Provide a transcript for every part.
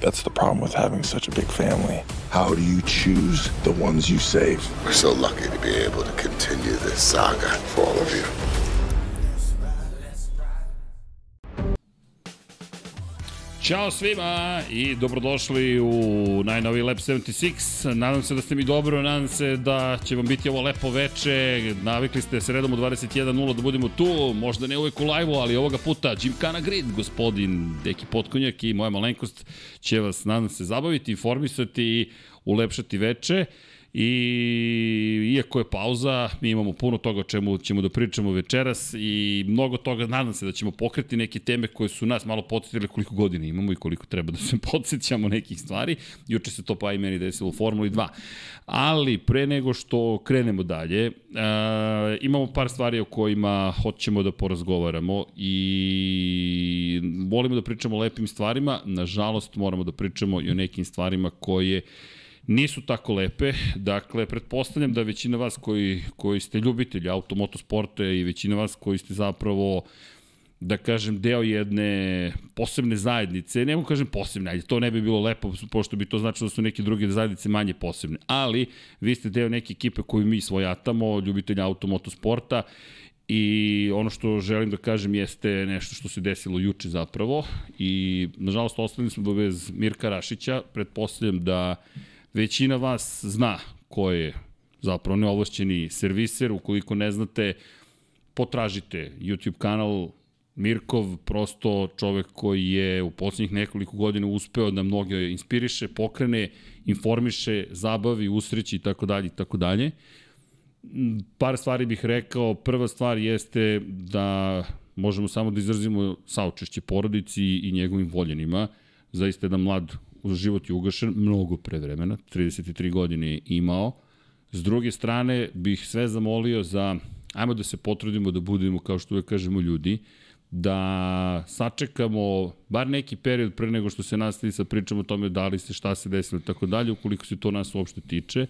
That's the problem with having such a big family. How do you choose the ones you save? We're so lucky to be able to continue this saga for all of you. Ćao svima i dobrodošli u najnoviji Lab 76. Nadam se da ste mi dobro, nadam se da će vam biti ovo lepo veče. Navikli ste sredom u 21.00 da budemo tu, možda ne uvek u live-u, ali ovoga puta Kana Grid, gospodin Deki Potkonjak i moja malenkost će vas, nadam se, zabaviti, informisati i ulepšati veče. I iako je pauza, mi imamo puno toga o čemu ćemo da pričamo večeras i mnogo toga, nadam se da ćemo pokreti neke teme koje su nas malo podsjetile koliko godina imamo i koliko treba da se podsjećamo nekih stvari. Juče se to pa i meni desilo u Formuli 2. Ali pre nego što krenemo dalje, uh, imamo par stvari o kojima hoćemo da porazgovaramo i volimo da pričamo o lepim stvarima, nažalost moramo da pričamo i o nekim stvarima koje nisu tako lepe. Dakle, pretpostavljam da većina vas koji, koji ste ljubitelji automotosporta i većina vas koji ste zapravo da kažem, deo jedne posebne zajednice, ne mogu kažem posebne, ajde, to ne bi bilo lepo, pošto bi to značilo da su neke druge zajednice manje posebne, ali vi ste deo neke ekipe koju mi svojatamo, ljubitelja automotosporta, I ono što želim da kažem jeste nešto što se desilo juče zapravo. I nažalost ostali smo bez Mirka Rašića, pretpostavljam da Većina vas zna ko je zapravo neovlašćeni serviser, ukoliko ne znate, potražite YouTube kanal Mirkov, prosto čovek koji je u poslednjih nekoliko godina uspeo da mnoge inspiriše, pokrene, informiše, zabavi, usreći i tako dalje i tako dalje. Par stvari bih rekao. Prva stvar jeste da možemo samo da izrazimo saučešće porodici i njegovim voljenima. Zaista jedan mlad život je ugašen mnogo pre vremena, 33 godine je imao. S druge strane, bih sve zamolio za, ajmo da se potrudimo da budemo, kao što uvek kažemo, ljudi, da sačekamo bar neki period pre nego što se nastavi sa pričom o tome da li se šta se desilo i tako dalje, ukoliko se to nas uopšte tiče.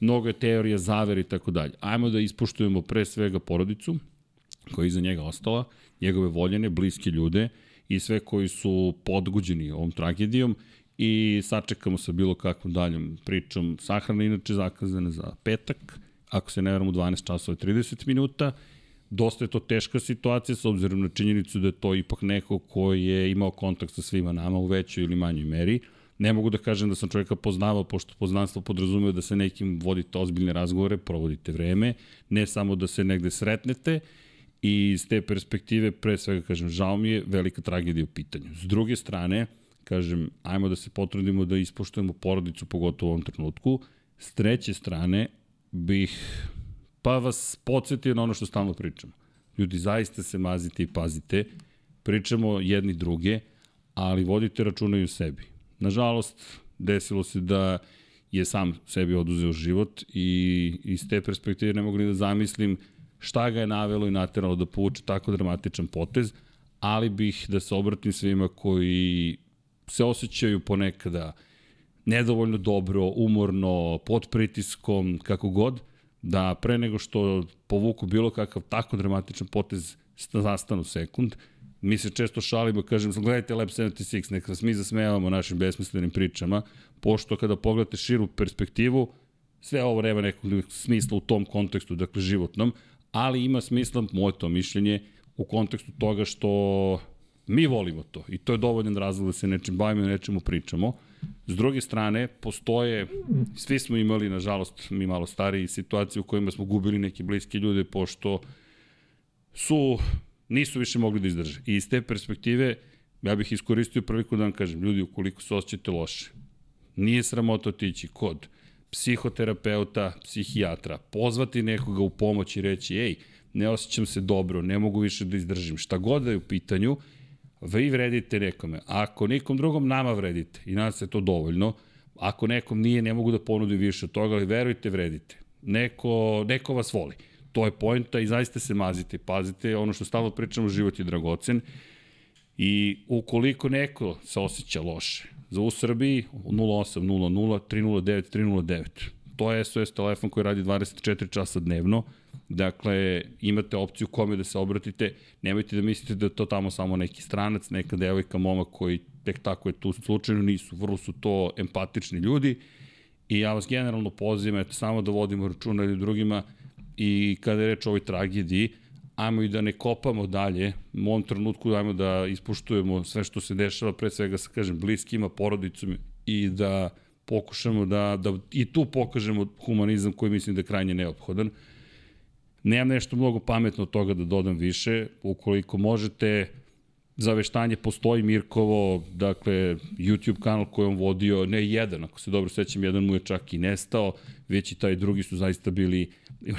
Mnogo je teorija, zaver i tako dalje. Ajmo da ispuštujemo pre svega porodicu koja je iza njega ostala, njegove voljene, bliske ljude i sve koji su podguđeni ovom tragedijom i sačekamo sa bilo kakvom daljom pričom. Sahrana inače zakazana za petak, ako se ne veram u 12 časova i 30 minuta. Dosta je to teška situacija s obzirom na činjenicu da je to ipak neko ko je imao kontakt sa svima nama u većoj ili manjoj meri. Ne mogu da kažem da sam čovjeka poznavao, pošto poznanstvo podrazumeva da se nekim vodite ozbiljne razgovore, provodite vreme, ne samo da se negde sretnete, i iz te perspektive, pre svega kažem, žao mi je, velika tragedija u pitanju. S druge strane, kažem, ajmo da se potrudimo da ispoštujemo porodicu, pogotovo u ovom trenutku. S treće strane, bih pa vas podsjetio na ono što stalno pričamo. Ljudi, zaista se mazite i pazite, pričamo jedni druge, ali vodite računa i u sebi. Nažalost, desilo se da je sam sebi oduzeo život i iz te perspektive ne mogu ni da zamislim šta ga je navelo i nateralo da povuče tako dramatičan potez, ali bih da se obratim svima koji se osjećaju ponekada nedovoljno dobro, umorno, pod pritiskom, kako god, da pre nego što povuku bilo kakav tako dramatičan potez zastanu sekund. Mi se često šalimo, kažem, gledajte Lab 76, neka vas mi zasmejavamo našim besmislenim pričama, pošto kada pogledate širu perspektivu, sve ovo nema nekog smisla u tom kontekstu, dakle životnom, ali ima smisla, moje to mišljenje, u kontekstu toga što Mi volimo to i to je dovoljan razlog da se nečim bavimo i nečemu pričamo. S druge strane, postoje, svi smo imali, nažalost, mi malo stariji situacije u kojima smo gubili neke bliske ljude, pošto su, nisu više mogli da izdrže. I iz te perspektive, Ja bih iskoristio priliku da vam kažem, ljudi, ukoliko se osjećate loše, nije sramota otići kod psihoterapeuta, psihijatra, pozvati nekoga u pomoć i reći, ej, ne osjećam se dobro, ne mogu više da izdržim. Šta god da je u pitanju, vi vredite nekome. Ako nikom drugom nama vredite, i nas je to dovoljno, ako nekom nije, ne mogu da ponudim više od toga, ali verujte, vredite. Neko, neko vas voli. To je pojenta i zaista se mazite, pazite, ono što stalno pričamo, život je dragocen i ukoliko neko se osjeća loše, za u Srbiji 0800 309 309. To je SOS telefon koji radi 24 časa dnevno. Dakle, imate opciju kome da se obratite. Nemojte da mislite da to tamo samo neki stranac, neka devojka, momak koji tek tako je tu slučajno, nisu. Vrlo su to empatični ljudi i ja vas generalno pozivam, eto, samo da vodimo računa ili drugima i kada je reč o ovoj tragediji, ajmo i da ne kopamo dalje, u ovom trenutku ajmo da ispuštujemo sve što se dešava, pre svega sa, kažem, bliskima, porodicom i da pokušamo da, da i tu pokažemo humanizam koji mislim da je krajnje neophodan. Nemam nešto mnogo pametno od toga da dodam više, ukoliko možete, za veštanje postoji Mirkovo, dakle, YouTube kanal koji on vodio, ne jedan, ako se dobro sećam, jedan mu je čak i nestao, već i taj drugi su zaista bili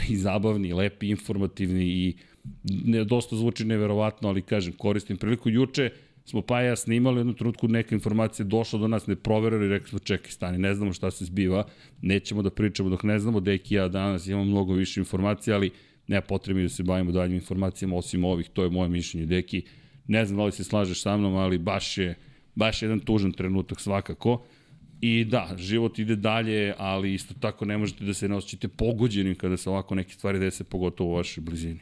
i zabavni, lepi, informativni i ne, dosta zvuči neverovatno, ali kažem, koristim priliku. Juče smo pa ja snimali, u jednom trenutku neka informacija došla do nas, ne proverili, rekli smo čekaj stani, ne znamo šta se zbiva, nećemo da pričamo dok ne znamo, deki ja danas imam mnogo više informacija, ali nema potrebi da se bavimo daljim informacijama osim ovih, to je moje mišljenje, deki, ne znam da li se slažeš sa mnom, ali baš je, baš je jedan tužan trenutak svakako. I da, život ide dalje, ali isto tako ne možete da se ne osjećate pogođenim kada se ovako neke stvari dese, pogotovo u vašoj blizini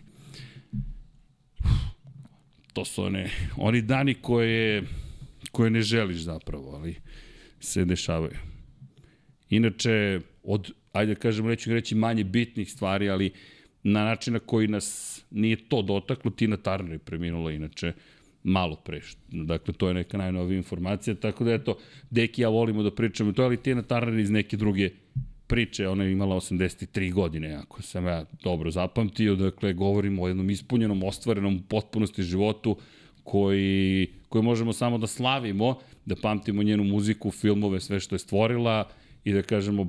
to su one, oni dani koje, koje ne želiš zapravo, ali se dešavaju. Inače, od, ajde da kažemo, neću reći manje bitnih stvari, ali na način na koji nas nije to dotaklo, Tina Turner je preminula inače malo pre. Dakle, to je neka najnovija informacija, tako da eto, Deki ja volimo da pričamo to, ali Tina Turner iz neke druge priče, ona je imala 83 godine, ako sam ja dobro zapamtio, dakle, govorimo o jednom ispunjenom, ostvarenom potpunosti životu koji, koji možemo samo da slavimo, da pamtimo njenu muziku, filmove, sve što je stvorila i da kažemo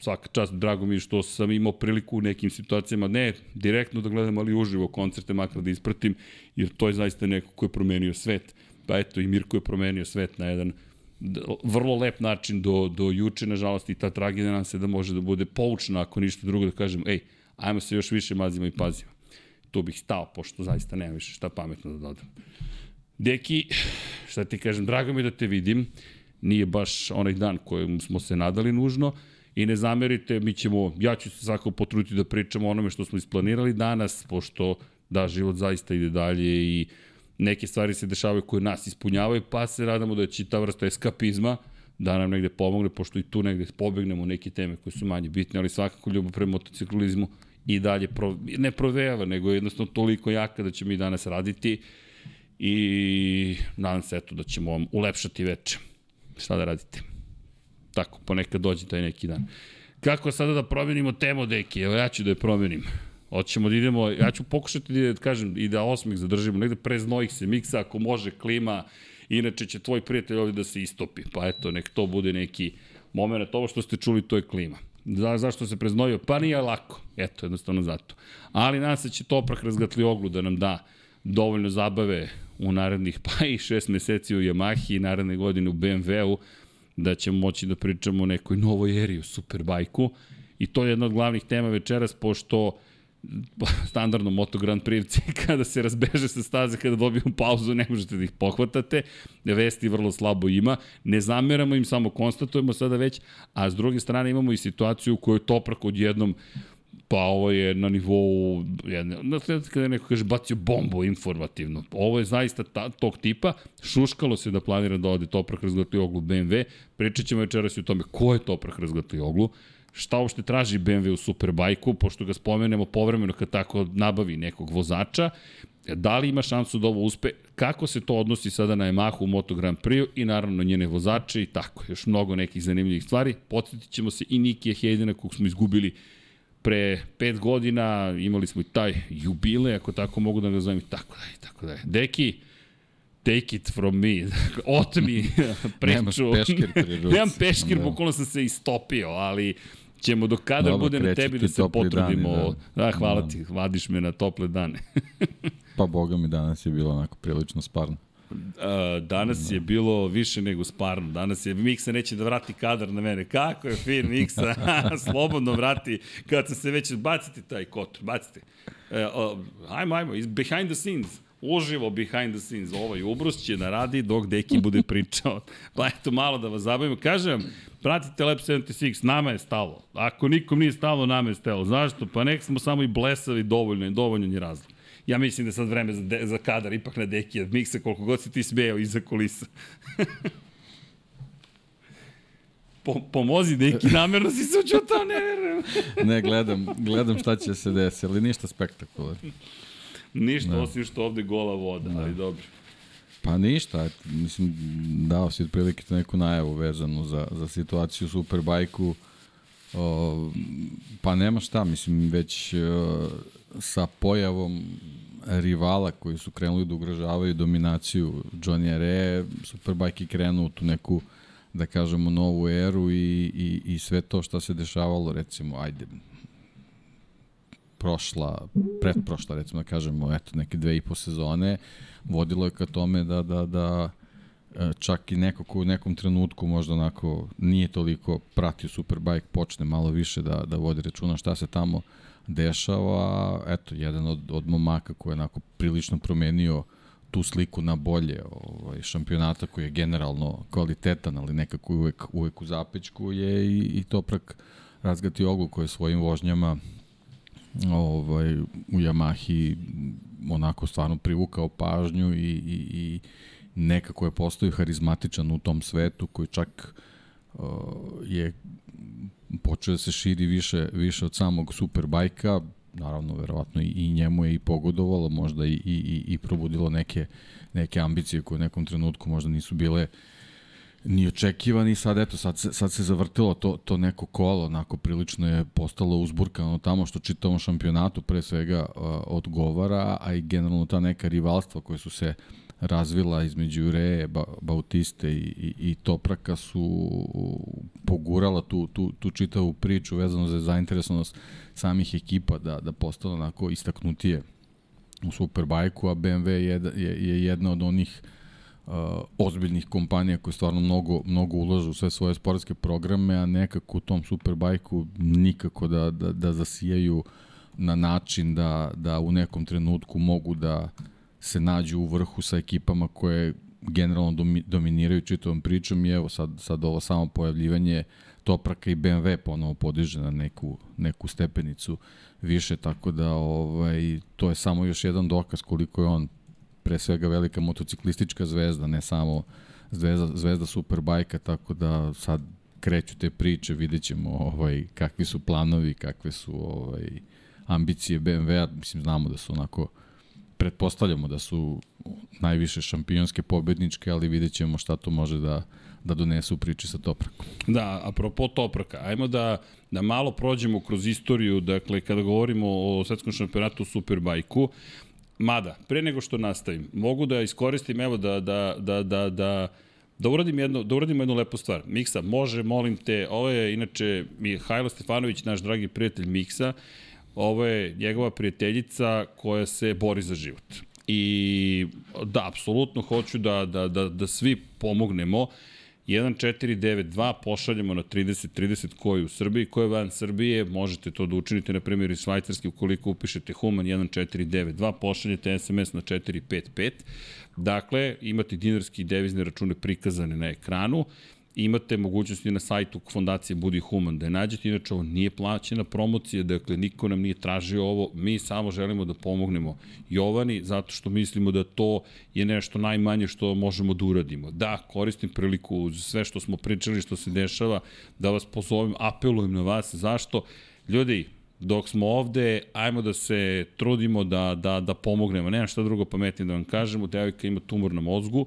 svaka čast, drago mi što sam imao priliku u nekim situacijama, ne direktno da gledam, ali uživo koncerte, makar da ispratim, jer to je zaista neko ko je promenio svet. Pa eto, i Mirko je promenio svet na jedan vrlo lep način do, do juče, nažalost, i ta tragedija nam se da može da bude poučna, ako ništa drugo da kažem, ej, ajmo se još više mazimo i pazimo. Tu bih stao, pošto zaista nema više šta pametno da dodam. Deki, šta ti kažem, drago mi da te vidim, nije baš onaj dan kojem smo se nadali nužno, i ne zamerite, mi ćemo, ja ću se svako potruditi da pričamo o onome što smo isplanirali danas, pošto da, život zaista ide dalje i neke stvari se dešavaju koje nas ispunjavaju, pa se radamo da će ta vrsta eskapizma da nam negde pomogne, pošto i tu negde pobegnemo neke teme koje su manje bitne, ali svakako ljubav prema motociklizmu i dalje pro, ne provejava, nego je jednostavno toliko jaka da ćemo i danas raditi i nadam se eto da ćemo vam ulepšati veče. Šta da radite? Tako, ponekad dođe taj neki dan. Kako sada da promenimo temu, deki? Evo ja ću da je promenim. Hoćemo da idemo, ja ću pokušati da kažem i da osmih zadržimo, negde pre znojih se miksa, ako može klima, inače će tvoj prijatelj ovde da se istopi. Pa eto, nek to bude neki moment, ovo što ste čuli, to je klima. Za, zašto se preznojio? Pa nije lako. Eto, jednostavno zato. Ali nas se će Toprak razgatli oglu da nam da dovoljno zabave u narednih pa i šest meseci u Yamahi i naredne godine u BMW-u, da ćemo moći da pričamo o nekoj novoj eri u Superbajku. I to je jedna od glavnih tema večeras, pošto standardno Moto Grand Prix kada se razbeže sa staze, kada dobiju pauzu, ne možete da ih pohvatate. Vesti vrlo slabo ima. Ne zameramo im, samo konstatujemo sada već, a s druge strane imamo i situaciju u kojoj Toprak odjednom pa ovo je na nivou, jedne, na kada neko kaže bacio bombu informativno. Ovo je zaista ta, tog tipa, šuškalo se da planira da ode Toprak razgledati oglu BMW, pričat ćemo večeras i o tome ko je Toprak razgledati oglu, šta uopšte traži BMW u Superbajku, pošto ga spomenemo povremeno kad tako nabavi nekog vozača, da li ima šansu da ovo uspe, kako se to odnosi sada na Yamahu u Moto Grand Prix i naravno njene vozače i tako, još mnogo nekih zanimljivih stvari. Podsjetit ćemo se i Nikija Hejdena kog smo izgubili pre pet godina, imali smo i taj jubile, ako tako mogu da ga zovem, tako dalje, tako dalje. Deki, take it from me, otmi priču. Nemaš peškir pri ruci. Nemam peškir, Da. bukvalno sam se istopio, ali ćemo dok kadar Dobro, bude na tebi da se potrudimo. dani, da. da, hvala Da. ti, vadiš me na tople dane. Pa boga mi danas je bilo onako prilično sparno. A, danas je bilo više nego sparno. Danas je Miksa neće da vrati kadar na mene. Kako je fin Miksa? Slobodno vrati. Kad sam se već... Bacite taj kotor, bacite. E, o, ajmo, ajmo. Iz behind the scenes. Uživo behind the scenes. Ovaj ubrus će da radi dok Deki bude pričao. Pa eto, malo da vas zabavimo. Kažem vam, pratite Lab 76, nama je stalo. Ako nikom nije stalo, nama je stalo. Zašto? Pa nek smo samo i blesavi dovoljno, dovoljno je razlog. Ja mislim da je sad vreme za, de, za kadar ipak na deki, od miksa koliko god si ti smejao iza kulisa. po, pomozi deki, namerno si se učutao, ne verujem. Ne, gledam, gledam šta će se desiti, ali ništa spektakularno. Ništa, Da. osim što ovde gola voda, ali dobro. Pa ništa, mislim, dao si otprilike neku najavu vezanu za, za situaciju u Superbajku. O, pa nema šta, mislim, već o, sa pojavom rivala koji su krenuli da ugrožavaju dominaciju Johnny Re, Superbike je krenuo tu neku da kažemo novu eru i, i, i sve to što se dešavalo recimo ajde prošla, pretprošla, recimo da kažemo, eto, neke dve i po sezone, vodilo je ka tome da, da, da e, čak i neko ko u nekom trenutku možda onako nije toliko pratio Superbike, počne malo više da, da vodi računa šta se tamo dešava. Eto, jedan od, od momaka koji je onako prilično promenio tu sliku na bolje ovaj, šampionata koji je generalno kvalitetan, ali nekako uvek, uvek u zapećku je i, i Toprak Razgati Oglu koji je svojim vožnjama ovaj, u Yamahi onako stvarno privukao pažnju i, i, i nekako je postao harizmatičan u tom svetu koji čak uh, je počeo da se širi više, više od samog superbajka, naravno verovatno i, i njemu je i pogodovalo, možda i, i, i, i probudilo neke, neke ambicije koje u nekom trenutku možda nisu bile ni očekivani sad eto sad se, sad se zavrtilo to, to neko kolo. Onako prilično je postalo uzburkano tamo što čitavom šampionatu pre svega uh, odgovara a i generalno ta neka rivalstva koje su se razvila između Reje, ba, Bautiste i, i, i Topraka su pogurala tu, tu, tu čitavu priču vezano za zainteresovanost samih ekipa da, da postala onako istaknutije u Superbajku, a BMW je, je, je jedna od onih uh, ozbiljnih kompanija koje stvarno mnogo, mnogo ulažu u sve svoje sportske programe, a nekako u tom Superbajku nikako da, da, da zasijaju na način da, da u nekom trenutku mogu da se nađu u vrhu sa ekipama koje generalno domi, dominiraju čitavom pričom i evo sad, sad ovo samo pojavljivanje Topraka i BMW ponovo podiže na neku, neku stepenicu više, tako da ovaj, to je samo još jedan dokaz koliko je on pre svega velika motociklistička zvezda, ne samo zvezda, zvezda Superbajka, tako da sad kreću te priče, vidjet ćemo ovaj, kakvi su planovi, kakve su ovaj, ambicije BMW-a, mislim znamo da su onako pretpostavljamo da su najviše šampionske pobedničke, ali vidjet ćemo šta to može da, da donese u priči sa Toprakom. Da, apropo Topraka, ajmo da, da malo prođemo kroz istoriju, dakle, kada govorimo o svetskom šampionatu u Superbajku, mada, pre nego što nastavim, mogu da iskoristim, evo, da, da, da, da, da Da uradim jedno, da uradim jednu lepu stvar. Miksa, može, molim te, ovo je inače Mihajlo Stefanović, naš dragi prijatelj Miksa, ovo je njegova prijateljica koja se bori za život. I da, apsolutno hoću da, da, da, da svi pomognemo. 1492 pošaljemo na 3030 koji u Srbiji, koji je van Srbije, možete to da učinite na primjer iz Švajcarske ukoliko upišete Human 1492, pošaljete SMS na 455. Dakle, imate dinarski i devizne račune prikazane na ekranu imate mogućnosti na sajtu fondacije Budi Human da je nađete, inače ovo nije plaćena promocija, dakle niko nam nije tražio ovo, mi samo želimo da pomognemo Jovani, zato što mislimo da to je nešto najmanje što možemo da uradimo. Da, koristim priliku uz sve što smo pričali, što se dešava, da vas pozovem, apelujem na vas, zašto? Ljudi, dok smo ovde, ajmo da se trudimo da, da, da pomognemo. Nemam šta drugo pametnije da vam kažemo, devojka ima tumor na mozgu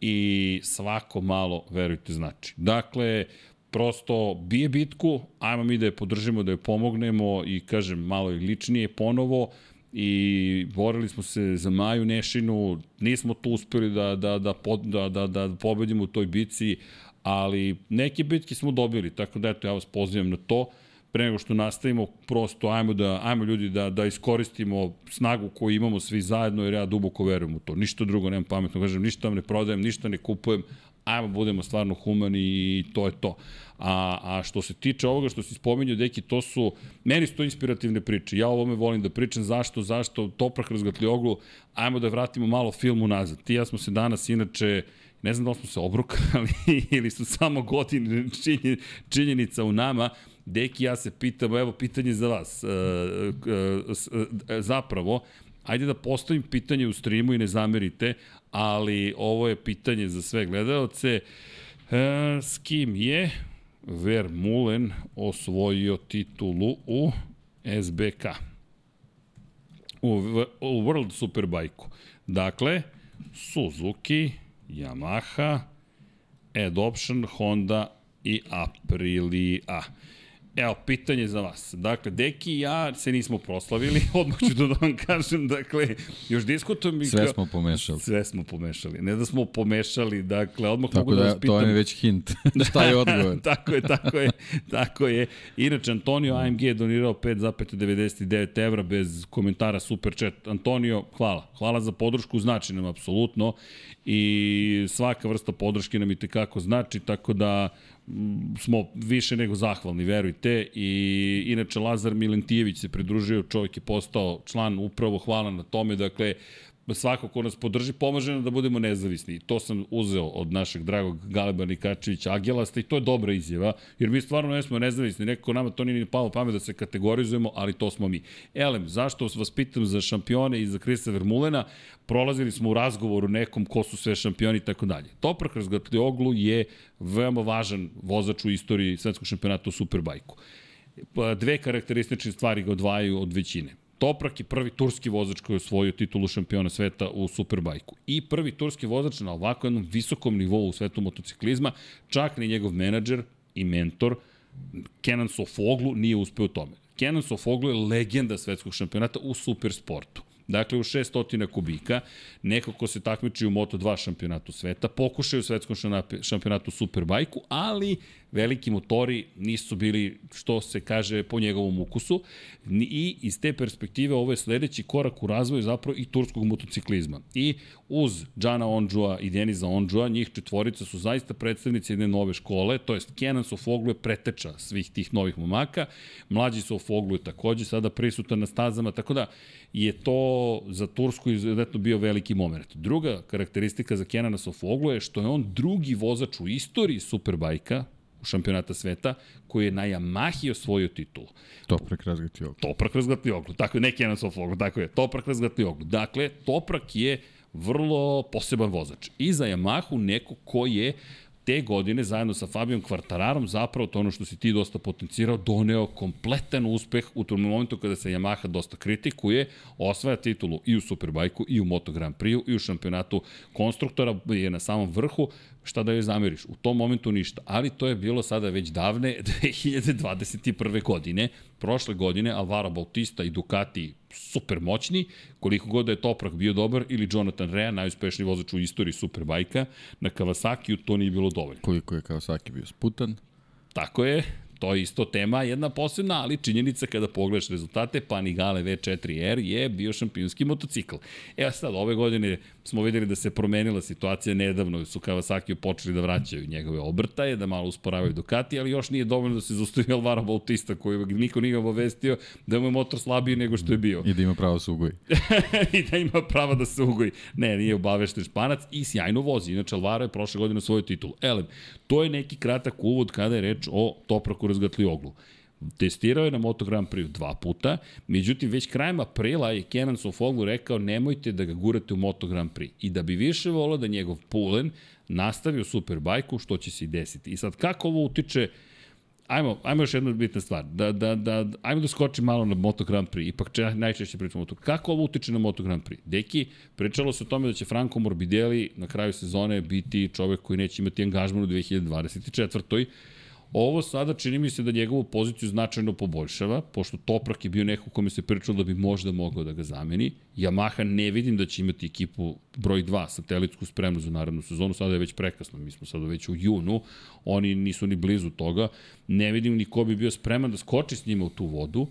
i svako malo, verujte, znači. Dakle, prosto bije bitku, ajmo mi da je podržimo, da je pomognemo i kažem malo i ličnije ponovo, i borili smo se za Maju Nešinu, nismo tu uspeli da, da, da, da, da, da pobedimo u toj bici, ali neke bitke smo dobili, tako da eto, ja vas pozivam na to pre nego što nastavimo, prosto ajmo da ajmo ljudi da da iskoristimo snagu koju imamo svi zajedno jer ja duboko verujem u to. Ništa drugo nemam pametno, kažem, ništa vam ne prodajem, ništa ne kupujem, ajmo budemo stvarno humani i to je to. A, a što se tiče ovoga što si spominjao, deki, to su, meni su to inspirativne priče. Ja o ovome volim da pričam, zašto, zašto, Toprak razgatli oglu, ajmo da vratimo malo film unazad. Ti ja smo se danas inače, ne znam da li smo se obrukali ili su samo godine činjenica u nama, Deki, ja se pitam, evo pitanje za vas. E, e, e, zapravo, ajde da postavim pitanje u streamu i ne zamerite, ali ovo je pitanje za sve gledalce. S kim je Vermulen osvojio titulu u SBK? U, u World Superbike-u. Dakle, Suzuki, Yamaha, Adoption, Honda i Aprilia. Evo, pitanje za vas. Dakle, Deki i ja se nismo proslavili, odmah ću da vam kažem, dakle, još diskutujem i... Sve smo pomešali. Sve smo pomešali. Ne da smo pomešali, dakle, odmah tako mogu da, da vas pitam... To je već hint. Šta je odgovor? tako je, tako je, tako je. Inače, Antonio AMG je donirao 5,99 evra bez komentara super chat. Antonio, hvala. Hvala za podršku, znači nam apsolutno i svaka vrsta podrške nam i tekako znači, tako da smo više nego zahvalni, verujte. I inače Lazar Milentijević se pridružio, čovjek je postao član upravo, hvala na tome. Dakle, svako ko nas podrži, pomaže nam da budemo nezavisni. To sam uzeo od našeg dragog Galeba Nikačevića Agelasta i to je dobra izjava, jer mi stvarno ne smo nezavisni. Neko nama to nije ni palo pamet da se kategorizujemo, ali to smo mi. Elem, zašto vas pitam za šampione i za Krista Vermulena? Prolazili smo u razgovoru nekom ko su sve šampioni i tako dalje. Toprak Razgatlioglu je veoma važan vozač u istoriji svetskog šampionata u Superbajku. Pa, dve karakteristične stvari ga odvajaju od većine. Toprak je prvi turski vozač koji je osvojio titulu šampiona sveta u Superbajku. I prvi turski vozač na ovako jednom visokom nivou u svetu motociklizma, čak ni njegov menadžer i mentor Kenan Sofoglu nije uspeo u tome. Kenan Sofoglu je legenda svetskog šampionata u supersportu. Dakle, u 600 kubika, neko ko se takmiči u Moto2 šampionatu sveta, pokušaju u svetskom šampionatu Superbajku, ali veliki motori nisu bili, što se kaže, po njegovom ukusu. I iz te perspektive ovo je sledeći korak u razvoju zapravo i turskog motociklizma. I uz Džana Ondžua i Deniza Ondžua, njih četvorica su zaista predstavnici jedne nove škole, to jest Kenan Sofoglu je preteča svih tih novih momaka, mlađi Sofoglu je takođe sada prisutan na stazama, tako da je to za Tursku izuzetno bio veliki moment. Druga karakteristika za Kenana Sofoglu je što je on drugi vozač u istoriji Superbajka, šampionata sveta, koji je na Yamahi osvojio titulu. Toprak razgati oglu. Toprak razgati oglu, tako je, ne Kenan Sofoglu, tako je, Toprak razgati oglu. Dakle, Toprak je vrlo poseban vozač. I za Yamahu neko ko je te godine zajedno sa Fabijom Kvartararom zapravo to ono što si ti dosta potencirao doneo kompletan uspeh u tom momentu kada se Yamaha dosta kritikuje, osvaja titulu i u Superbajku i u Moto Grand Prix i u šampionatu konstruktora je na samom vrhu, šta da joj zameriš? U tom momentu ništa, ali to je bilo sada već davne 2021. godine, prošle godine Alvaro Bautista i Ducati super moćni, koliko god da je Toprak bio dobar, ili Jonathan Rea, najuspešniji vozač u istoriji Superbajka, na Kawasaki to nije bilo dovoljno. Koliko je Kawasaki bio sputan? Tako je, to je isto tema jedna posebna, ali činjenica kada pogledaš rezultate, Panigale V4R je bio šampionski motocikl. Evo sad, ove godine smo videli da se promenila situacija nedavno, su Kawasaki počeli da vraćaju njegove obrtaje, da malo usporavaju Ducati, ali još nije dovoljno da se zaustavi Alvaro Bautista, koji niko nije obavestio da mu je motor slabiji nego što je bio. I da ima pravo da se ugoji. I da ima pravo da se ugoji. Ne, nije obavešten španac i sjajno vozi. Inače, Alvaro je prošle godine svoju titulu. Elem, to je neki kratak uvod kada je reč o Topraku razgatli oglu. Testirao je na Moto Grand Prix dva puta, međutim već krajem aprila je Kenan Sofoglu rekao nemojte da ga gurate u Moto Grand Prix i da bi više volao da njegov pulen nastavi u Superbajku, što će se i desiti. I sad kako ovo utiče ajmo, ajmo još jedna bitna stvar. Da, da, da, ajmo da skočim malo na Moto Grand Prix. Ipak če, najčešće pričamo o to. Kako ovo utiče na Moto Grand Prix? Deki, pričalo se o tome da će Franco Morbidelli na kraju sezone biti čovek koji neće imati angažman u 2024 Ovo sada čini mi se da njegovu poziciju značajno poboljšava, pošto Toprak je bio neko kome se pričalo da bi možda mogao da ga zameni. Yamaha ne vidim da će imati ekipu broj 2, satelitsku spremnu za narednu sezonu, sada je već prekasno, mi smo sada već u junu, oni nisu ni blizu toga. Ne vidim ni ko bi bio spreman da skoči s njima u tu vodu.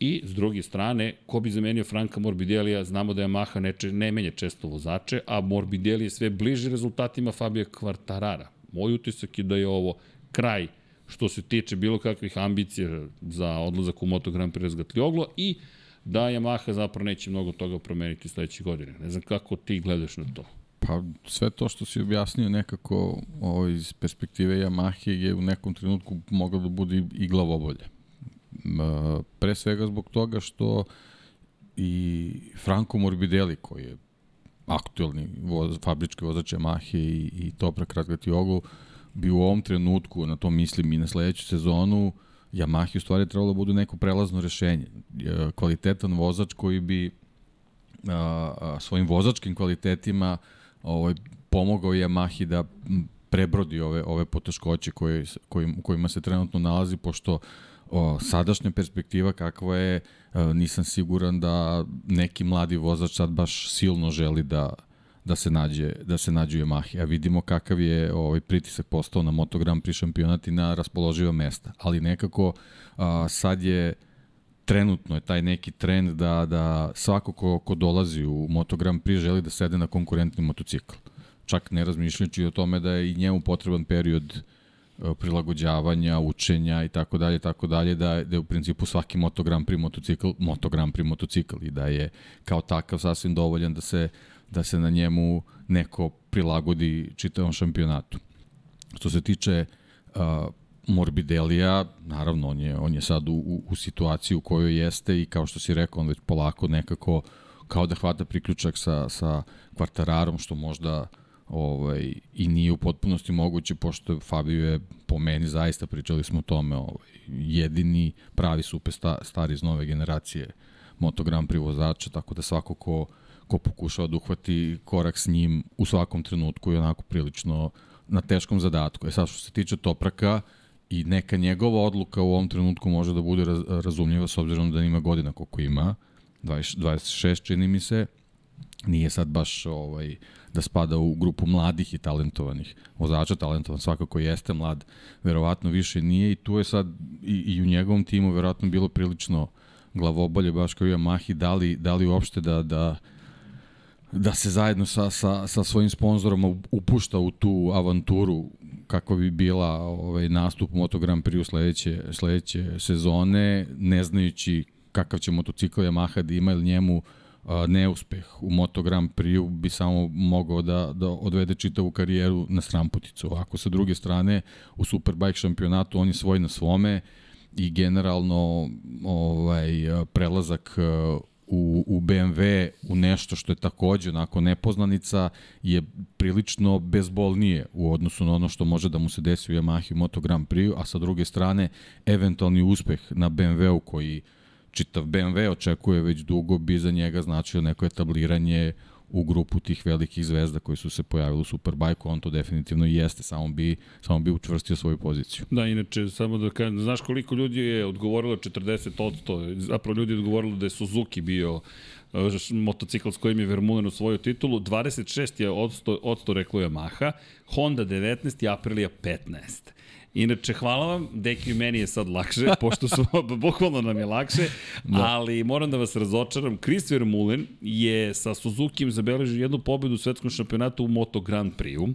I, s druge strane, ko bi zamenio Franka Morbidelija, znamo da Yamaha ne, ne menja često vozače, a Morbidelli je sve bliži rezultatima Fabio Quartarara. Moj utisak je da je ovo kraj što se tiče bilo kakvih ambicija za odlazak u Moto Grand Prix razgatljoglo i da Yamaha zapravo neće mnogo toga promeniti sledeće godine. Ne znam kako ti gledaš na to. Pa sve to što si objasnio nekako ovo, iz perspektive Yamahe je u nekom trenutku moglo da bude i glavobolje. Pre svega zbog toga što i Franco Morbidelli koji je aktuelni voz, fabrički vozač Yamahe i, i Toprak Razgatiogu bi u ovom trenutku, na to mislim i na sledeću sezonu, Yamaha u stvari trebalo da bude neko prelazno rešenje. Kvalitetan vozač koji bi a, a, svojim vozačkim kvalitetima ovaj, pomogao Yamahi da prebrodi ove ove poteškoće koje kojim, kojima se trenutno nalazi pošto o, sadašnja perspektiva kakva je nisam siguran da neki mladi vozač sad baš silno želi da da se nađe da se nađe Yamaha. A vidimo kakav je ovaj pritisak postao na Moto Grand Prix šampionat i na raspoloživa mesta. Ali nekako a, sad je trenutno je taj neki trend da, da svako ko, ko dolazi u Moto Grand Prix želi da sede na konkurentni motocikl. Čak ne razmišljajući o tome da je i njemu potreban period prilagođavanja, učenja i tako dalje, tako dalje, da, da je u principu svaki Moto Grand Prix motocikl, Moto Grand Prix motocikl i da je kao takav sasvim dovoljan da se da se na njemu neko prilagodi čitavom šampionatu. Što se tiče uh, Morbidelija, naravno, on je, on je sad u, u, u situaciji u kojoj jeste i kao što si rekao, on već polako nekako kao da hvata priključak sa, sa kvartararom, što možda ovaj, i nije u potpunosti moguće, pošto Fabio je po meni zaista, pričali smo o tome, ovaj, jedini pravi super stari iz nove generacije Moto Grand Prix vozača, tako da svako ko ko pokušava da uhvati korak s njim u svakom trenutku i onako prilično na teškom zadatku. E sad što se tiče Topraka i neka njegova odluka u ovom trenutku može da bude raz, razumljiva s obzirom da ima godina koliko ima, 20, 26 čini mi se, nije sad baš ovaj, da spada u grupu mladih i talentovanih vozača, talentovan svakako jeste mlad, verovatno više nije i tu je sad i, i u njegovom timu verovatno bilo prilično glavobolje baš kao Yamahi, da li, da li uopšte da, da da se zajedno sa, sa, sa svojim sponzorom upušta u tu avanturu kako bi bila ovaj, nastup Moto Grand Prix u sledeće, sledeće sezone, ne znajući kakav će motocikl Yamaha da ima ili njemu a, neuspeh u Moto Grand Prix bi samo mogao da, da odvede čitavu karijeru na stramputicu. Ako sa druge strane u Superbike šampionatu on je svoj na svome i generalno ovaj prelazak u, u BMW u nešto što je takođe onako nepoznanica je prilično bezbolnije u odnosu na ono što može da mu se desi u Yamahi Moto Grand Prix, a sa druge strane eventualni uspeh na BMW-u koji čitav BMW očekuje već dugo bi za njega značio neko etabliranje u grupu tih velikih zvezda koji su se pojavili u Superbike, on to definitivno i jeste, samo bi, samo bi učvrstio svoju poziciju. Da, inače, samo da kažem, znaš koliko ljudi je odgovorilo 40%, zapravo ljudi je odgovorilo da je Suzuki bio motocikl s kojim je Vermulen osvojio titulu, 26 je odsto, odsto reklo Yamaha, Honda 19 i Aprilia 15. Inače, hvala vam, deki meni je sad lakše, pošto su, bukvalno nam je lakše, da. ali moram da vas razočaram, Chris Vermulen je sa Suzuki zabeležio jednu pobedu u svetskom šampionatu u Moto Grand Prix-u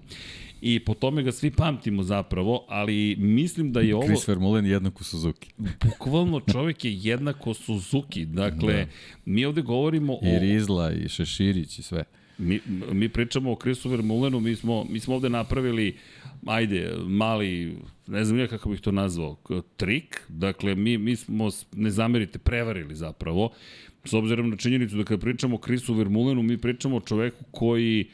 i po tome ga svi pamtimo zapravo, ali mislim da je ovo... Chris Vermulen jednako Suzuki. Bukvalno čovjek je jednako Suzuki, dakle, da. mi ovde govorimo I o... I Rizla, i Šeširić, i sve. Mi, mi pričamo o Chrisu Vermulenu, mi smo, mi smo ovde napravili ajde, mali, ne znam ja kako bih to nazvao, trik, dakle, mi, mi smo, ne zamerite, prevarili zapravo, s obzirom na činjenicu da kada pričamo o Krisu Vermulenu, mi pričamo o čoveku koji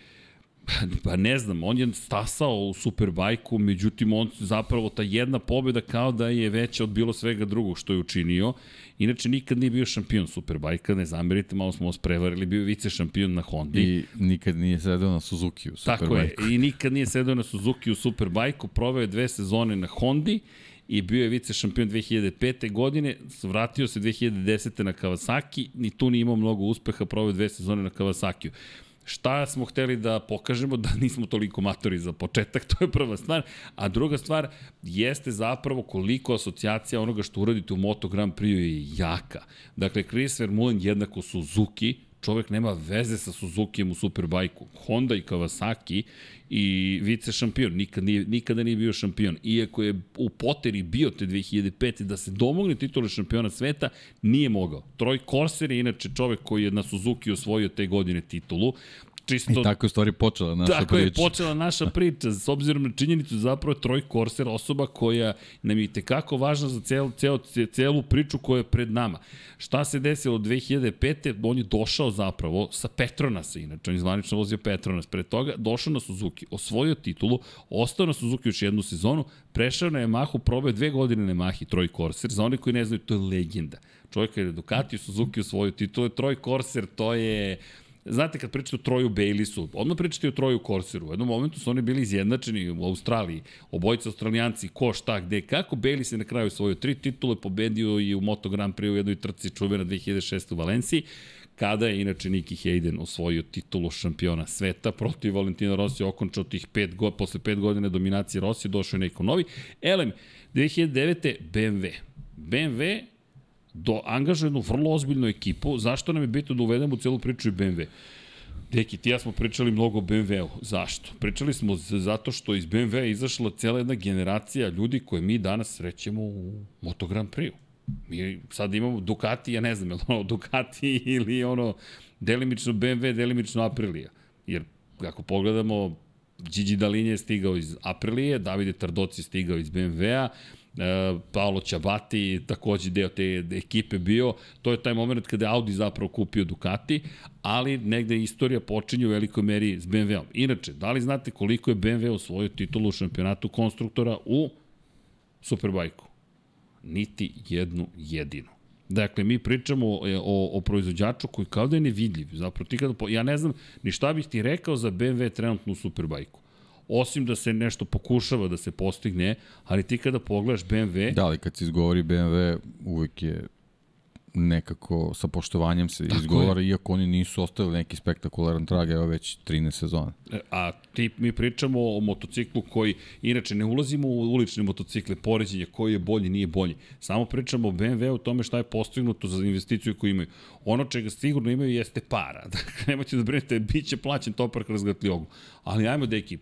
pa ne znam, on je stasao u Superbajku, međutim on zapravo ta jedna pobjeda kao da je veća od bilo svega drugog što je učinio. Inače nikad nije bio šampion Superbajka, ne zamerite, malo smo vas prevarili, bio je vice šampion na Hondi. I nikad nije sedao na Suzuki u Superbajku. Tako je, i nikad nije sedao na Suzuki u Superbajku, proveo je dve sezone na Hondi i bio je vice šampion 2005. godine, vratio se 2010. na Kawasaki, ni tu nije imao mnogo uspeha, proveo dve sezone na Kawasakiju. Šta smo hteli da pokažemo da nismo toliko matori za početak, to je prva stvar. A druga stvar jeste zapravo koliko asocijacija onoga što uradite u Moto Grand Prix je jaka. Dakle, Chris Vermeulen jednako Suzuki, čovek nema veze sa Suzukijem u Superbajku. Honda i Kawasaki i vice šampion, nikad nije, nikada nije bio šampion. Iako je u poteri bio te 2005. da se domogne titule šampiona sveta, nije mogao. Troj Corser je inače čovek koji je na Suzuki osvojio te godine titulu, čisto... I tako je u stvari počela naša tako priča. Tako je počela naša priča, s obzirom na činjenicu zapravo je Troj Korser osoba koja nam je tekako važna za celu, celu, celu priču koja je pred nama. Šta se desilo 2005. On je došao zapravo sa Petronasa, inače on je zvanično vozio Petronas. Pre toga došao na Suzuki, osvojio titulu, ostao na Suzuki još jednu sezonu, prešao na Yamahu, probao dve godine na Yamahi Troj Korser. Za oni koji ne znaju, to je legenda. Čovjek je Ducati Suzuki osvojio titulu, Troj Korser, to je Znate, kad pričate o Troju Baylisu, odmah pričate o Troju Corseru. U jednom momentu su oni bili izjednačeni u Australiji. Obojica australijanci, ko, šta, gde, kako. Baylis je na kraju svoje tri titule, pobedio i u Moto Grand Prix u jednoj trci čuvena 2006. u Valenciji kada je inače Nicky Hayden osvojio titulu šampiona sveta protiv Valentina Rossi, okončao tih pet go, posle pet godina dominacije Rossi, došao je neko novi. Elem, 2009. BMW. BMW do, angažuje jednu vrlo ozbiljnu ekipu. Zašto nam je bitno da uvedemo u celu priču i BMW? Deki, ti ja smo pričali mnogo o BMW-u. Zašto? Pričali smo zato što iz BMW-a izašla cela jedna generacija ljudi koje mi danas srećemo u Moto Grand Prix-u. Mi sad imamo Ducati, ja ne znam, je ono Ducati ili ono delimično BMW, delimično Aprilia. Jer ako pogledamo, Gigi Dalinje je stigao iz Aprilije, Davide Tardoci je stigao iz BMW-a, Paolo Ciabatti takođe deo te ekipe bio. To je taj moment kada je Audi zapravo kupio Ducati, ali negde istorija počinje u velikoj meri s BMW-om. Inače, da li znate koliko je BMW osvojio titulu u šampionatu konstruktora u Superbajku? Niti jednu jedinu. Dakle, mi pričamo o, o, o proizvođaču koji kao da je nevidljiv. Zapravo, ti kada, ja ne znam ni šta bih ti rekao za BMW trenutno u Superbajku osim da se nešto pokušava da se postigne, ali ti kada pogledaš BMW... Da, ali kad se izgovori BMW, uvek je nekako sa poštovanjem se Tako izgovara, je. iako oni nisu ostavili neki spektakularan trag, evo već 13 sezona. E, a ti, mi pričamo o motociklu koji, inače ne ulazimo u ulične motocikle, poređenje koji je bolji, nije bolji. Samo pričamo o BMW u tome šta je postignuto za investiciju koju imaju. Ono čega sigurno imaju jeste para. Dakle, nemojte da brinete, bit će plaćen topar kroz oglu. Ali ajmo, deki,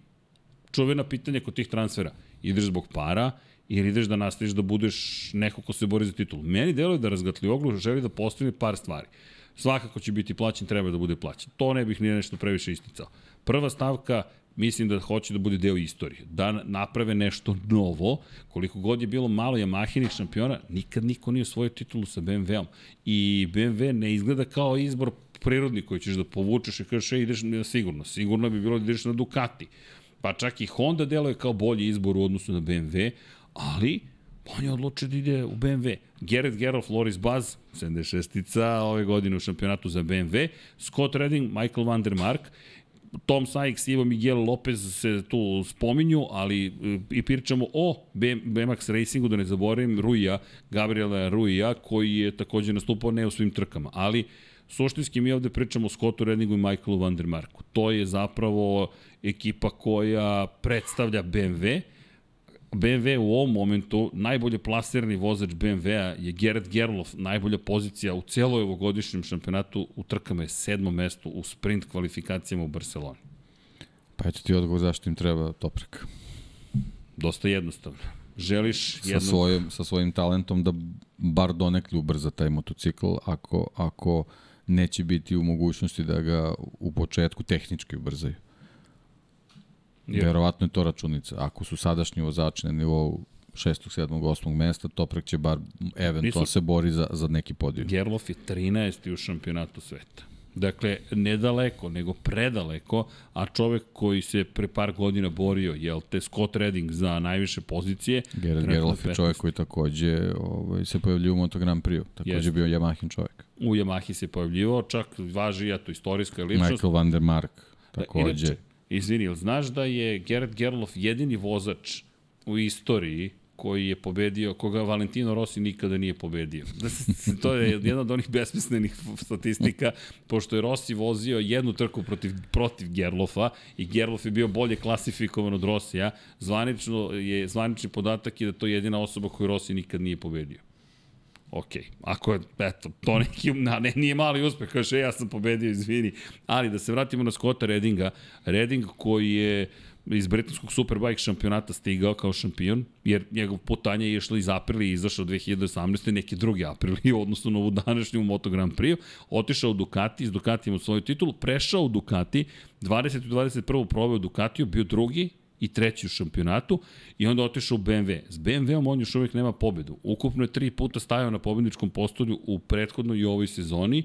čuvena pitanja kod tih transfera. Ideš zbog para ili ideš da nastaviš da budeš neko ko se bori za titul. Meni deluje da Razgatlioglu želi da postavi par stvari. Svakako će biti plaćen, treba da bude plaćen. To ne bih nije nešto previše isticao. Prva stavka, mislim da hoće da bude deo istorije. Da naprave nešto novo. Koliko god je bilo malo Yamahinih šampiona, nikad niko nije osvojio titulu sa BMW-om. I BMW ne izgleda kao izbor prirodni koji ćeš da povučeš i kažeš, ideš sigurno. Sigurno bi bilo da ideš na Ducati pa čak i Honda deluje kao bolji izbor u odnosu na BMW, ali on je odlučio da ide u BMW. Gerrit Gerolf, Loris Baz, 76-ica ove godine u šampionatu za BMW, Scott Redding, Michael Van der Mark, Tom Sykes, Ivo Miguel Lopez se tu spominju, ali e, i pričamo o BMX Racingu, da ne zaboravim, Ruija, Gabriela Ruija, koji je takođe nastupao ne u svim trkama, ali suštinski mi ovde pričamo o Scottu Reddingu i Michaelu Van der Marku. To je zapravo ekipa koja predstavlja BMW. BMW u ovom momentu, najbolje plasirani vozač BMW-a je Gerrit Gerlof, najbolja pozicija u celoj ovogodišnjem šampionatu u trkama je sedmo mesto u sprint kvalifikacijama u Barceloni. Pa eto ti odgovor zašto im treba Toprak. Dosta jednostavno. Želiš sa, svojim, sa svojim talentom da bar donekli ubrza taj motocikl ako, ako neće biti u mogućnosti da ga u početku tehnički ubrzaju. Je. Verovatno je to računica. Ako su sadašnji vozači na nivou 6. 7. 8. mesta, Toprak će bar eventualno Nisu... se bori za, za neki podijum. Gerlof je 13. u šampionatu sveta. Dakle, ne daleko, nego predaleko, a čovek koji se pre par godina borio, jel te Scott Redding za najviše pozicije. Gerard Gerlof je čovek koji takođe ovaj, se pojavljio u Moto Grand Prix, takođe Jeste. bio Yamahin čovek. U Yamahi se pojavljivao, čak važi, ja to istorijska ličnost. Michael van der Mark, takođe. Inače, Izvini, ili znaš da je Gerard Gerlof jedini vozač u istoriji koji je pobedio, koga Valentino Rossi nikada nije pobedio. Da to je jedna od onih besmislenih statistika, pošto je Rossi vozio jednu trku protiv, protiv Gerlofa i Gerlof je bio bolje klasifikovan od Rossija, zvanično je, zvanični podatak je da to je jedina osoba koju Rossi nikad nije pobedio. Ok, ako je, eto, to neki, na, ne, nije mali uspeh, kaže, ja sam pobedio, izvini. Ali da se vratimo na Scotta Redinga, Reding koji je iz britanskog Superbike šampionata stigao kao šampion, jer njegov putanje je išlo iz aprila i izašao 2018. neki drugi april odnosno na ovu današnju Moto Grand Prix, otišao u Ducati, iz Ducati ima svoju titulu, prešao u Ducati, 20. i 21. probao u Ducatiju, bio drugi, i treći u šampionatu i onda otišao u BMW. S BMW-om on još uvijek nema pobedu. Ukupno je tri puta stajao na pobedničkom postolju u prethodnoj i ovoj sezoni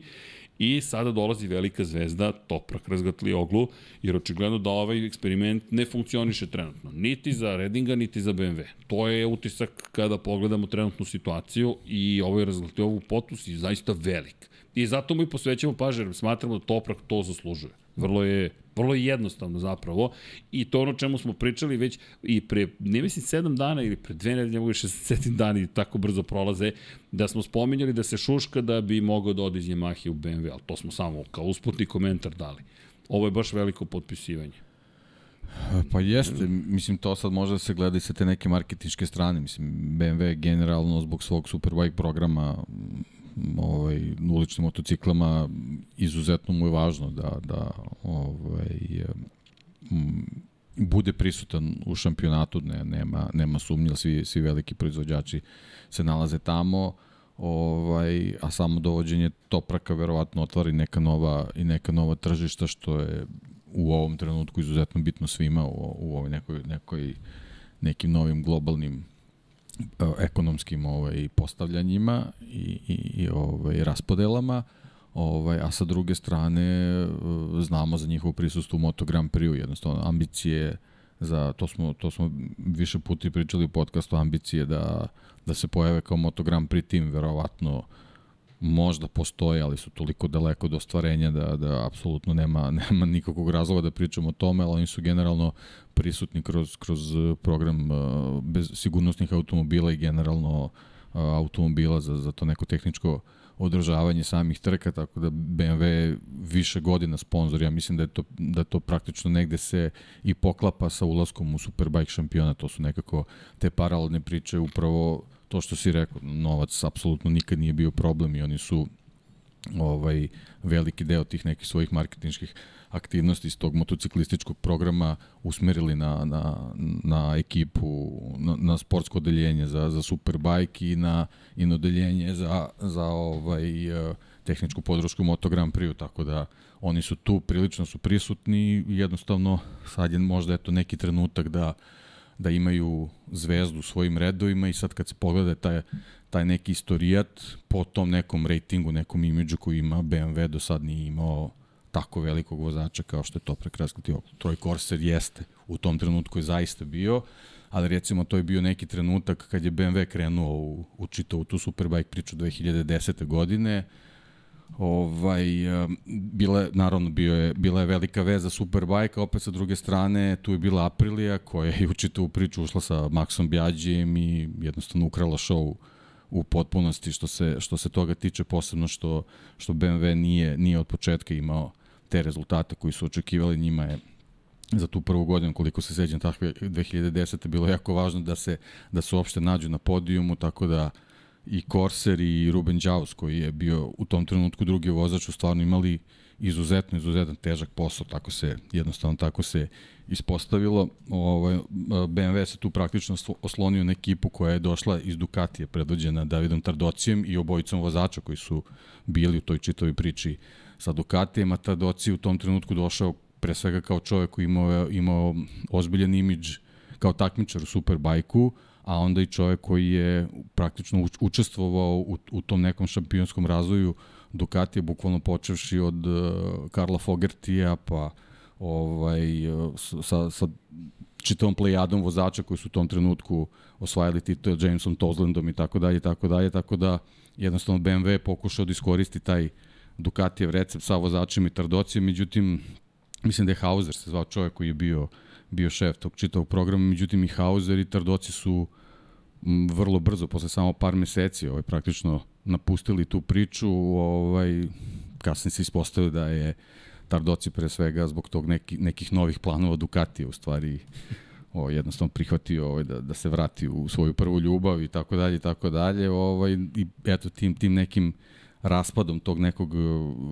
I sada dolazi velika zvezda Toprak razgatli oglu, jer očigledno da ovaj eksperiment ne funkcioniše trenutno. Niti za Redinga, niti za BMW. To je utisak kada pogledamo trenutnu situaciju i ovaj razgatli ovu potus je zaista velik. I zato mu i posvećamo pažnje, smatramo da Toprak to zaslužuje. Vrlo je Vrlo je jednostavno zapravo i to ono čemu smo pričali već i pre, ne mislim, 7 dana ili pre dve nedelje, mogu 67 dana i tako brzo prolaze, da smo spominjali da se šuška da bi mogao da ode iz Yamahe u BMW, ali to smo samo kao usputni komentar dali. Ovo je baš veliko potpisivanje. Pa jeste, mislim to sad može da se gleda i sa te neke marketinške strane, mislim BMW generalno zbog svog Superbike programa ovaj, uličnim motociklama izuzetno mu je važno da, da ovaj, m, bude prisutan u šampionatu, ne, nema, nema sumnje, svi, svi veliki proizvođači se nalaze tamo, ovaj, a samo dovođenje Topraka verovatno otvori neka nova i neka nova tržišta što je u ovom trenutku izuzetno bitno svima u, u ovoj nekoj, nekoj nekim novim globalnim ekonomskim ovaj postavljanjima i i i ovaj raspodelama. Ovaj a sa druge strane e, znamo za njihovo prisustvo u Moto Grand Prix, jednostavno ambicije za to smo to smo više puta pričali u podcastu ambicije da da se pojave kao Moto Grand Prix tim verovatno možda postoje, ali su toliko daleko od ostvarenja da, da apsolutno nema, nema nikakvog razloga da pričamo o tome, ali oni su generalno prisutni kroz, kroz program uh, bez sigurnosnih automobila i generalno uh, automobila za, za to neko tehničko održavanje samih trka, tako da BMW je više godina sponsor, ja mislim da je to, da to praktično negde se i poklapa sa ulaskom u Superbike šampiona, to su nekako te paralelne priče upravo to što si rekao, novac apsolutno nikad nije bio problem i oni su ovaj veliki deo tih nekih svojih marketinških aktivnosti iz tog motociklističkog programa usmerili na, na, na ekipu, na, na sportsko odeljenje za, za Superbike i na, i na odeljenje za, za ovaj, eh, tehničku podršku Moto Grand Prix, tako da oni su tu, prilično su prisutni i jednostavno sad je možda eto neki trenutak da da imaju zvezdu u svojim redovima i sad kad se pogleda taj, taj neki istorijat po tom nekom rejtingu, nekom imidžu koji ima BMW do sad nije imao tako velikog vozača kao što je to prekraskati okolo. Troj Corsair jeste, u tom trenutku je zaista bio, ali recimo to je bio neki trenutak kad je BMW krenuo u, u čitavu tu Superbike priču 2010. godine, ovaj, bila, naravno bio je, bila je velika veza Superbike, a opet sa druge strane tu je bila Aprilija koja je u priču ušla sa Maxom Bjađijem i jednostavno ukrala show u potpunosti što se, što se toga tiče, posebno što, što BMW nije, nije od početka imao te rezultate koji su očekivali njima je za tu prvu godinu, koliko se seđam takve 2010. bilo jako važno da se, da se uopšte nađu na podijumu, tako da i Corsair i Ruben Jaus koji je bio u tom trenutku drugi vozač u stvarno imali izuzetno, izuzetan težak posao, tako se, jednostavno tako se ispostavilo. Ovaj, BMW se tu praktično oslonio na ekipu koja je došla iz Ducatije, predvođena Davidom Tardocijem i obojicom vozača koji su bili u toj čitovi priči sa Ducatijem, a Tardoci u tom trenutku došao pre svega kao čovek koji imao, imao ozbiljan imidž kao takmičar u Superbajku, a onda i čovek koji je praktično učestvovao u, u tom nekom šampionskom razvoju Ducatija, bukvalno počevši od uh, Karla Fogertija, pa ovaj, uh, sa, sa čitavom plejadom vozača koji su u tom trenutku osvajali titul Jamesom Tozlandom i tako dalje, tako dalje, tako da jednostavno BMW je pokušao da iskoristi taj Ducatijev recept sa vozačima i Tardocijem, međutim, mislim da je Hauser se zvao čovjek koji je bio, bio šef tog čitavog programa, međutim i Hauser i Tardoci su m, vrlo brzo, posle samo par meseci, ovaj, praktično napustili tu priču, ovaj, kasnije se ispostavio da je Tardoci pre svega zbog tog neki, nekih novih planova Ducatija u stvari o, jednostavno prihvatio ovaj, da, da se vrati u svoju prvu ljubav i tako dalje i tako dalje ovaj, i eto tim, tim nekim raspadom tog nekog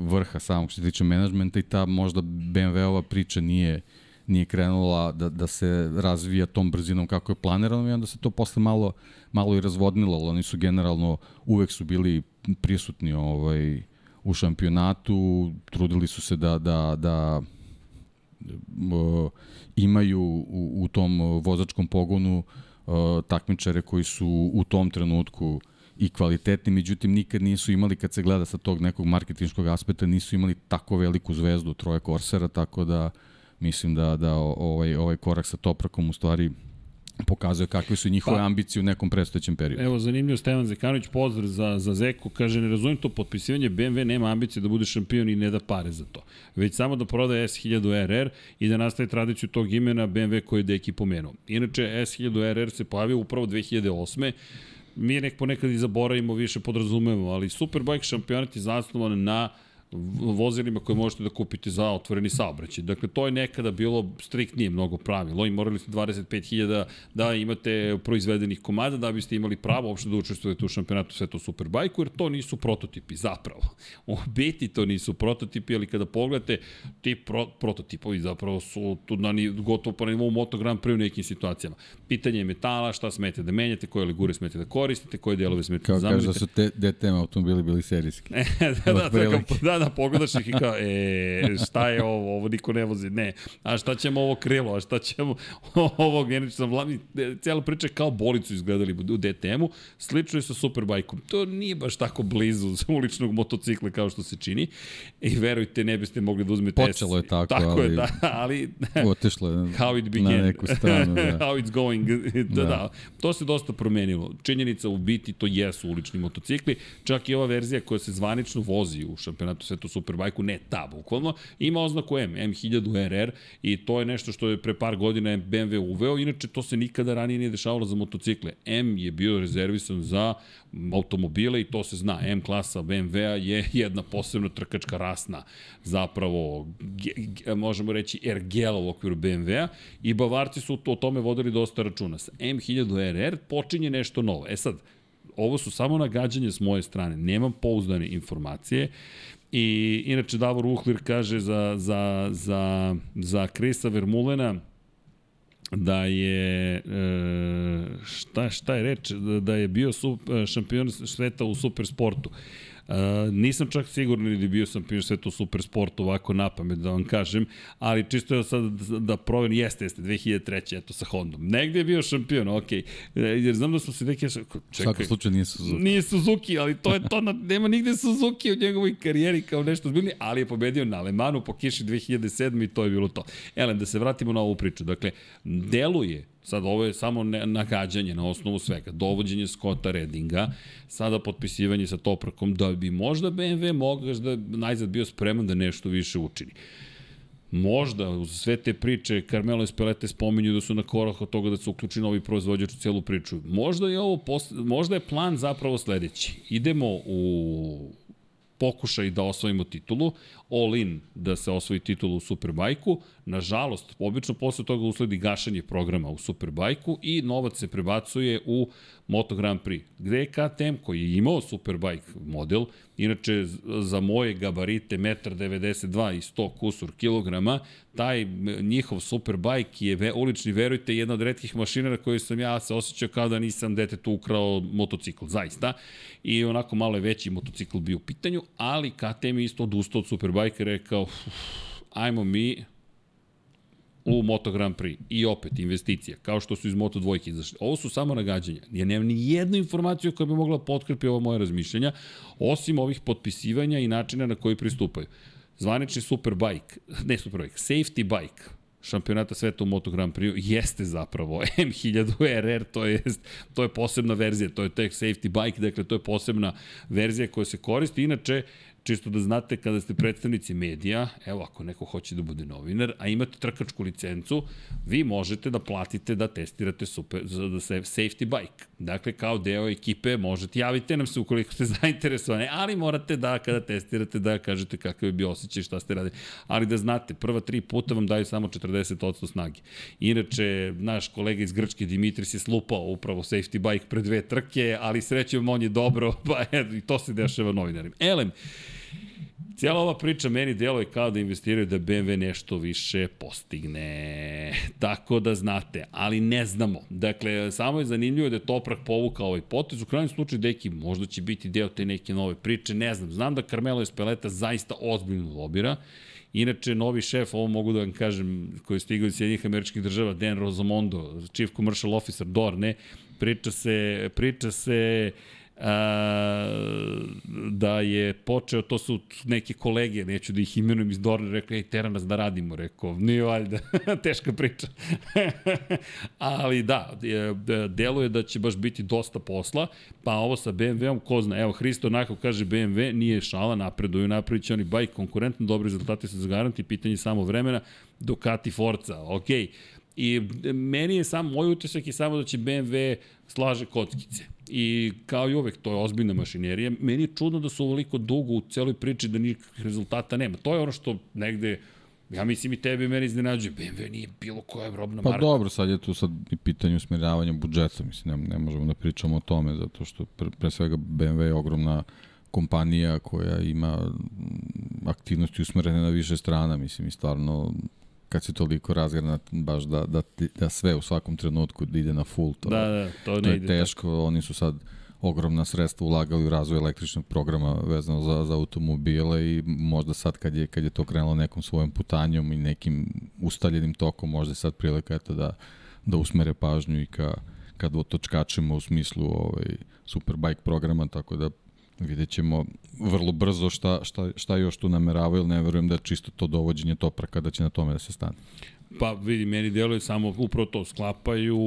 vrha samog što se tiče menadžmenta i ta možda BMW-ova priča nije nije krenula da, da se razvija tom brzinom kako je planirano i onda se to posle malo, malo i razvodnilo, ali oni su generalno uvek su bili prisutni ovaj, u šampionatu, trudili su se da, da, da uh, imaju u, u tom vozačkom pogonu uh, takmičare koji su u tom trenutku i kvalitetni, međutim nikad nisu imali, kad se gleda sa tog nekog marketinškog aspekta, nisu imali tako veliku zvezdu troje Korsera, tako da mislim da, da ovaj, ovaj korak sa Toprakom u stvari pokazuje kakve su njihove pa, ambicije u nekom predstojećem periodu. Evo, zanimljivo, Stevan Zekanović, pozdrav za, za Zeku, kaže, ne razumijem to potpisivanje, BMW nema ambicije da bude šampion i ne da pare za to. Već samo da prodaje S1000 RR i da nastaje tradiciju tog imena BMW koji je deki pomenuo. Inače, S1000 RR se pojavio upravo 2008 mi nek ponekad i zaboravimo, više podrazumemo, ali Superbike šampionat je zasnovan na uh, vozilima koje možete da kupite za otvoreni saobraćaj. Dakle, to je nekada bilo striktnije mnogo pravilo i morali ste 25.000 da imate proizvedenih komada da biste imali pravo uopšte da učestvujete u šampionatu sveta Superbajku, jer to nisu prototipi zapravo. U biti to nisu prototipi, ali kada pogledate, ti pro, prototipovi zapravo su tu na ni, gotovo pa nivou Moto Grand Prix u nekim situacijama. Pitanje je metala, šta smete da menjate, koje ligure smete da koristite, koje delove smete Kao da zamenite. Kao kaže da su te DTM automobili bili serijski. da, da, da, da, da, pogledaš ih i kao, e, šta je ovo, ovo niko ne vozi, ne. A šta ćemo ovo krilo, a šta ćemo ovo generično vladni, cijela priča je kao bolicu izgledali u DTM-u, slično je sa Superbajkom. To nije baš tako blizu uličnog motocikla kao što se čini i verujte, ne biste mogli da uzmete Počelo je tako, tako ali... je, da, ali... Otešlo je how it began. na neku stranu, da. how it's going, da, da, da. To se dosta promenilo. Činjenica u biti to jesu ulični motocikli, čak i ova verzija koja se zvanično vozi u šampionatu svetu Superbajku, ne ta bukvalno, ima oznaku M, M1000RR i to je nešto što je pre par godina BMW uveo, inače to se nikada ranije nije dešavalo za motocikle. M je bio rezervisan za automobile i to se zna. M klasa BMW-a je jedna posebno trkačka rasna, zapravo možemo reći ergela u okviru BMW-a i Bavarci su o tome vodili dosta računa. Sa M1000RR počinje nešto novo. E sad, ovo su samo nagađanje s moje strane, nemam pouzdane informacije. I inače Davor Uhlir kaže za, za, za, za Krisa Vermulena da je e, šta, šta je reč da je bio šampion sveta u supersportu. Uh, nisam čak siguran da bio sam pio sve to super sport ovako na pamet da vam kažem, ali čisto je sad da proverim, jeste, jeste, 2003. eto sa Hondom. Negde je bio šampion, ok. E, jer znam da smo se neke... Čekaj, Svako slučaj nije Suzuki. Nije Suzuki, ali to je to, na, nema nigde Suzuki u njegovoj karijeri kao nešto zbiljni, ali je pobedio na Alemanu po kiši 2007. i to je bilo to. Elem, da se vratimo na ovu priču. Dakle, deluje Sad ovo je samo nagađanje na osnovu svega. Dovođenje Scotta Reddinga, sada potpisivanje sa Toprakom, da bi možda BMW mogao da najzad bio spreman da nešto više učini. Možda, uz sve te priče, Carmelo Espelete spominju da su na korak od toga da se uključi novi proizvođač u celu priču. Možda je ovo, posle, možda je plan zapravo sledeći. Idemo u pokušaj da osvojimo titulu, all in da se osvoji titulu u Superbajku. Nažalost, obično posle toga usledi gašanje programa u Superbajku i novac se prebacuje u Moto Grand Prix, gde je KTM koji je imao Superbike model, inače za moje gabarite 1,92 i 100 kusur kilograma, taj njihov Superbike je ulični, verujte, jedna od redkih mašina na kojoj sam ja se osjećao kao da nisam detetu ukrao motocikl, zaista. I onako malo je veći motocikl bio u pitanju, ali KTM je isto odustao od Superbike i rekao, ajmo mi, u Moto Grand Prix. I opet, investicija, kao što su iz Moto dvojke izašli. Ovo su samo nagađanja. Ja nemam ni jednu informaciju koja bi mogla potkrepi ovo moje razmišljenja, osim ovih potpisivanja i načina na koji pristupaju. Zvanični Superbike, ne Superbike, Safety Bike, šampionata sveta u Moto Grand Prix jeste zapravo M1000 RR, to je, to je posebna verzija, to je tek safety bike, dakle to je posebna verzija koja se koristi. Inače, Čisto da znate kada ste predstavnici medija, evo ako neko hoće da bude novinar, a imate trkačku licencu, vi možete da platite da testirate super, da se safety bike. Dakle, kao deo ekipe možete, javite nam se ukoliko ste zainteresovani, ali morate da kada testirate da kažete kakav je bio osjećaj, šta ste radili. Ali da znate, prva tri puta vam daju samo 40% snage. Inače, naš kolega iz Grčke Dimitris je slupao upravo safety bike pre dve trke, ali srećom on je dobro, pa i to se dešava novinarima. Elem, Cijela ova priča meni deluje kao da investiraju da BMW nešto više postigne. Tako da znate, ali ne znamo. Dakle, samo je zanimljivo da je Toprak povukao ovaj potez. U krajnjem slučaju, deki, možda će biti deo te neke nove priče, ne znam. Znam da Carmelo Espeleta zaista ozbiljno lobira. Inače, novi šef, ovo mogu da vam kažem, koji je stigao iz Sjedinjih američkih država, Dan Rosamondo, Chief Commercial Officer Dorne, priča se, priča se a, da je počeo, to su neke kolege, neću da ih imenujem iz Dorne, rekli, ej, tera nas da radimo, rekao, nije valjda, teška priča. Ali da, deluje da će baš biti dosta posla, pa ovo sa BMW-om, ko zna, evo, Hristo onako kaže BMW, nije šala, napreduju, napravit će oni bajk konkurentno, dobri rezultati se zagaranti, pitanje samo vremena, Ducati Forza, okej, okay. I meni je samo, moj utisak je samo da će BMW slaže kockice I kao i uvek, to je ozbiljna mašinerija. Meni je čudno da su ovoliko dugo u celoj priči da nikakvih rezultata nema. To je ono što negde Ja mislim i tebe i meni iznenađuje. BMW nije bilo koja robna pa marka. Pa dobro, sad je tu sad i pitanje usmjeravanja budžeta. Mislim, ne, ne možemo da pričamo o tome, zato što pre, pre svega BMW je ogromna kompanija koja ima aktivnosti usmerene na više strana, mislim, i stvarno kad se toliko razgrana baš da, da, da sve u svakom trenutku ide na full, to, da, da, to, ne to je ide teško, tako. oni su sad ogromna sredstva ulagali u razvoj električnog programa vezano za, za automobile i možda sad kad je, kad je to krenulo nekom svojom putanjom i nekim ustaljenim tokom, možda je sad prilika eto da, da usmere pažnju i ka, kad otočkačemo u smislu ovaj, Superbike programa, tako da vidjet ćemo vrlo brzo šta, šta, šta još tu nameravaju, ne verujem da je čisto to dovođenje topraka da će na tome da se stane. Pa vidi, meni deluje samo upravo to, sklapaju,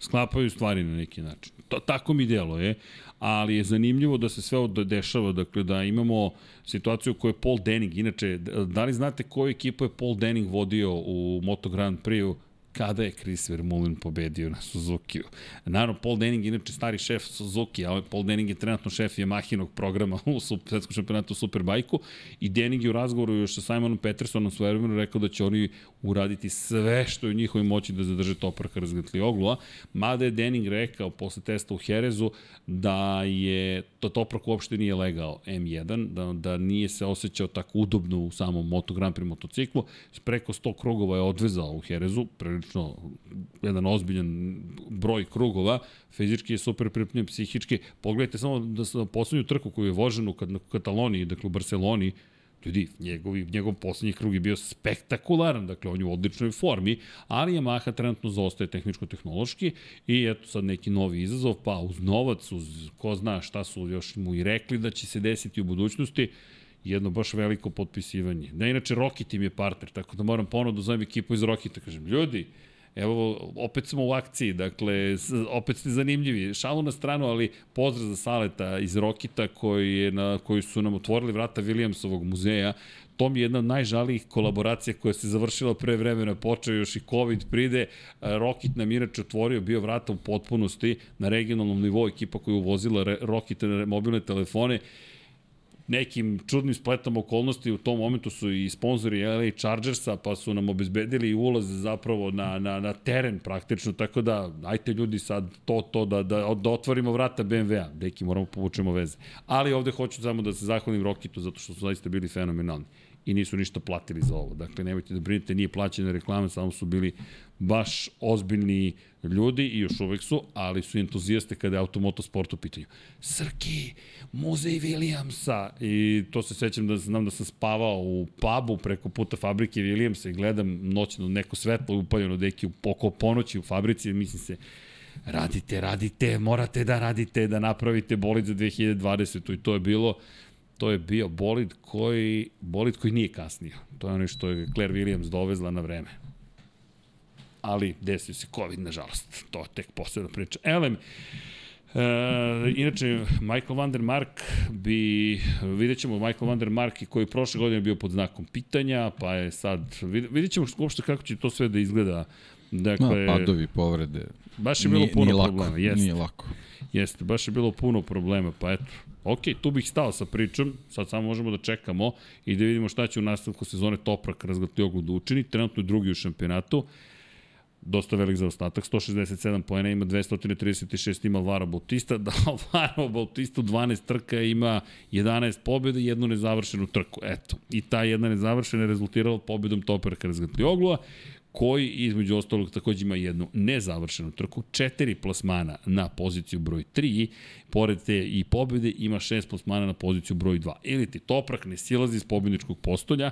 sklapaju stvari na neki način. To, tako mi deluje, ali je zanimljivo da se sve ovo dešava, dakle da imamo situaciju koju je Paul Denning, inače, da li znate koju ekipu je Paul Denning vodio u Moto Grand Prix kada je Chris Vermeulen pobedio na Suzuki-u. Naravno, Paul Denning inače stari šef Suzuki, a Paul Denning je trenutno šef Yamahinog programa u svetskom šampionatu Superbajku i Denning je u razgovoru još sa Simonom Petersonom svojevremeno rekao da će oni uraditi sve što je u njihovoj moći da zadrže Topraka razgatli oglua, mada je Denning rekao posle testa u Herezu da je to Toprak uopšte nije legao M1, da, da nije se osjećao tako udobno u samom Moto Grand Prix motociklu, preko 100 krugova je odvezao u Herezu, prilično jedan ozbiljan broj krugova, fizički je super pripremljen, psihički. Pogledajte samo da sa poslednju trku koju je vožen u Kataloniji, dakle u Barceloni, ljudi, njegovi, njegov poslednji krug je bio spektakularan, dakle on je u odličnoj formi, ali Yamaha trenutno zostaje tehničko-tehnološki i eto sad neki novi izazov, pa uz novac, uz ko zna šta su još mu i rekli da će se desiti u budućnosti, jedno baš veliko potpisivanje. Da, inače, Rocket im je partner, tako da moram ponovno da zovem ekipu iz Rocketa, kažem, ljudi, Evo, opet smo u akciji, dakle, opet ste zanimljivi. Šalu na stranu, ali pozdrav za Saleta iz Rokita koji, je na, koji su nam otvorili vrata Williamsovog muzeja. To mi je jedna od najžalijih kolaboracija koja se završila pre vremena, počeo još i COVID pride. Rokit nam inače otvorio, bio vrata u potpunosti na regionalnom nivou, ekipa koja je uvozila Rokit mobilne telefone nekim čudnim spletom okolnosti u tom momentu su i sponzori LA Chargersa, pa su nam obezbedili ulaz zapravo na, na, na teren praktično, tako da ajte ljudi sad to, to da, da, da otvorimo vrata BMW-a, deki moramo povučemo veze. Ali ovde hoću samo da se zahvalim Rokitu zato što su zaista bili fenomenalni i nisu ništa platili za ovo. Dakle, nemojte da brinete, nije plaćena reklama, samo su bili baš ozbiljni ljudi i još uvek su, ali su entuzijaste kada je automotosport u pitanju. Srki, muzej Williamsa i to se sećam da znam da sam spavao u pubu preko puta fabrike Williamsa i gledam noćno neko svetlo upaljeno deki oko ponoći u fabrici mislim se radite, radite, morate da radite, da napravite bolid za 2020. I to je bilo to je bio bolid koji, bolid koji nije kasnio. To je ono što je Claire Williams dovezla na vreme. Ali desio se COVID, nažalost. To je tek posebna priča. Elem, E, inače, Michael van der Mark bi, vidjet ćemo Michael van der Mark koji prošle godine bio pod znakom pitanja, pa je sad, vidjet ćemo uopšte kako će to sve da izgleda. Dakle, no, padovi, povrede. Baš je bilo nije, puno nije problema. Lako, Jeste. Nije lako. Jeste, baš je bilo puno problema, pa eto. Ok, tu bih stao sa pričom, sad samo možemo da čekamo i da vidimo šta će u nastavku sezone Toprak razgatljoglu da učini. Trenutno je drugi u šampionatu dosta velik zaostatak, 167 poena ima 236 ima Alvaro Bautista, da Alvaro Bautista u 12 trka ima 11 pobjeda i jednu nezavršenu trku. Eto, i ta jedna nezavršena je rezultirala pobjedom Toperka Razgatlioglu, koji između ostalog takođe ima jednu nezavršenu trku, četiri plasmana na poziciju broj 3, pored te i pobjede ima šest plasmana na poziciju broj 2. Ili ti Toprak ne silazi iz pobjedničkog postolja,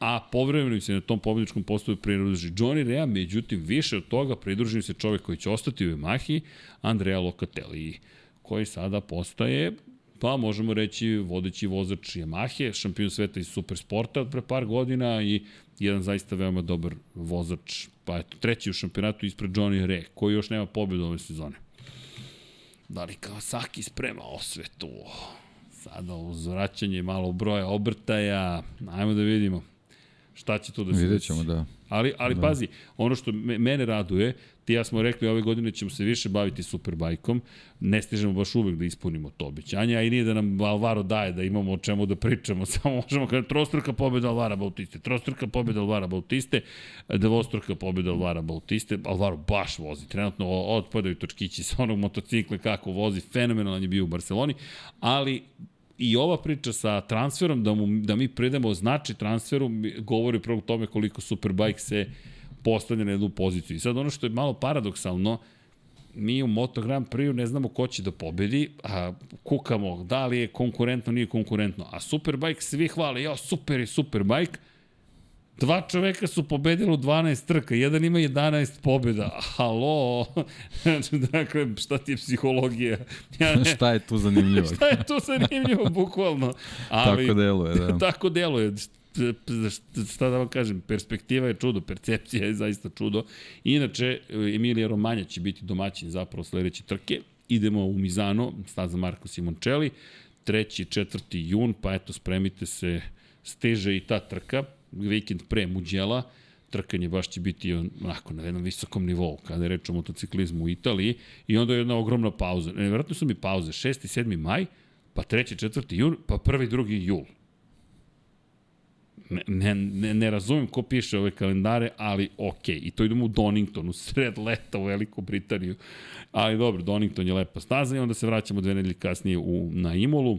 a povremeno se na tom pobjedičkom postoju pridruži Johnny Rea, međutim više od toga pridruži se čovek koji će ostati u Yamahi, Andrea Locatelli, koji sada postaje pa možemo reći vodeći vozač Yamahe, šampion sveta iz supersporta od pre par godina i jedan zaista veoma dobar vozač, pa eto, treći u šampionatu ispred Johnny Re, koji još nema pobjedu ove sezone. Da li Kawasaki sprema osvetu? Sada uz vraćanje malo broja obrtaja, ajmo da vidimo šta će to da se Vidjet ćemo, da. Ali, ali da. pazi, ono što me, mene raduje, ti ja smo rekli ove godine ćemo se više baviti Superbajkom, ne stižemo baš uvek da ispunimo to obećanje, a i nije da nam Alvaro daje da imamo o čemu da pričamo, samo možemo kada trostruka pobjeda Alvara Bautiste, trostruka pobjeda Alvara Bautiste, dvostruka pobjeda Alvara Bautiste, Alvaro baš vozi, trenutno otpadaju točkići sa onog motocikla kako vozi, fenomenalan je bio u Barceloni, ali i ova priča sa transferom, da, mu, da mi pridemo znači transferu, govori upravo tome koliko Superbike se postavlja na jednu poziciju. I sad ono što je malo paradoksalno, mi u Moto Grand Prix ne znamo ko će da pobedi, a kukamo da li je konkurentno, nije konkurentno. A Superbike svi hvale, jo, super je Superbike, Dva čoveka su pobedili u 12 trka, jedan ima 11 pobjeda. Halo, dakle, šta ti je psihologija? Ja ne, šta je tu zanimljivo? šta je tu zanimljivo, bukvalno? Ali, tako deluje, da. Tako deluje šta da vam kažem, perspektiva je čudo, percepcija je zaista čudo. Inače, Emilija Romanja će biti domaćin zapravo sledeće trke. Idemo u Mizano, staza Marko Simoncelli, 3. 4. jun, pa eto, spremite se, steže i ta trka vikend pre Muđela, trkanje baš će biti onako na jednom visokom nivou kada je reč o motociklizmu u Italiji i onda je jedna ogromna pauza. Nevjerojatno su mi pauze 6. i 7. maj, pa 3. 4. jun, pa 1. 2. jul. Ne, ne, ne, ne razumem ko piše ove kalendare, ali ok. I to idemo u Donington, u sred leta u Veliku Britaniju. Ali dobro, Donington je lepa staza i onda se vraćamo dve nedelje kasnije u, na Imolu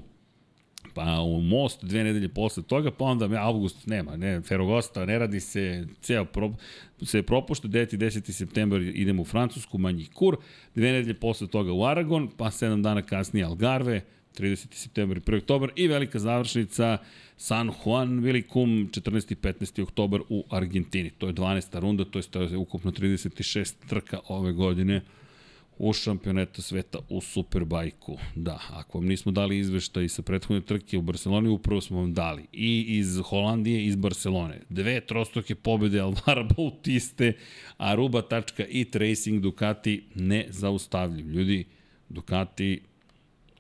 pa u Most dve nedelje posle toga, pa onda avgust nema, ne, Ferogosta, ne radi se, ceo pro, se propušta, 9. i 10. septembar idemo u Francusku, manji kur, dve nedelje posle toga u Aragon, pa 7 dana kasnije Algarve, 30. septembar i 1. oktobar i velika završnica San Juan Vilicum 14. i 15. oktobar u Argentini. To je 12. runda, to je ukupno 36 trka ove godine u šampioneta sveta u Superbajku. Da, ako vam nismo dali izveštaj sa prethodne trke u Barceloni, upravo smo vam dali. I iz Holandije, iz Barcelone. Dve trostoke pobjede Alvara Bautiste, Aruba tačka i Racing Ducati ne zaustavljiv. Ljudi, Ducati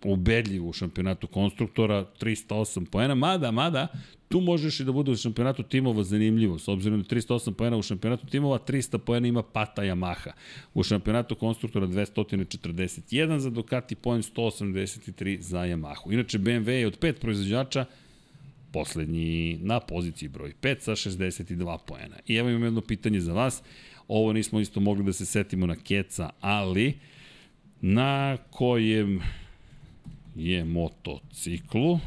ubedljivo u šampionatu konstruktora, 308 poena, mada, mada, tu možeš i da bude u šampionatu timova zanimljivo, s obzirom da 308 poena u šampionatu timova, 300 poena ima Pata Yamaha. U šampionatu konstruktora 241 za Ducati, poen 183 za Yamahu. Inače, BMW je od pet proizvođača poslednji na poziciji broj 5 sa 62 poena. I evo imam jedno pitanje za vas. Ovo nismo isto mogli da se setimo na Keca, ali na kojem je motociklu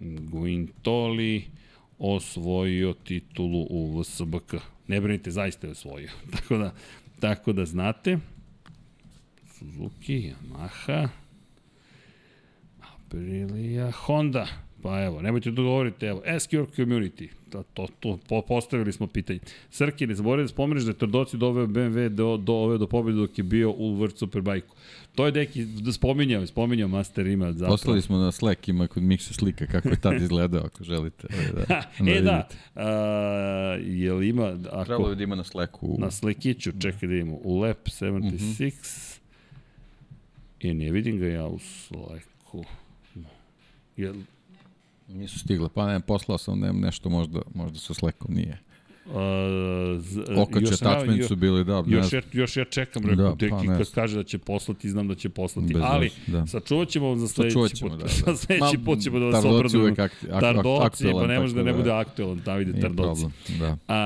Guintoli osvojio titulu u VSBK. Ne brinite, zaista je osvojio. Tako da, tako da znate. Suzuki, Yamaha, Aprilia, Honda. Pa evo, nemojte da govorite, evo, ask your community. To, to, to, po, postavili smo pitanje. Srki, ne zaboravim da spomeneš da je Trdoci doveo BMW do, do, ove do pobjede dok je bio u World Superbike-u. To je neki, da spominjao, spominjao Master ima zapravo. Poslali smo na Slack, ima kod Miksa slika kako je tad izgledao, ako želite. Da, da e da, uh, je li ima... Ako, Trebalo da ima na Slacku. Na Slackiću, čekaj da imamo, u Lab 76, uh -huh. E, ne vidim ga ja u sleku. Jel, Nisu stigle, pa ne, poslao sam ne, nešto možda, možda sa slekom nije. Uh, Okače attachment su bili, da, Još, ja, još ja čekam, rekao, Da, da, deki pa ne kad kaže da će poslati, znam da će poslati. Bez Ali, da. sačuvat ćemo za sledeći ćemo, put. da, da. za sledeći Ma, put ćemo da vas obradujemo. uvek akti- ak- ak- Tardoci, aktuelan, pa ne može da ne da- bude aktuelan, da vidi problem, da. A,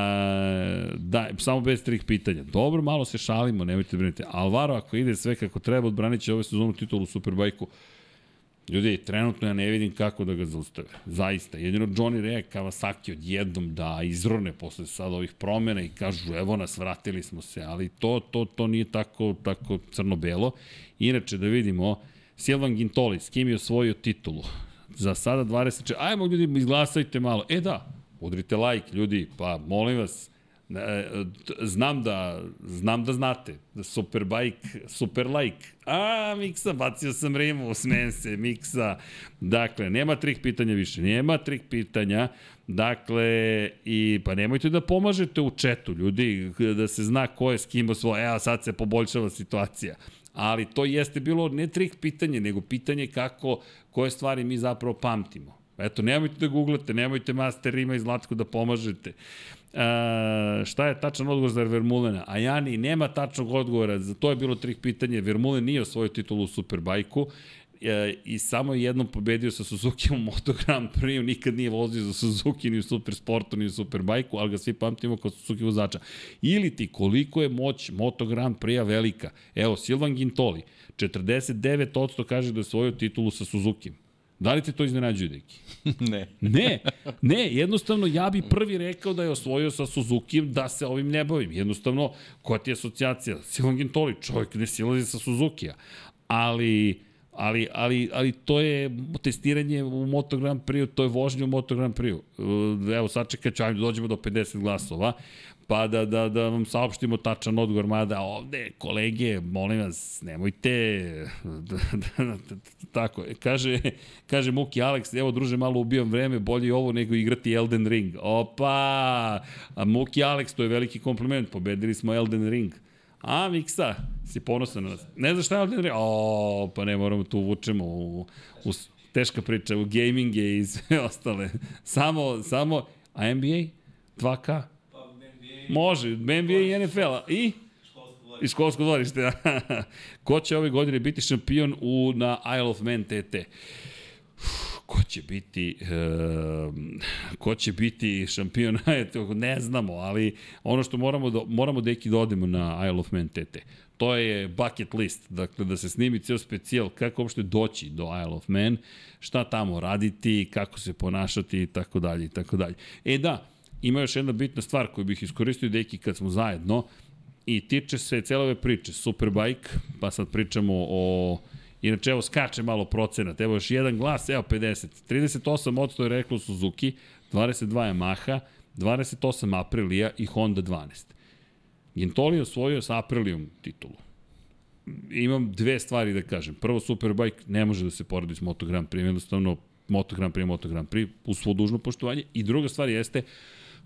da, samo bez trih pitanja. Dobro, malo se šalimo, nemojte brinite. Alvaro, ako ide sve kako treba, odbranit će ove sezonu titulu u Superbajku. Ljudi, trenutno ja ne vidim kako da ga zaustave. Zaista. Jedino Johnny Rea Kawasaki odjednom da izrone posle sad ovih promjena i kažu evo nas, vratili smo se, ali to, to, to nije tako, tako crno-belo. Inače, da vidimo, Silvan Gintoli, s kim je osvojio titulu? Za sada 24. Ajmo ljudi, izglasajte malo. E da, udrite like, ljudi, pa molim vas, znam da, znam da znate, Superbike, Super like. A, Miksa, bacio sam rimu, smen se, Miksa. Dakle, nema trih pitanja više, nema trih pitanja. Dakle, i pa nemojte da pomažete u četu, ljudi, da se zna ko je s kim osvoje. Evo, sad se poboljšava situacija. Ali to jeste bilo ne trih pitanje, nego pitanje kako, koje stvari mi zapravo pamtimo. Eto, nemojte da googlate, nemojte master Rima i Zlatko da pomažete. E, šta je tačan odgovor za Vermulena? A Jani, nema tačnog odgovora, za to je bilo trih pitanje. Vermulen nije osvojio titulu u Superbajku e, i samo je jednom pobedio sa Suzuki u Moto Grand Prix, nikad nije vozio za Suzuki ni u Supersportu ni u Superbajku, ali ga svi pamtimo kao Suzuki vozača. Ili ti koliko je moć Moto Grand Prix-a velika. Evo, Silvan Gintoli, 49% kaže da je osvojio titulu sa Suzuki. Da li te to iznenađuje, Deki? ne. Ne, ne, jednostavno ja bi prvi rekao da je osvojio sa Suzuki da se ovim ne bavim. Jednostavno, koja ti je asocijacija? Silvan Gintoli, čovjek ne silazi sa Suzukija. Ali, ali, ali, ali to je testiranje u Moto Grand Prix, to je vožnje u Moto Grand Prix. Evo, sad čekat ću, ajde, dođemo do 50 glasova pa da, da, da vam saopštimo tačan odgovor, mada ovde, kolege, molim vas, nemojte, da, da, da, tako, kaže, kaže Muki Alex, evo druže, malo ubijam vreme, bolje ovo nego igrati Elden Ring. Opa, a Muki Alex, to je veliki kompliment, pobedili smo Elden Ring. A, Miksa, si ponosan na nas. Ne znaš šta je Elden Ring? O, pa ne, moramo tu uvučemo u, u teška priča, u gaminge i sve ostale. Samo, samo, a NBA? 2K? Može, NBA i NFL-a. I? I školsko dvorište. Ko će ove godine biti šampion u, na Isle of Man TT? ko će biti e, ko će biti šampion ne znamo, ali ono što moramo da, moramo da da odemo na Isle of Man TT. To je bucket list, dakle da se snimi ceo specijal kako uopšte doći do Isle of Man, šta tamo raditi, kako se ponašati i tako dalje i tako dalje. E da, ima još jedna bitna stvar koju bih iskoristio deki kad smo zajedno i tiče se cele ove priče Superbike, pa sad pričamo o Inače, evo, skače malo procenat. Evo još jedan glas, evo 50. 38% je reklo Suzuki, 22 Yamaha, 28 Aprilia i Honda 12. Gintoli je osvojio sa Aprilijom titulu. Imam dve stvari da kažem. Prvo, Superbike ne može da se poredi s Moto Grand Prix, jednostavno Moto Grand Prix, Moto Grand Prix, svo dužno poštovanje. I druga stvar jeste,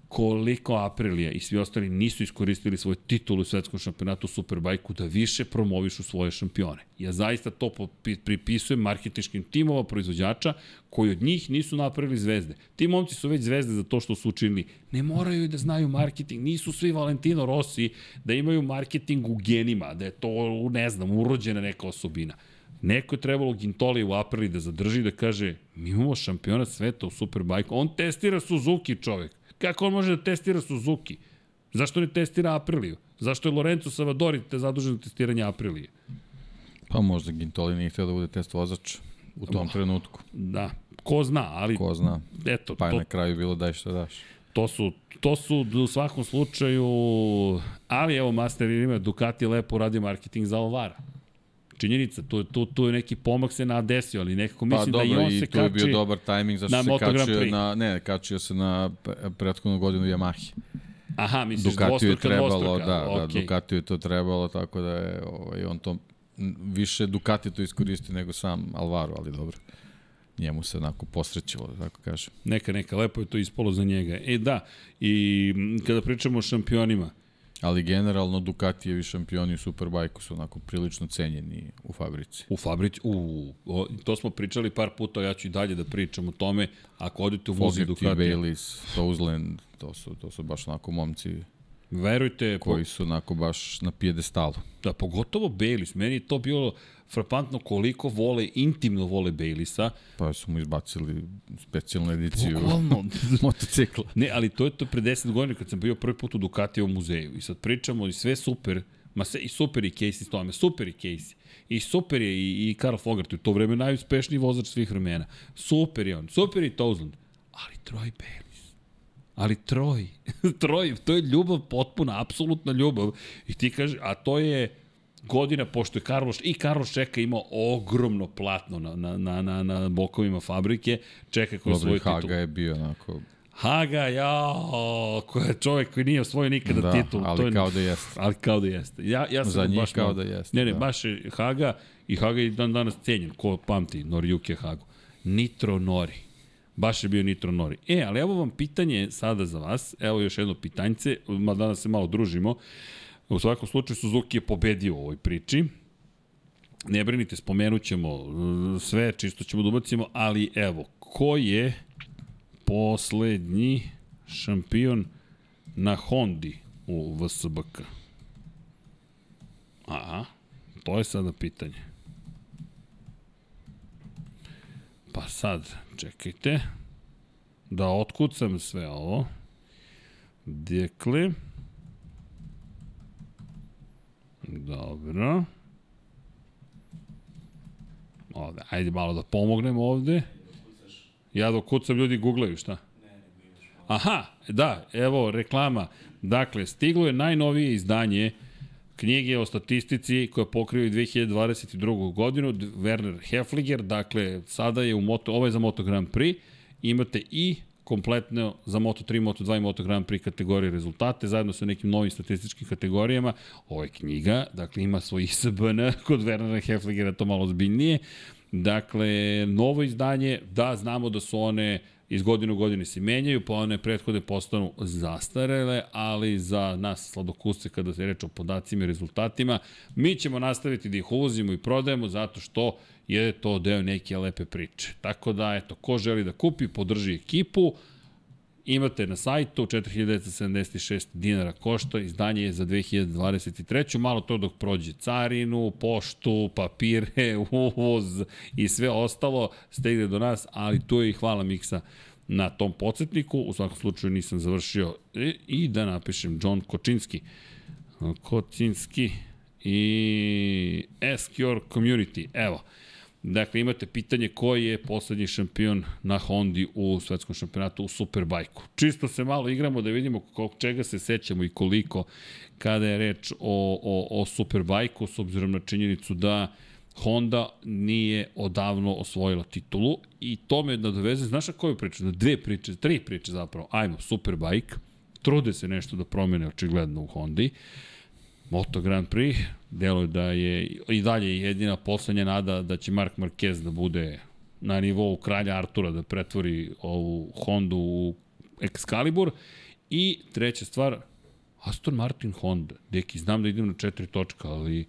koliko Aprilija i svi ostali nisu iskoristili svoj titul u svetskom šampionatu Superbajku da više promovišu svoje šampione. Ja zaista to pripisujem marketičkim timova proizvođača koji od njih nisu napravili zvezde. Ti momci su već zvezde za to što su učinili. Ne moraju i da znaju marketing, nisu svi Valentino Rossi da imaju marketing u genima, da je to, ne znam, urođena neka osobina. Neko je trebalo Gintoli u Aprili da zadrži da kaže mi imamo šampionat sveta u Superbajku. On testira Suzuki čovek. Kako on može da testira Suzuki? Zašto ne testira Apriliju? Zašto je Lorenzo Savadori te zadužen za testiranje Aprilije? Pa možda Gintoli nije htio da bude test vozač u tom oh, trenutku. Da, ko zna, ali... Ko zna. Eto, pa je to, na kraju bilo daj što daš. To su, to su u svakom slučaju... Ali evo, Master ima Ducati lepo radi marketing za Alvara činjenica, tu, tu, tu je neki pomak se nadesio, ali nekako mislim pa, dobro, da i on se kači Pa dobro, i tu je bio dobar tajming, zašto se kačio na, ne, kačio se na prethodnu godinu Yamahi. Aha, misliš Ducatiju je trebalo, dvostruka, da, okay. da, Ducatiju je to trebalo, tako da je ovaj, on to, više Ducati to iskoristi nego sam Alvaro, ali dobro. Njemu se onako posrećilo, da tako kažem. Neka, neka, lepo je to ispolo za njega. E da, i kada pričamo o šampionima, Ali generalno Ducatijevi šampioni u Superbajku su onako prilično cenjeni u fabrici. U fabrici, u, o, to smo pričali par puta, ja ću i dalje da pričam o tome. Ako odete u vozi Fogarty, Ducati, Bayliss, Tousland, to su, to su baš onako momci verujte, koji su onako baš na pijedestalu. Da, pogotovo Bayliss. Meni je to bilo frapantno koliko vole, intimno vole Baylissa. Pa su mu izbacili specijalnu ediciju Bukvalno. motocikla. Ne, ali to je to pre 10 godina kad sam bio prvi put u Ducatijevom muzeju. I sad pričamo i sve super, ma sve, i super i Casey s tome, super i Casey. I super je i, i Karl Fogart, u to vreme najuspešniji vozač svih vremena. Super je on, super i Tousland. Ali Troy Bayliss. Ali Troy, Troy, to je ljubav potpuna, apsolutna ljubav. I ti kaže, a to je godina, pošto je Carlos, i Carlos Čeka imao ogromno platno na, na, na, na, na bokovima fabrike, Čeka koji svoj titul. Haga je bio onako... Haga, jao, ko je čovjek koji nije osvojio nikada Da, titul. ali to je, kao da jeste. Ali kao da jeste. Ja, ja sam Za njih baš kao da jeste, Ne, ne, da. baš je Haga i Haga je dan danas cenjen. Ko pamti Noriyuki Hagu. Nitro Nori. Baš je bio Nitro Nori. E, ali evo vam pitanje sada za vas. Evo još jedno pitanjce, ma danas se malo družimo. U svakom slučaju Suzuki je pobedio u ovoj priči. Ne brinite, spomenut ćemo uh, sve, čisto ćemo da ubacimo, ali evo, ko je poslednji šampion na Hondi u VSBK? Aha, to je sada pitanje. Pa sad, čekajte, da otkucam sve ovo. Dekle. Dobro. Ovde, ajde malo da pomognemo ovde. Ja dok kucam ljudi googlaju, šta? Aha, da, evo reklama. Dakle, stiglo je najnovije izdanje knjige o statistici koja pokriva i 2022. godinu, Werner Hefliger, dakle, sada je u Moto, ovo je za Moto Grand Prix, imate i kompletno za Moto3, Moto2 i Moto Grand Prix kategorije rezultate, zajedno sa nekim novim statističkim kategorijama. Ovo je knjiga, dakle ima svoj ISBN kod Wernera Hefligera, to malo zbiljnije. Dakle, novo izdanje, da, znamo da su one iz godine u godine se menjaju, pa one prethodne postanu zastarele, ali za nas sladokusce kada se reče o podacima i rezultatima, mi ćemo nastaviti da ih uvozimo i prodajemo zato što je to deo neke lepe priče. Tako da, eto, ko želi da kupi, podrži ekipu, imate na sajtu 4976 dinara košta, izdanje je za 2023. Malo to dok prođe carinu, poštu, papire, uvoz i sve ostalo stigne do nas, ali to je i hvala Miksa na tom podsjetniku. U svakom slučaju nisam završio i, i da napišem John Kočinski. Kočinski i Ask Your Community. Evo, Dakle, imate pitanje ko je poslednji šampion na Hondi u svetskom šampionatu u Superbajku. Čisto se malo igramo da vidimo kog čega se sećamo i koliko kada je reč o, o, o Superbajku, s obzirom na činjenicu da Honda nije odavno osvojila titulu i to me nadoveze, znaš na koju priču? Na dve priče, tri priče zapravo. Ajmo, Superbike, trude se nešto da promene očigledno u Hondi. Moto Grand Prix, deluje da je i dalje jedina poslednja nada da će Mark Marquez da bude na nivou kralja Artura da pretvori ovu Hondu u Excalibur. I treća stvar Aston Martin Honda. Deki, znam da idem na četiri točka, ali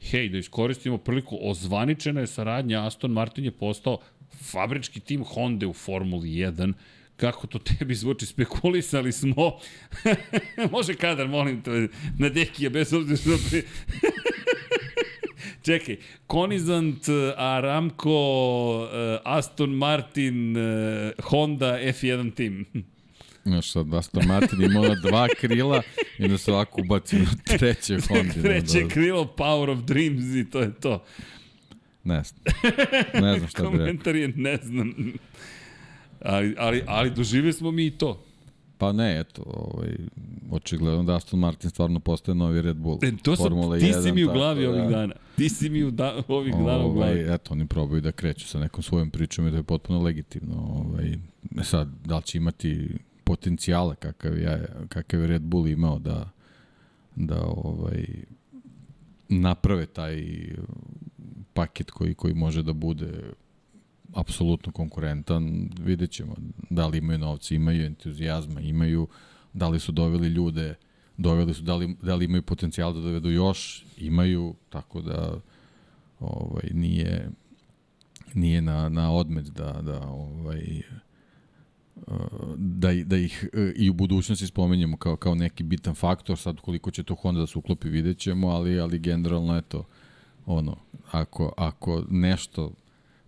hej, da iskoristimo priliku, ozvaničena je saradnja, Aston Martin je postao fabrički tim Honda u Formuli 1, kako to tebi zvuči, spekulisali smo. Može kadar, molim te, na Dekija, bez obzira što... Pri... Čekaj, Konizant, Aramco, eh, Aston Martin, eh, Honda, F1 tim. Znaš, sad Aston Martin ima ona dva krila i da se ovako ubaci na treće Honda. Treće da, krilo, Power of Dreams i to je to. Ne znam. Ne znam šta bi rekao. Komentar je ne znam. Ali, ali, ali doživili smo mi i to. Pa ne, eto, ovaj, očigledno da Aston Martin stvarno postaje novi Red Bull. E, to sam, Formula ti 1, si mi u glavi da- ovih dana. Ti si mi u da, ovih dana u glavi. Ovaj, eto, oni probaju da kreću sa nekom svojom pričom i to je potpuno legitimno. Ovaj, e sad, da li će imati potencijala kakav je, kakav je Red Bull imao da, da ovaj, naprave taj paket koji, koji može da bude apsolutno konkurentan, vidjet ćemo da li imaju novci, imaju entuzijazma, imaju, da li su doveli ljude doveli su, da li, da li imaju potencijal da dovedu još, imaju, tako da ovaj, nije, nije na, na odmet da, da ovaj, da, da ih i u budućnosti spomenjemo kao, kao neki bitan faktor, sad koliko će to Honda da se uklopi vidjet ćemo, ali, ali generalno eto, ono, ako, ako nešto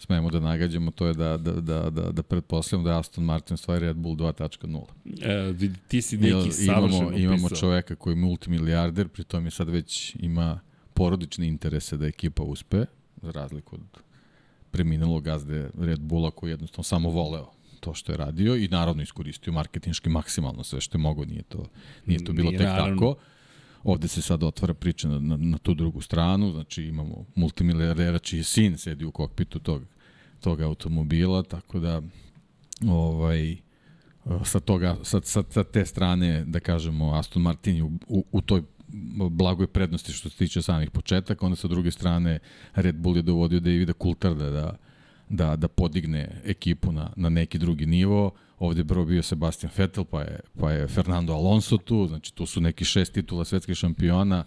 smemo da nagađamo, to je da, da, da, da, da pretpostavljamo da Aston Martin stvari Red Bull 2.0. E, ti si neki savršeno imamo, imamo čoveka koji je multimilijarder, pritom je sad već ima porodične interese da ekipa uspe, za razliku od preminulog gazde Red Bulla koji jednostavno samo voleo to što je radio i naravno iskoristio marketinški maksimalno sve što je mogo, nije to, nije to bilo nije tek naravno. tako. Ovde se sad otvara priča na, na, na tu drugu stranu, znači imamo multimilijardera čiji sin sedi u kokpitu tog, tog automobila, tako da ovaj, sa, toga, sa, sa, sa te strane, da kažemo, Aston Martin u, u, u toj blagoj prednosti što se tiče samih početaka, onda sa druge strane Red Bull je dovodio da je Vida Coulthard da, da, da podigne ekipu na, na neki drugi nivo. Ovde prvo bio Sebastian Vettel, pa je, pa je Fernando Alonso tu, znači tu su neki šest titula svetskih šampiona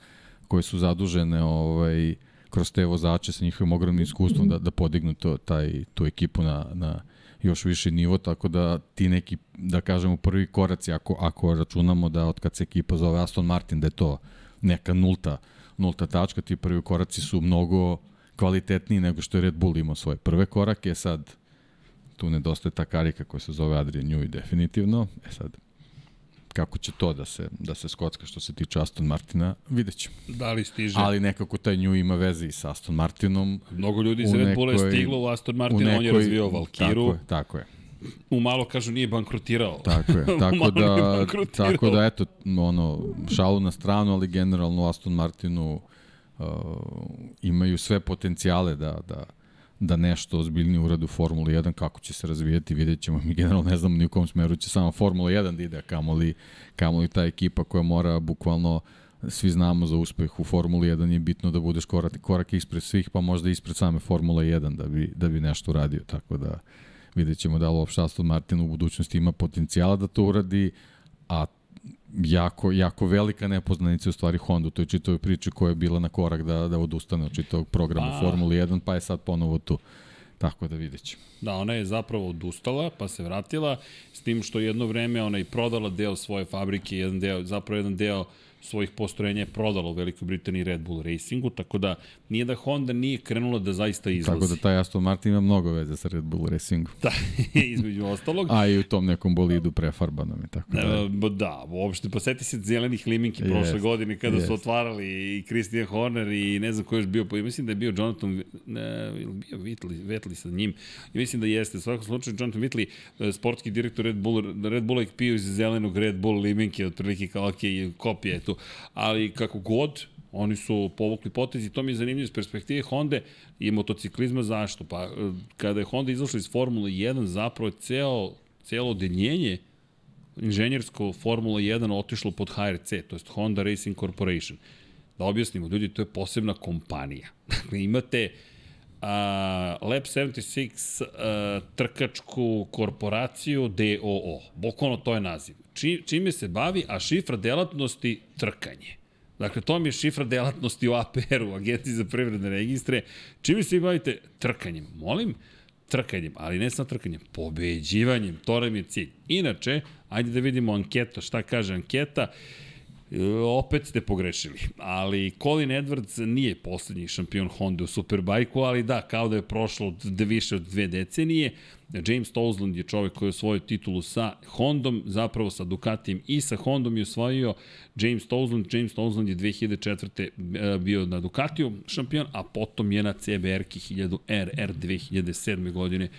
koje su zadužene ovaj, kroz te vozače sa njihovim ogromnim iskustvom da, da podignu to, taj, tu ekipu na, na još viši nivo, tako da ti neki, da kažemo, prvi koraci, ako, ako računamo da od kad se ekipa zove Aston Martin, da je to neka nulta, nulta tačka, ti prvi koraci su mnogo kvalitetniji nego što je Red Bull imao svoje prve korake, sad tu nedostaje ta karika koja se zove Adrian Newey definitivno, e sad kako će to da se, da se skocka što se tiče Aston Martina, vidjet ćemo. Da li stiže? Ali nekako taj nju ima veze i sa Aston Martinom. Mnogo ljudi iz Red Bulla je stiglo u Aston Martin, nekoj, on je razvio Valkiru. Tako je, tako je. U malo kažu nije bankrotirao. Tako je, tako da, tako da eto, ono, šalu na stranu, ali generalno Aston Martinu uh, imaju sve potencijale da, da, da nešto ozbiljnije urade u Formuli 1, kako će se razvijeti, vidjet ćemo. Mi generalno ne znamo ni u kom smeru će sama Formula 1 da ide, kamoli, kamoli ta ekipa koja mora bukvalno svi znamo za uspeh u Formuli 1 je bitno da budeš korak, korak ispred svih, pa možda ispred same Formula 1 da bi, da bi nešto uradio, tako da vidjet ćemo da li uopšte Aston Martin u budućnosti ima potencijala da to uradi, a jako, jako velika nepoznanica u stvari Honda u toj čitavoj priči koja je bila na korak da, da odustane od čitavog programa pa, Formule 1, pa je sad ponovo tu. Tako da vidjet ćemo. Da, ona je zapravo odustala, pa se vratila, s tim što jedno vreme ona i prodala deo svoje fabrike, jedan deo, zapravo jedan deo svojih postrojenja je prodala u Velikoj Britaniji Red Bull Racingu, tako da nije da Honda nije krenula da zaista izlazi. Tako da taj Aston Martin ima mnogo veze sa Red Bull Racingom. Da, između ostalog. A i u tom nekom bolidu prefarbanom i tako da. E, da, uopšte, poseti se zelenih liminki prošle yes, godine kada yes. su otvarali i Christian Horner i ne znam ko još bio, pa mislim da je bio Jonathan, ne, bio Whitley, Whitley sa njim, i mislim da jeste, u svakom slučaju Jonathan Whitley, e, sportski direktor Red Bull, Red Bulla je pio iz zelenog Red Bull liminke, otprilike kao ok, kopija je tu momentu, ali kako god, oni su povukli potez i to mi je zanimljivo iz perspektive Honda i motociklizma zašto? Pa kada je Honda izašla iz Formule 1, zapravo je ceo, celo odeljenje inženjersko Formula 1 otišlo pod HRC, to je Honda Racing Corporation. Da objasnimo, ljudi, to je posebna kompanija. Dakle, imate uh, Lab 76 uh, trkačku korporaciju DOO. Bukvalno to je naziv či, čime se bavi, a šifra delatnosti trkanje. Dakle, to mi je šifra delatnosti u APR-u, Agenciji za privredne registre. Čime se vi bavite? Trkanjem. Molim? Trkanjem, ali ne samo trkanjem, pobeđivanjem, to nam je cilj. Inače, ajde da vidimo anketo, šta kaže anketa. E, opet ste pogrešili, ali Colin Edwards nije poslednji šampion Honda u Superbajku, ali da, kao da je prošlo više od dve decenije, James Towsland je čovek koji je osvojio titulu sa Hondom, zapravo sa Ducatijem i sa Hondom je osvojio James Towsland. James Towsland je 2004. E, bio na Ducatiju šampion, a potom je na CBR-ki 1000 RR 2007. godine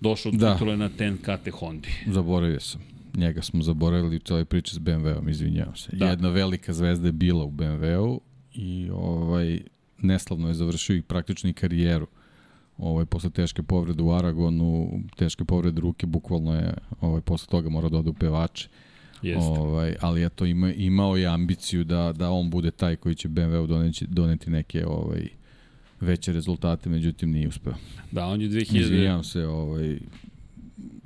došao do da. titule na 10 KT Hondi. Zaboravio sam njega smo zaboravili u celoj priči s BMW-om, izvinjavam se. Da. Jedna velika zvezda je bila u BMW-u i ovaj, neslavno je završio i praktično i karijeru. Ovaj, posle teške povrede u Aragonu, teške povrede ruke, bukvalno je ovaj, posle toga mora da ode u pevače. Jeste. Ovaj, ali eto, ima, imao je ambiciju da, da on bude taj koji će BMW-u doneti, doneti neke ovaj, veće rezultate, međutim nije uspeo. Da, on je 2000... Izvinjam se, ovaj,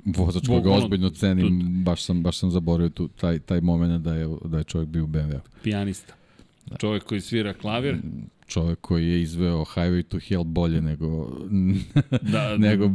vozač koga ozbiljno cenim, baš sam, baš sam zaboravio tu, taj, taj moment da je, da je čovjek bio u BMW. Pijanista. Čovjek koji svira klavir. Čovjek koji je izveo Highway to Hell bolje nego, Da, nego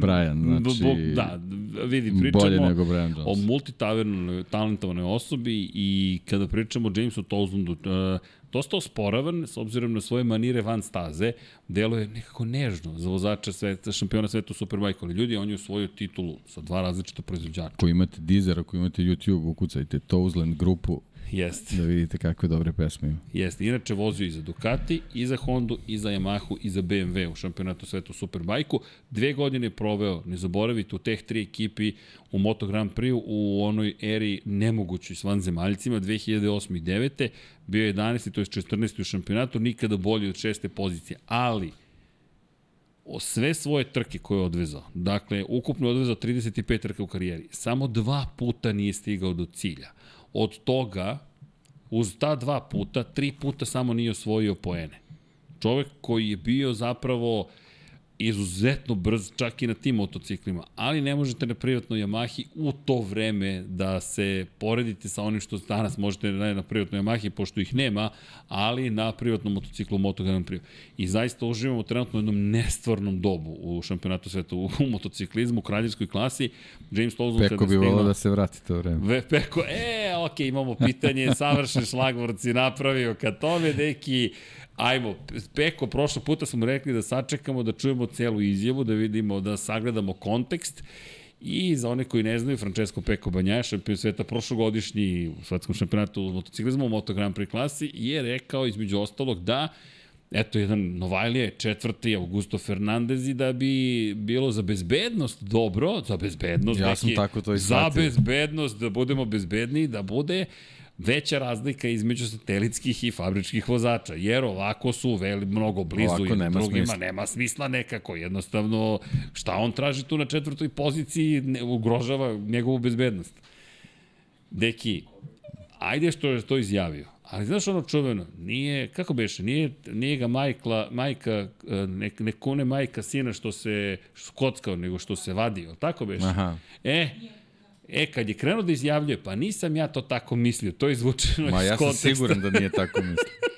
Brian. Znači, Bo- da, vidi, pričamo bolje nego Brian Jones. o multitalentovanoj osobi i kada pričamo o Jamesu Tolzundu, uh, dosta osporavan s obzirom na svoje manire van staze, deluje nekako nežno za vozača sveta, šampiona sveta u Superbike, ali ljudi, on je osvojio titulu sa dva različita proizvođača. Ako imate Deezer, ako imate YouTube, ukucajte Toesland grupu Jeste. da vidite kakve dobre pesme ima. Jeste, inače vozio i za Ducati, i za Hondu, i za Yamahu, i za BMW u šampionatu sveta u Superbajku. Dve godine je proveo, ne zaboravite, u teh tri ekipi u Moto Grand Prix u onoj eri nemogućoj s vanzemaljcima 2008. i 9. Bio je 11. to je 14. u šampionatu, nikada bolji od šeste pozicije. Ali, o sve svoje trke koje je odvezao, dakle, ukupno je odvezao 35 trke u karijeri, samo dva puta nije stigao do cilja. Od toga, uz ta dva puta, tri puta samo nije osvojio poene. Čovek koji je bio zapravo izuzetno brz čak i na tim motociklima, ali ne možete na privatnoj Yamahi u to vreme da se poredite sa onim što danas možete na, na privatnoj Yamahi, pošto ih nema, ali na privatnom motociklu Moto Grand Prix. I zaista uživamo trenutno u jednom nestvarnom dobu u šampionatu sveta u, u motociklizmu, u kraljevskoj klasi. James Tolzon Peko bi volao da se vrati to vreme. Ve, Peko, e, ok, imamo pitanje, savršen šlagvort si napravio ka tome, neki, ajmo, Peko, prošlog puta smo rekli da sačekamo, da čujemo celu izjavu, da vidimo, da sagledamo kontekst. I za one koji ne znaju, Francesco Peko Banjaja, šampion sveta prošlogodišnji u svetskom šampionatu u motociklizmu u Moto Grand Prix klasi, je rekao između ostalog da eto jedan Novajlije, četvrti Augusto Fernandez i da bi bilo za bezbednost dobro, za bezbednost, Ja sam neki, tako to za bezbednost, da budemo bezbedniji, da bude veća razlika između satelitskih i fabričkih vozača, jer ovako su veli, mnogo blizu Ovako i nema drugima, smisla. nema smisla nekako, jednostavno šta on traži tu na četvrtoj poziciji, ne, ugrožava njegovu bezbednost. Deki, ajde što je to izjavio, ali znaš ono čuveno, nije, kako beše, nije, nije ga majkla, majka, ne, ne kune majka sina što se skockao, nego što se vadio, tako beše? Aha. E, E, kad je krenuo da izjavljuje, pa nisam ja to tako mislio, to je izvučeno Ma iz ja sam konteksta. siguran da nije tako mislio.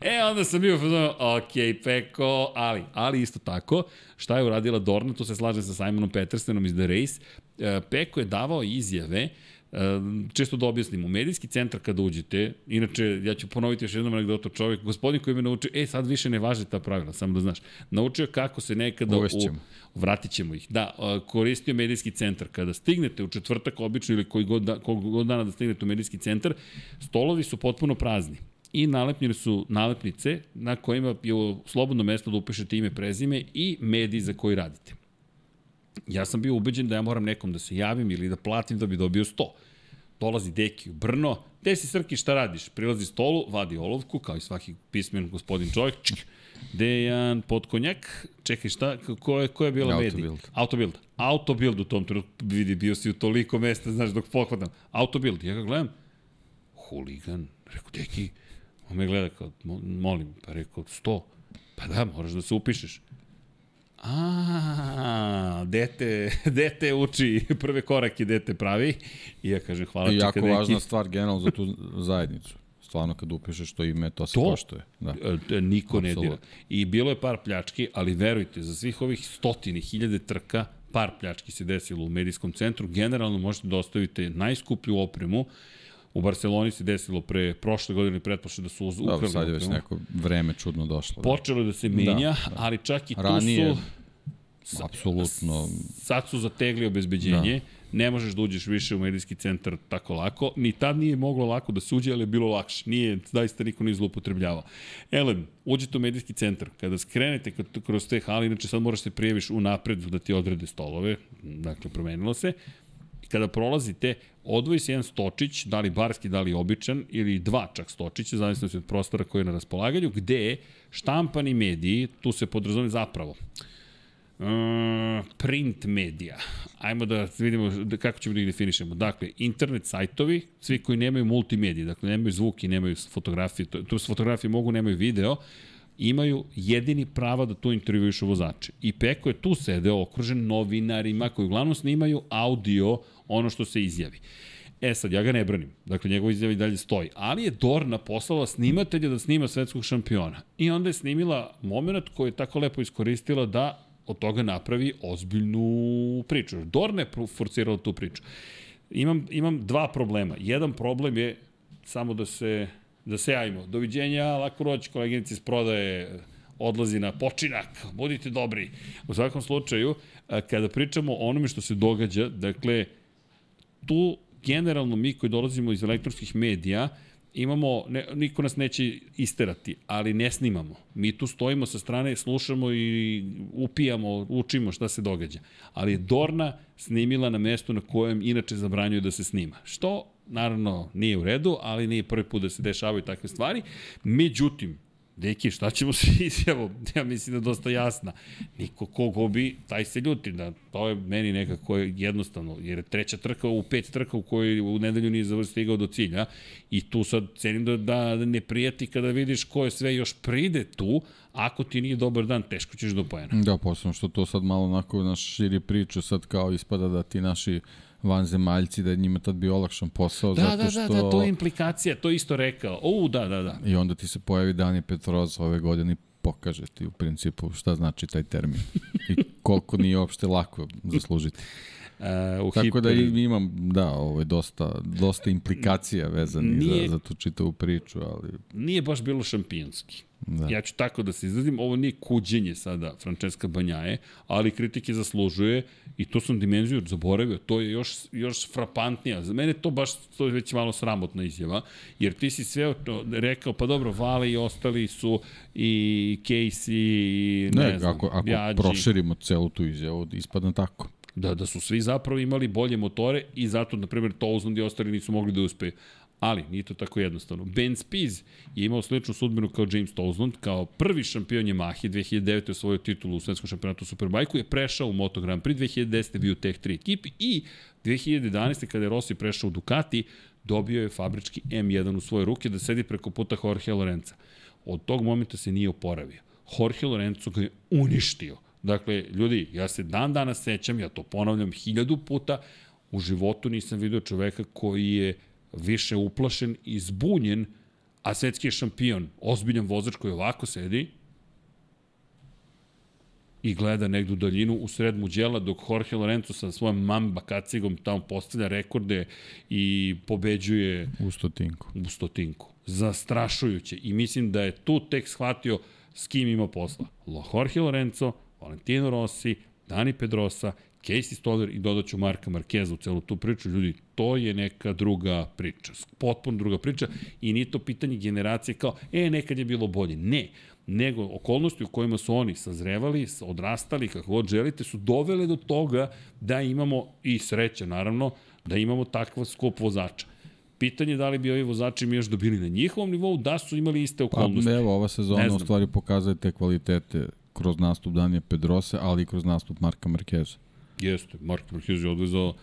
E, onda sam bio fazon, ok, Peko, ali, ali isto tako, šta je uradila Dorna, tu se slaže sa Simonom Petersenom iz The Race, e, Peko je davao izjave, e, često da objasnim, u medijski centar kada uđete, inače, ja ću ponoviti još jednom anegdotu, čovjek, gospodin koji me naučio, e, sad više ne važe ta pravila, samo da znaš, naučio kako se nekada Uvest ćemo. u, vratit ćemo ih. Da, koristio medijski centar. Kada stignete u četvrtak obično ili koji god, da, kog god dana da stignete u medijski centar, stolovi su potpuno prazni i nalepljene su nalepnice na kojima je slobodno mesto da upišete ime, prezime i medij za koji radite. Ja sam bio ubeđen da ja moram nekom da se javim ili da platim da bi dobio 100. Dolazi Deki u Brno, gde si Srki, šta radiš? Prilazi stolu, vadi olovku, kao i svaki pismen gospodin čovjek, čk, Dejan Potkonjak, čekaj šta, ko je, ko je bila medij? Autobild. Autobild. Autobild u tom trenutku, vidi, bio si u toliko mesta, znaš, dok pohvatam. Autobild, ja ga gledam, huligan, rekao, Deki, on me gleda kao, "Mo- molim, pa rekao, 100, pa da, moraš da se upišeš. A, dete, dete uči, prve korake dete pravi. I ja kažem, hvala I ti jako kad neki- važna stvar generalno za tu zajednicu. Stvarno kad upišeš to ime, to se To? poštuje. Da. E, niko ne dira. I bilo je par pljački, ali verujte, za svih ovih stotine, hiljade trka, par pljački se desilo u medijskom centru. Generalno možete da ostavite najskuplju opremu. U Barceloni se desilo pre prošle godine, pretpošle da su uz- ukrali Dobro, sad je već neko vreme čudno došlo. Da. Počelo je da se menja, Da, da. ali čak i tu Ranije, su... apsolutno, Sad su zategli obezbeđenje, ne možeš da uđeš više u medijski centar tako lako. Ni tad nije moglo lako da se uđe, ali je bilo lakše. Nije, zaista niko nije zloupotrebljavao. Elem, uđete u medijski centar, kada skrenete kroz te hale, inače sad moraš se prijaviš u napred da ti odrede stolove, dakle promenilo se, I kada prolazite, odvoji se jedan stočić, da li barski, da li običan, ili dva čak stočića, zavisno se od prostora koji je na raspolaganju, gde štampani mediji, tu se podrazumije zapravo, Mm, print medija. Ajmo da vidimo da, kako ćemo da ih definišemo. Dakle, internet sajtovi, svi koji nemaju multimedije, dakle nemaju zvuk i nemaju fotografije, to, to fotografije mogu, nemaju video, imaju jedini prava da tu intervjuišu vozače. I Peko je tu sedeo okružen novinarima koji uglavnom snimaju audio ono što se izjavi. E sad, ja ga ne branim. Dakle, njegov izjav i dalje stoji. Ali je Dorna poslala snimatelja da snima svetskog šampiona. I onda je snimila moment koji je tako lepo iskoristila da od toga napravi ozbiljnu priču. Dorna je forcirala tu priču. Imam, imam dva problema. Jedan problem je samo da se da se javimo. Doviđenja, lako roć, koleginici iz prodaje odlazi na počinak, budite dobri. U svakom slučaju, kada pričamo o onome što se događa, dakle, tu generalno mi koji dolazimo iz elektronskih medija, imamo, ne, niko nas neće isterati, ali ne snimamo. Mi tu stojimo sa strane, slušamo i upijamo, učimo šta se događa. Ali je Dorna snimila na mestu na kojem inače zabranjuju da se snima. Što naravno nije u redu, ali nije prvi put da se dešavaju takve stvari. Međutim, Deki, šta ćemo se izjavom? Ja mislim da je dosta jasna. Niko ko gobi, taj se ljuti. Da, to je meni nekako jednostavno. Jer je treća trka u pet trka u kojoj u nedelju nije stigao do cilja. I tu sad cenim da, da ne prijati kada vidiš ko je sve još pride tu. Ako ti nije dobar dan, teško ćeš do pojena. Da, posebno što to sad malo onako naš širi priču, sad kao ispada da ti naši vanzemaljci, da je njima tad bio olakšan posao. Da, zato da, što... da, da, to je implikacija, to isto rekao. O, da, da, da. I onda ti se pojavi Dani Petroz ove godine i pokaže ti u principu šta znači taj termin i koliko nije uopšte lako zaslužiti. Uh, u Tako hiper... da imam, da, ovo je dosta, dosta implikacija vezanih nije, za, za tu čitavu priču, ali... Nije baš bilo šampionski. Da. Ja ću tako da se izrazim, ovo nije kuđenje sada Francesca Banjaje, ali kritike zaslužuje i to sam dimenziju zaboravio, to je još, još frapantnija. Za mene to baš to je već malo sramotna izjava, jer ti si sve rekao, pa dobro, Vale i ostali su i Casey i ne, ne znam, ako, ako Bjađi. proširimo celu tu izjavu, ispadne tako. Da, da su svi zapravo imali bolje motore i zato, na primjer, Towsland i ostali nisu mogli da uspeju. Ali, nije to tako jednostavno. Ben Spies je imao sličnu sudbinu kao James Towsland, kao prvi šampion Yamahe, 2009. je svoju titulu u svetskom šampionatu Superbajku, je prešao u Moto Grand Prix, 2010. je bio u Tech 3 ekipi i 2011. kada je Rossi prešao u Ducati, dobio je fabrički M1 u svoje ruke da sedi preko puta Jorge Lorenza. Od tog momenta se nije oporavio. Jorge Lorenzo ga je uništio. Dakle, ljudi, ja se dan danas sećam, ja to ponavljam hiljadu puta, u životu nisam video čoveka koji je više uplašen i zbunjen, a svetski je šampion, ozbiljan vozač koji ovako sedi i gleda negde u daljinu u sred muđela dok Jorge Lorenzo sa svojom mamba kacigom tamo postavlja rekorde i pobeđuje u stotinku. U stotinku. Zastrašujuće. I mislim da je tu tek shvatio s kim ima posla. Jorge Lorenzo, Valentino Rossi, Dani Pedrosa, Casey Stoller i dodaću Marka Markeza u celu tu priču. Ljudi, to je neka druga priča. Potpuno druga priča i nije to pitanje generacije kao, e, nekad je bilo bolje. Ne, nego okolnosti u kojima su oni sazrevali, odrastali, kako god želite, su dovele do toga da imamo, i sreće naravno, da imamo takva skup vozača. Pitanje je da li bi ovi vozači mi još dobili na njihovom nivou, da su imali iste okolnosti. Pa, evo, ova sezona u stvari pokazuje te kvalitete kroz nastup Danija Pedrosa, ali i kroz nastup Marka Markeza. Jeste, Mark Marquez je odvezao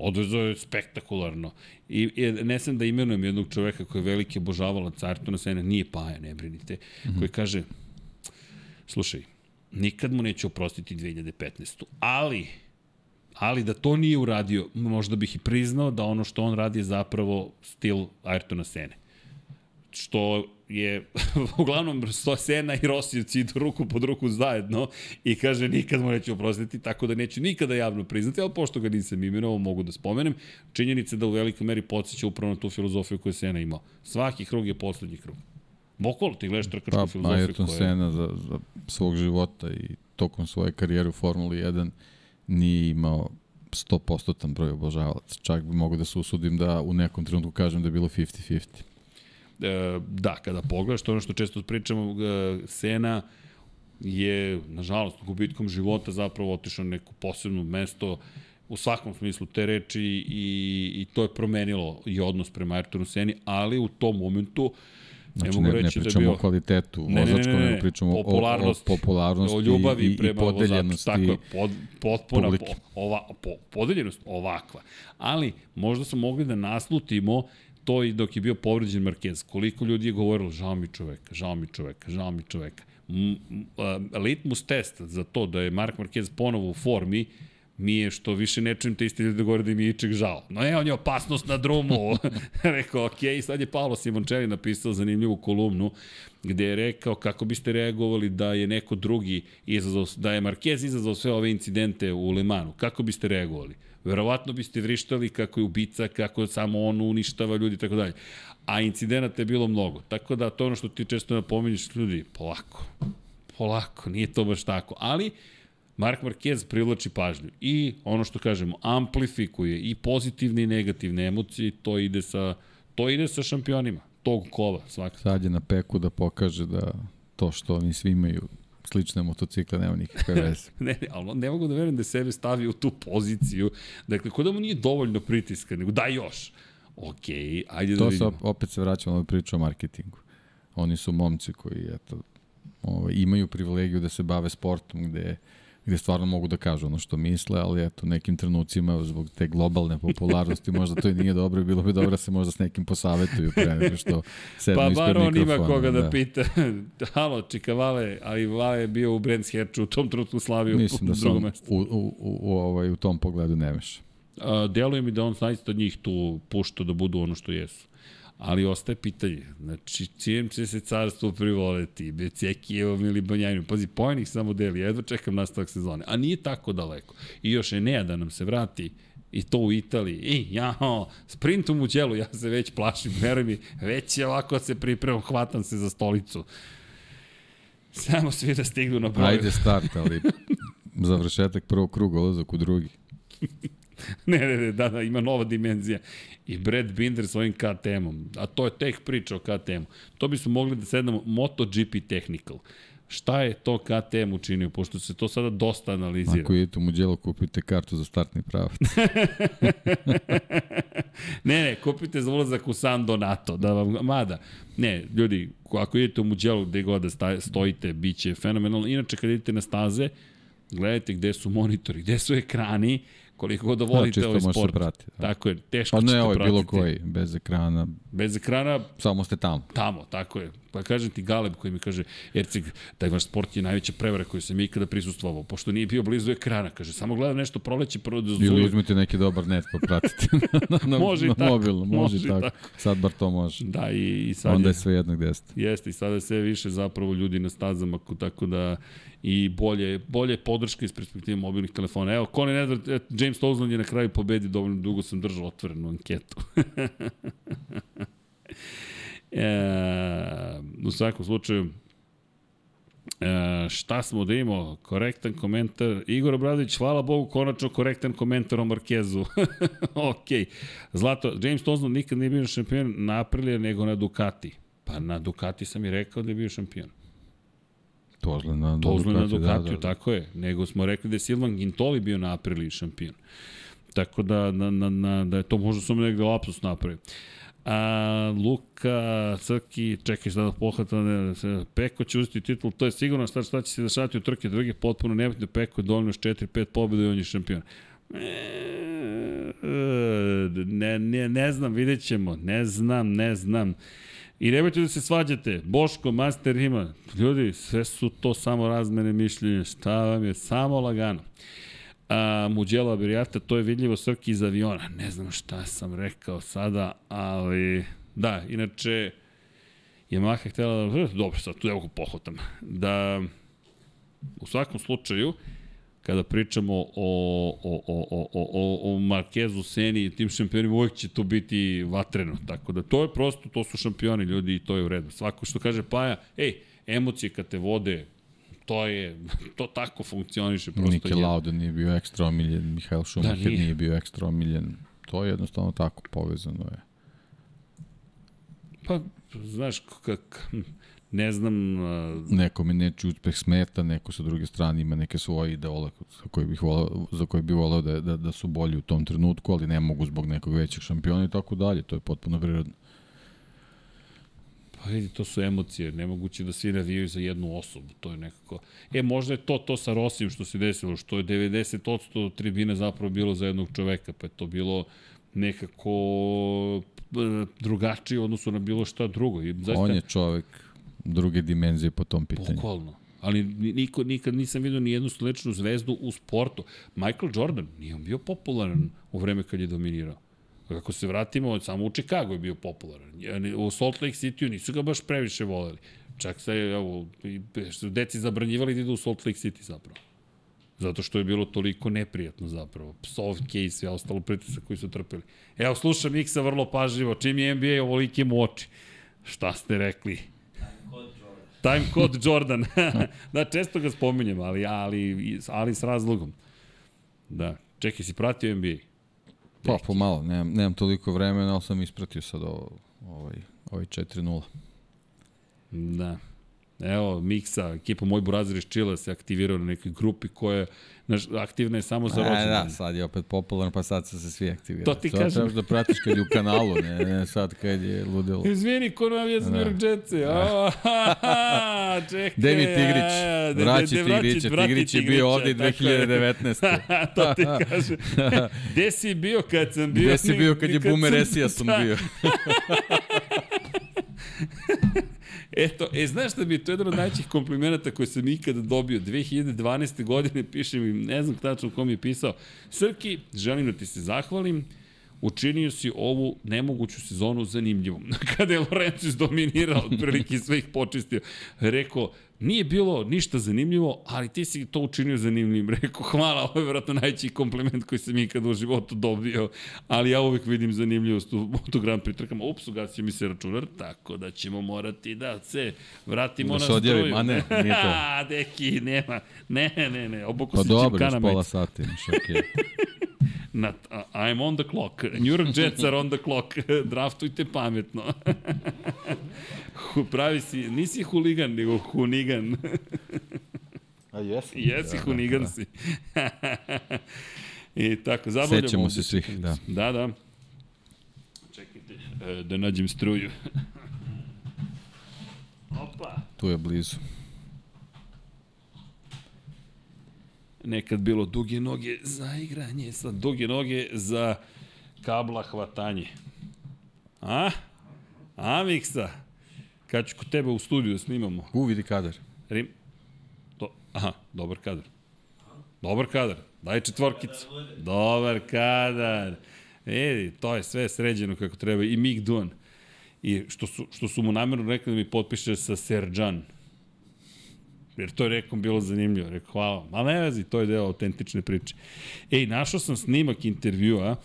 odvezao je spektakularno. I, I ne sam da imenujem jednog čoveka koji je veliki obožavalac Ayrtona Sena, nije Paja, ne brinite, mm -hmm. koji kaže, slušaj, nikad mu neću oprostiti 2015. Ali, ali da to nije uradio, možda bih i priznao da ono što on radi je zapravo stil Ayrtona Sene. Što je uglavnom Sena i Rosijevci idu ruku pod ruku zajedno i kaže nikad mu neću oprostiti, tako da neću nikada javno priznati, ali pošto ga nisam imenovao, mogu da spomenem, činjenica da u velikoj meri podsjeća upravo na tu filozofiju koju je Sena imao. Svaki krug je poslednji krug. Bokolo, ti gledaš trkačku pa, filozofiju Ayrton koja... Sena za, za svog života i tokom svoje karijere u Formuli 1 nije imao 100% broj obožavalaca. Čak bi mogu da se usudim da u nekom trenutku kažem da je bilo 50-50 da, kada pogledaš, to ono što često pričamo, Sena je, nažalost, gubitkom života zapravo otišao na neko posebno mesto u svakom smislu te reči i, i to je promenilo i odnos prema Ayrtonu Seni, ali u tom momentu Znači, ne, mogu ne, reći ne pričamo da bio... o kvalitetu ne, vozačkom, ne, ne, ne, nego pričamo popularnost, o, o, popularnosti o ljubavi i, prema i podeljenosti vozaču. Tako je, pod, potpuna po, ova, po, podeljenost ovakva. Ali možda smo mogli da naslutimo to i dok je bio povređen Marquez, koliko ljudi je govorilo, žao mi čoveka, žao mi čoveka, žao mi a, litmus test za to da je Mark Marquez ponovo u formi mi je što više ne čujem te isti ljudi da govore da im je ičeg žao. No je, on je opasnost na drumu. rekao, ok, sad je Paolo Simončeli napisao zanimljivu kolumnu gde je rekao kako biste reagovali da je neko drugi izazov, da je Marquez izazvao sve ove incidente u Le Manu. Kako biste reagovali? Verovatno biste vrištali kako je ubica, kako samo on uništava ljudi i tako dalje. A incidenata je bilo mnogo. Tako da to ono što ti često napominješ ljudi, polako, polako, nije to baš tako. Ali, Mark Marquez privlači pažnju i ono što kažemo, amplifikuje i pozitivne i negativne emocije, to ide sa, to ide sa šampionima tog kova svakako. Sad je na peku da pokaže da to što oni svi imaju slične motocikle, nema nikakve veze. ne, ne, ali ne mogu da verujem da sebe stavi u tu poziciju. Dakle, kod da mu nije dovoljno pritiska, nego daj još. Ok, ajde to da vidimo. To se opet se vraćamo na priču o marketingu. Oni su momci koji eto, ovaj, imaju privilegiju da se bave sportom gde gde stvarno mogu da kažu ono što misle, ali eto, nekim trenucima zbog te globalne popularnosti možda to i nije dobro i bilo bi dobro da se možda s nekim posavetuju pre nego što sednu pa, ispred mikrofona. Pa bar on ima koga da, da pita. Halo, Čika Vale, ali Vale je bio u Brands Hatchu u tom trenutku slavio Mislim da sam u, u, u, u, ovaj, u tom pogledu ne meša. deluje mi da on zaista njih tu pušta da budu ono što jesu. Ali ostaje pitanje, znači, čijem će se carstvo privoleti, Becekijevom ili Banjajnom. Pazi, pojnih samo deli, jedva čekam nastavak sezone. A nije tako daleko. I još je ne da nam se vrati i to u Italiji. I, jao, sprintom u ćelu, ja se već plašim, veruj mi, već je ovako se pripremam, hvatam se za stolicu. Samo svi da stignu na broj. Ajde start, ali završetak prvog kruga, ulazak u drugi. ne, ne, ne, da, da, ima nova dimenzija. I Brad Binder svojim KTM-om. A to je tek priča o KTM-u. To bismo mogli da sednemo MotoGP Technical. Šta je to KTM učinio, pošto se to sada dosta analizira? Ako idete u Muđelo, kupite kartu za startni pravac. ne, ne, kupite za ulazak u San Donato, da vam, mada, ne, ljudi, ako idete u Muđelo gde god da stojite, bit će fenomenalno. Inače, kad idete na staze, gledajte gde su monitori, gde su ekrani, koliko god da volite da, ovaj sport. Prati, da. Tako je, teško pa ne, ćete ovaj, pratiti. bilo koji, bez ekrana. Bez ekrana. Samo ste tamo. Tamo, tako je. Pa kažem ti Galeb koji mi kaže, Erceg, taj vaš sport je najveća prevara koju sam ikada prisustvovao, pošto nije bio blizu ekrana. Kaže, samo gledam nešto proleće prvo da Ili uzmite neki dobar net pa pratite na, na, može na tako, mobilu. Može, može tako. tako. Sad bar to može. Da, i, i sad Onda je, je sve jedno gde ste. Jeste, i sada je sve više zapravo ljudi na stazama, tako da i bolje, bolje podrška iz perspektive mobilnih telefona. Evo, Conor Edward, James Townsend je na kraju pobedi, dovoljno dugo sam držao otvorenu anketu. e, u svakom slučaju, E, šta smo da imamo? Korektan komentar. Igor Obradović, hvala Bogu, konačno korektan komentar o Markezu. ok. Zlato, James Townsend nikad nije bio šampion na Aprilija nego na Ducati. Pa na Ducati sam i rekao da je bio šampion. Tozle na, Tozle na Ducatiju, da, da. tako je. Nego smo rekli da je Silvan Gintoli bio na Apriliji šampion. Tako da, na, na, na, da je to možda sam negde lapsus napravio. A, Luka, Crki, čekaj šta da pohvata, Peko će uzeti titul, to je sigurno šta, šta će se dešavati u trke druge, potpuno nebitno, Peko je dovoljno još 4-5 pobjeda i on je šampion. Ne, ne, ne znam, vidjet ćemo, ne znam, ne znam. I nemojte da se svađate, Boško, Master ima, ljudi, sve su to samo razmene mišljenja, šta vam je, samo lagano. A, Muđelo Aberijata, to je vidljivo Srki iz aviona. Ne znam šta sam rekao sada, ali da, inače Yamaha htjela da, dobro, sad tu evo pohvatam, da u svakom slučaju, kada pričamo o, o, o, o, o, o Markezu, Seni i tim šampionima, uvijek će to biti vatreno. Tako da to je prosto, to su šampioni ljudi i to je u redu. Svako što kaže Paja, ej, emocije kad te vode, to je, to tako funkcioniše. Prosto Niki Lauda nije bio ekstra omiljen, Mihael Schumacher da, nije. nije bio ekstra omiljen. To je jednostavno tako povezano je. Pa, znaš, kak, ne znam... Uh... Neko mi neći uspeh smeta, neko sa druge strane ima neke svoje idole za koje bih volao, za koje bih volao da, da, da su bolji u tom trenutku, ali ne mogu zbog nekog većeg šampiona i tako dalje. To je potpuno prirodno. Pa vidi, to su emocije, nemoguće da svi navijaju za jednu osobu, to je nekako... E, možda je to to sa Rosijem što se desilo, što je 90% tribine zapravo bilo za jednog čoveka, pa je to bilo nekako e, drugačiji u odnosu na bilo šta drugo. I zaista, On je čovek druge dimenzije po tom pitanju. Bukvalno. Ali niko, nikad nisam vidio ni jednu sličnu zvezdu u sportu. Michael Jordan nije on bio popularan u vreme kad je dominirao. Kako se vratimo, samo u Chicago je bio popularan. U Salt Lake City nisu ga baš previše voleli. Čak se, evo, su deci zabranjivali da idu u Salt Lake City zapravo. Zato što je bilo toliko neprijatno zapravo. Psovke i sve ostalo pritisak koji su trpeli. Evo, slušam Miksa vrlo pažljivo. Čim je NBA ovolike mu oči. Šta ste rekli? Time code Jordan. da, često ga spominjem, ali, ali, ali s razlogom. Da. Čekaj, si pratio NBA? Pa, pomalo. Nemam, nemam toliko vremena, ali sam ispratio sad ovo, ovaj, ovaj 4-0. Da. Evo, Miksa, ekipa Moj Burazir iz Čila se aktivirao na nekoj grupi koja naš, aktivna je samo za rođendan. Da, sad je opet popularno, pa sad se svi aktivirali. To ti kažem. Trebaš da pratiš kad je u kanalu, ne, ne sad kad je ludilo. Izvini, ko nam je Smir da. Jetsi. čekaj. David Tigrić, vraći Tigrića. Tigrić je bio ovde 2019. to ti kažem. Gde si bio kad sam bio? Gde si bio kad je Boomer Esiason bio? Eto, e, znaš šta mi je to jedan od najćih komplimenta koje sam ikada dobio. 2012. godine piše mi, ne znam tačno kom je pisao, Srki, želim da ti se zahvalim, učinio si ovu nemoguću sezonu zanimljivom. Kada je Lorenzo izdominirao, otprilike sve ih počistio, rekao, Nije bilo ništa zanimljivo, ali ti si to učinio zanimljivim. Rekao, hvala, ovo je vratno najći kompliment koji sam ikada u životu dobio, ali ja uvek vidim zanimljivost u Moto Grand Prix trkama. Ups, ugasio mi se računar, tako da ćemo morati da se vratimo da na struju. A ne, nije to. A, deki, nema. Ne, ne, ne, oboku pa se dobro, još pola sata imaš, okej. Okay. Na, uh, I'm on the clock. New York Jets are on the clock. Draftujte pametno. Pravi si, nisi huligan, nego hunigan. A jesi? Jesi, da, hunigan da, da. si. I tako, zabavljamo. Sećamo se svih, da. Da, da. Čekajte, e, da nađem struju. Opa. Tu je blizu. Nekad bilo duge noge za igranje, sad duge noge za kabla hvatanje. A? A, Miksa? Kad ću kod tebe u studiju da snimamo? U, vidi kadar. Rim. To, aha, dobar kadar. Dobar kadar. Daj četvorkicu. Dobar kadar. E, to je sve sređeno kako treba. I Mig Duan. I što su, što su mu namjerno rekli da mi potpiše sa Serđan. Jer to je rekom bilo zanimljivo. Rekao, hvala. Ma ne vezi, to je deo autentične priče. Ej, našao sam snimak intervjua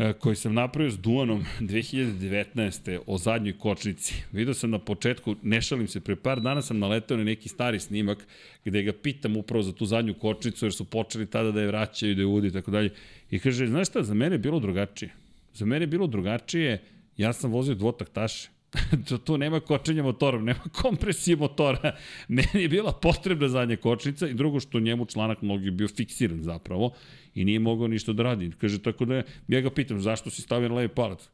E, koji sam napravio s Duanom 2019. o zadnjoj kočnici. Video sam na početku, ne šalim se, pre par dana sam naletao na neki stari snimak gde ga pitam upravo za tu zadnju kočnicu jer su počeli tada da je vraćaju, da je udi i tako dalje. I kaže, znaš šta, za mene je bilo drugačije. Za mene je bilo drugačije, ja sam vozio dvotaktaše. tu nema kočenja motorom, nema kompresije motora. Meni je bila potrebna zadnja kočnica i drugo što njemu članak mnogi bio fiksiran zapravo i nije mogao ništa da radi. Kaže, tako da ja ga pitam, zašto si stavio na levi palac?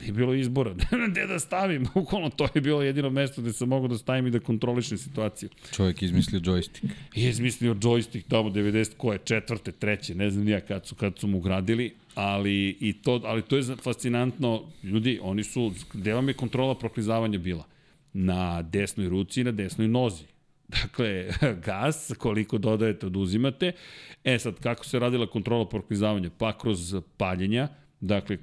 Nije bilo izbora. Gde da stavim? Ukolno, to je bilo jedino mesto gde sam mogao da stavim i da kontrolišem situaciju. Čovjek izmislio joystick. I izmislio joystick tamo 90, koje, četvrte, treće, ne znam nija kad su, kad su mu gradili, ali, i to, ali to je fascinantno. Ljudi, oni su, gde vam je kontrola proklizavanja bila? Na desnoj ruci i na desnoj nozi. Dakle, gas, koliko dodajete, oduzimate. E sad, kako se radila kontrola proklizavanja? Pa kroz paljenja, Dakle,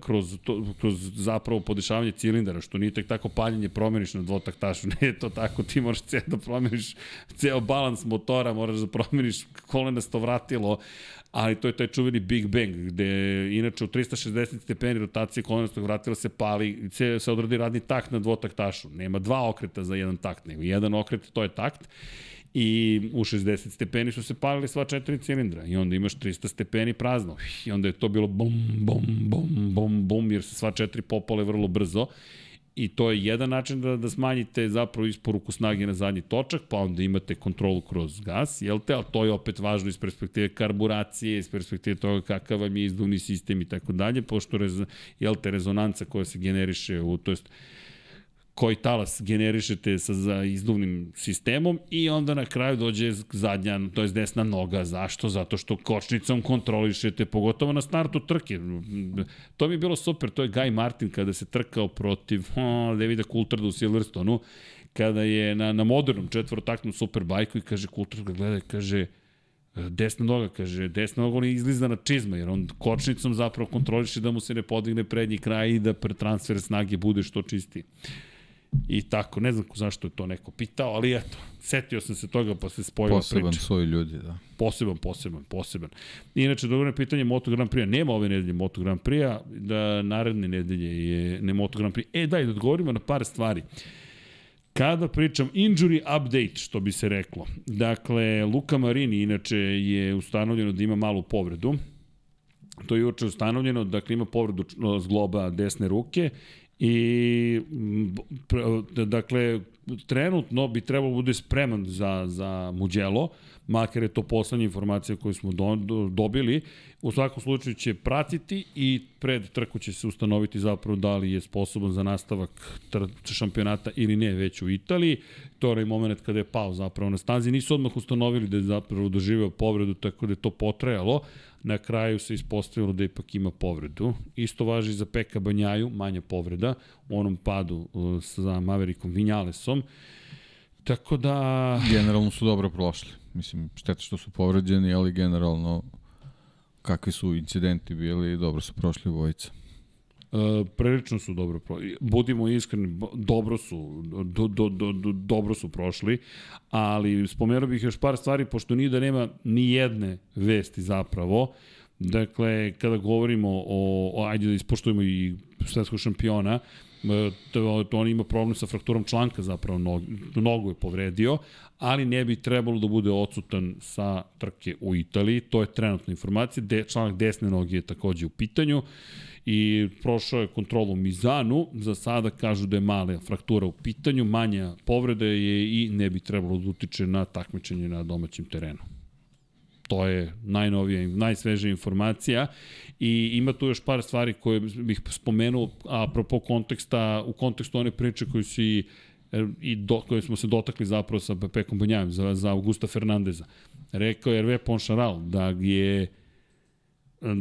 kroz, to, kroz zapravo podešavanje cilindara, što nije tek tako paljenje promeniš na dvotaktašu, ne je to tako, ti moraš ceo da promeniš ceo balans motora, moraš da promeniš kolenasto vratilo, ali to je taj čuveni Big Bang, gde inače u 360 stepeni rotacije kolenastog vratila se pali, se, se odradi radni takt na dvotaktašu. Nema dva okreta za jedan takt, nego jedan okret, to je takt. I u 60 stepeni su se palili sva četiri cilindra. I onda imaš 300 stepeni prazno. I onda je to bilo bum, bum, bum, bum, bum, jer se sva četiri popale vrlo brzo i to je jedan način da, da smanjite zapravo isporuku snage na zadnji točak, pa onda imate kontrolu kroz gas, jel te, ali to je opet važno iz perspektive karburacije, iz perspektive toga kakav vam je izduvni sistem i tako dalje, pošto rez, jel te, rezonanca koja se generiše u, to jest, koji talas generišete sa za izduvnim sistemom i onda na kraju dođe zadnja, to je desna noga. Zašto? Zato što kočnicom kontrolišete, pogotovo na startu trke. To mi je bilo super, to je Guy Martin kada se trkao protiv oh, Davida Coultharda u Silverstonu, kada je na, na modernom četvorotaknom superbajku i kaže Coulthard ga gleda i kaže desna noga, kaže, desna noga on je izlizana čizma, jer on kočnicom zapravo kontroliše da mu se ne podigne prednji kraj i da pre transfer snage bude što čistiji. I tako, ne znam zašto je to neko pitao, ali eto, setio sam se toga pa se spojila priča. Poseban svoj ljudi, da. Poseban, poseban, poseban. Inače, dobro pitanje Moto Grand Prix, nema ove nedelje Moto Grand Prix, da naredne nedelje je ne Moto Grand Prix. E, daj, da odgovorimo na par stvari. Kada pričam injury update, što bi se reklo. Dakle, Luka Marini inače je ustanovljeno da ima malu povredu. To je juče ustanovljeno, dakle ima povredu zgloba desne ruke I, dakle, trenutno bi trebalo da bude spreman za, za Muđelo, makar je to poslednja informacija koju smo do, do, dobili. U svakom slučaju će pratiti i pred trku će se ustanoviti zapravo da li je sposoban za nastavak šampionata ili ne već u Italiji. To je moment kada je pao zapravo na stazi. Nisu odmah ustanovili da je zapravo doživeo povredu, tako da je to potrajalo. Na kraju se ispostavilo da ipak ima povredu. Isto važi za Peka Banjaju, manja povreda, u onom padu uh, sa Maverikom Vinjalesom. Tako da... Generalno su dobro prošli. Mislim, šteta što su povređeni, ali generalno kakvi su incidenti bili, dobro su prošli vojica. E, prilično su dobro prošli. Budimo iskreni, dobro su, do, do, do, do, dobro su prošli, ali spomenuo bih još par stvari, pošto nije da nema ni jedne vesti zapravo. Dakle, kada govorimo o, o ajde da ispoštujemo i svetskog šampiona, e, to, to on ima problem sa frakturom članka zapravo, nog, nogu je povredio, ali ne bi trebalo da bude odsutan sa trke u Italiji, to je trenutna informacija, De, članak desne noge je takođe u pitanju i prošao je kontrolu Mizanu, za sada kažu da je mala fraktura u pitanju, manja povreda je i ne bi trebalo da utiče na takmičenje na domaćem terenu. To je najnovija, najsvežija informacija i ima tu još par stvari koje bih spomenuo apropo konteksta, u kontekstu one priče koje su i i do, koje smo se dotakli zapravo sa Pekom Banjajem za, za Augusta Fernandeza. Rekao je Hervé Poncharal da je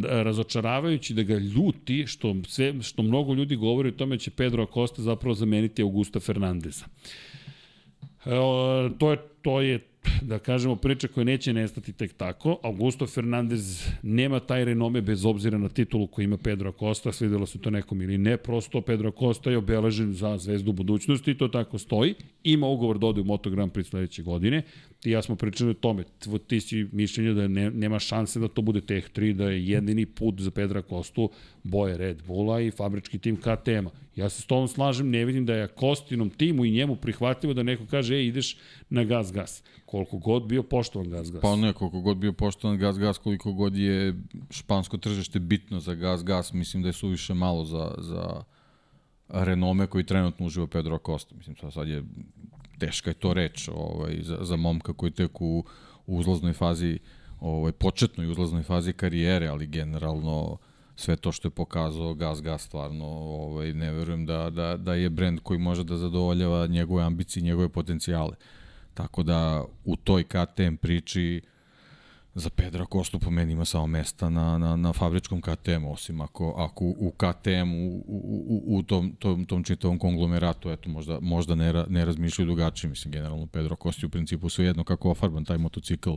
razočaravajući da ga ljuti što sve što mnogo ljudi govori o tome će Pedro Acosta zapravo zameniti Augusta Fernandeza. Evo, to je to je da kažemo, priča koja neće nestati tek tako. Augusto Fernandez nema taj renome bez obzira na titulu koju ima Pedro Acosta, svidelo se to nekom ili ne, prosto Pedro Acosta je obeležen za zvezdu budućnosti i to tako stoji. Ima ugovor da ode u Moto Grand Prix sledeće godine. Ti ja smo pričali o tome, ti si mišljenje da ne, nema šanse da to bude Tech 3, da je jedini put za Pedra Kostu boje Red Bulla i fabrički tim KTM-a. Ja se s tom slažem, ne vidim da je Kostinom timu i njemu prihvatljivo da neko kaže, ej, ideš na gas, gas. Koliko god bio poštovan gas, gas. Pa ne, koliko god bio poštovan gas, gas, koliko god je špansko tržište bitno za gas, gas, mislim da je suviše malo za, za renome koji trenutno uživa Pedro Acosta. Mislim, sad je teška je to reč ovaj, za, za momka koji tek u, u uzlaznoj fazi, ovaj, početnoj uzlaznoj fazi karijere, ali generalno sve to što je pokazao Gas Gas stvarno ovaj, ne verujem da, da, da je brend koji može da zadovoljava njegove ambicije njegove potencijale. Tako da u toj KTM priči za Pedra Kostu po meni ima samo mesta na, na, na fabričkom KTM, osim ako, ako u KTM u, u, u, u tom, tom, tom čitavom konglomeratu, eto, možda, možda ne, ra, ne razmišljaju drugačije, mislim, generalno Pedro Kosti u principu svejedno kako ofarban taj motocikl,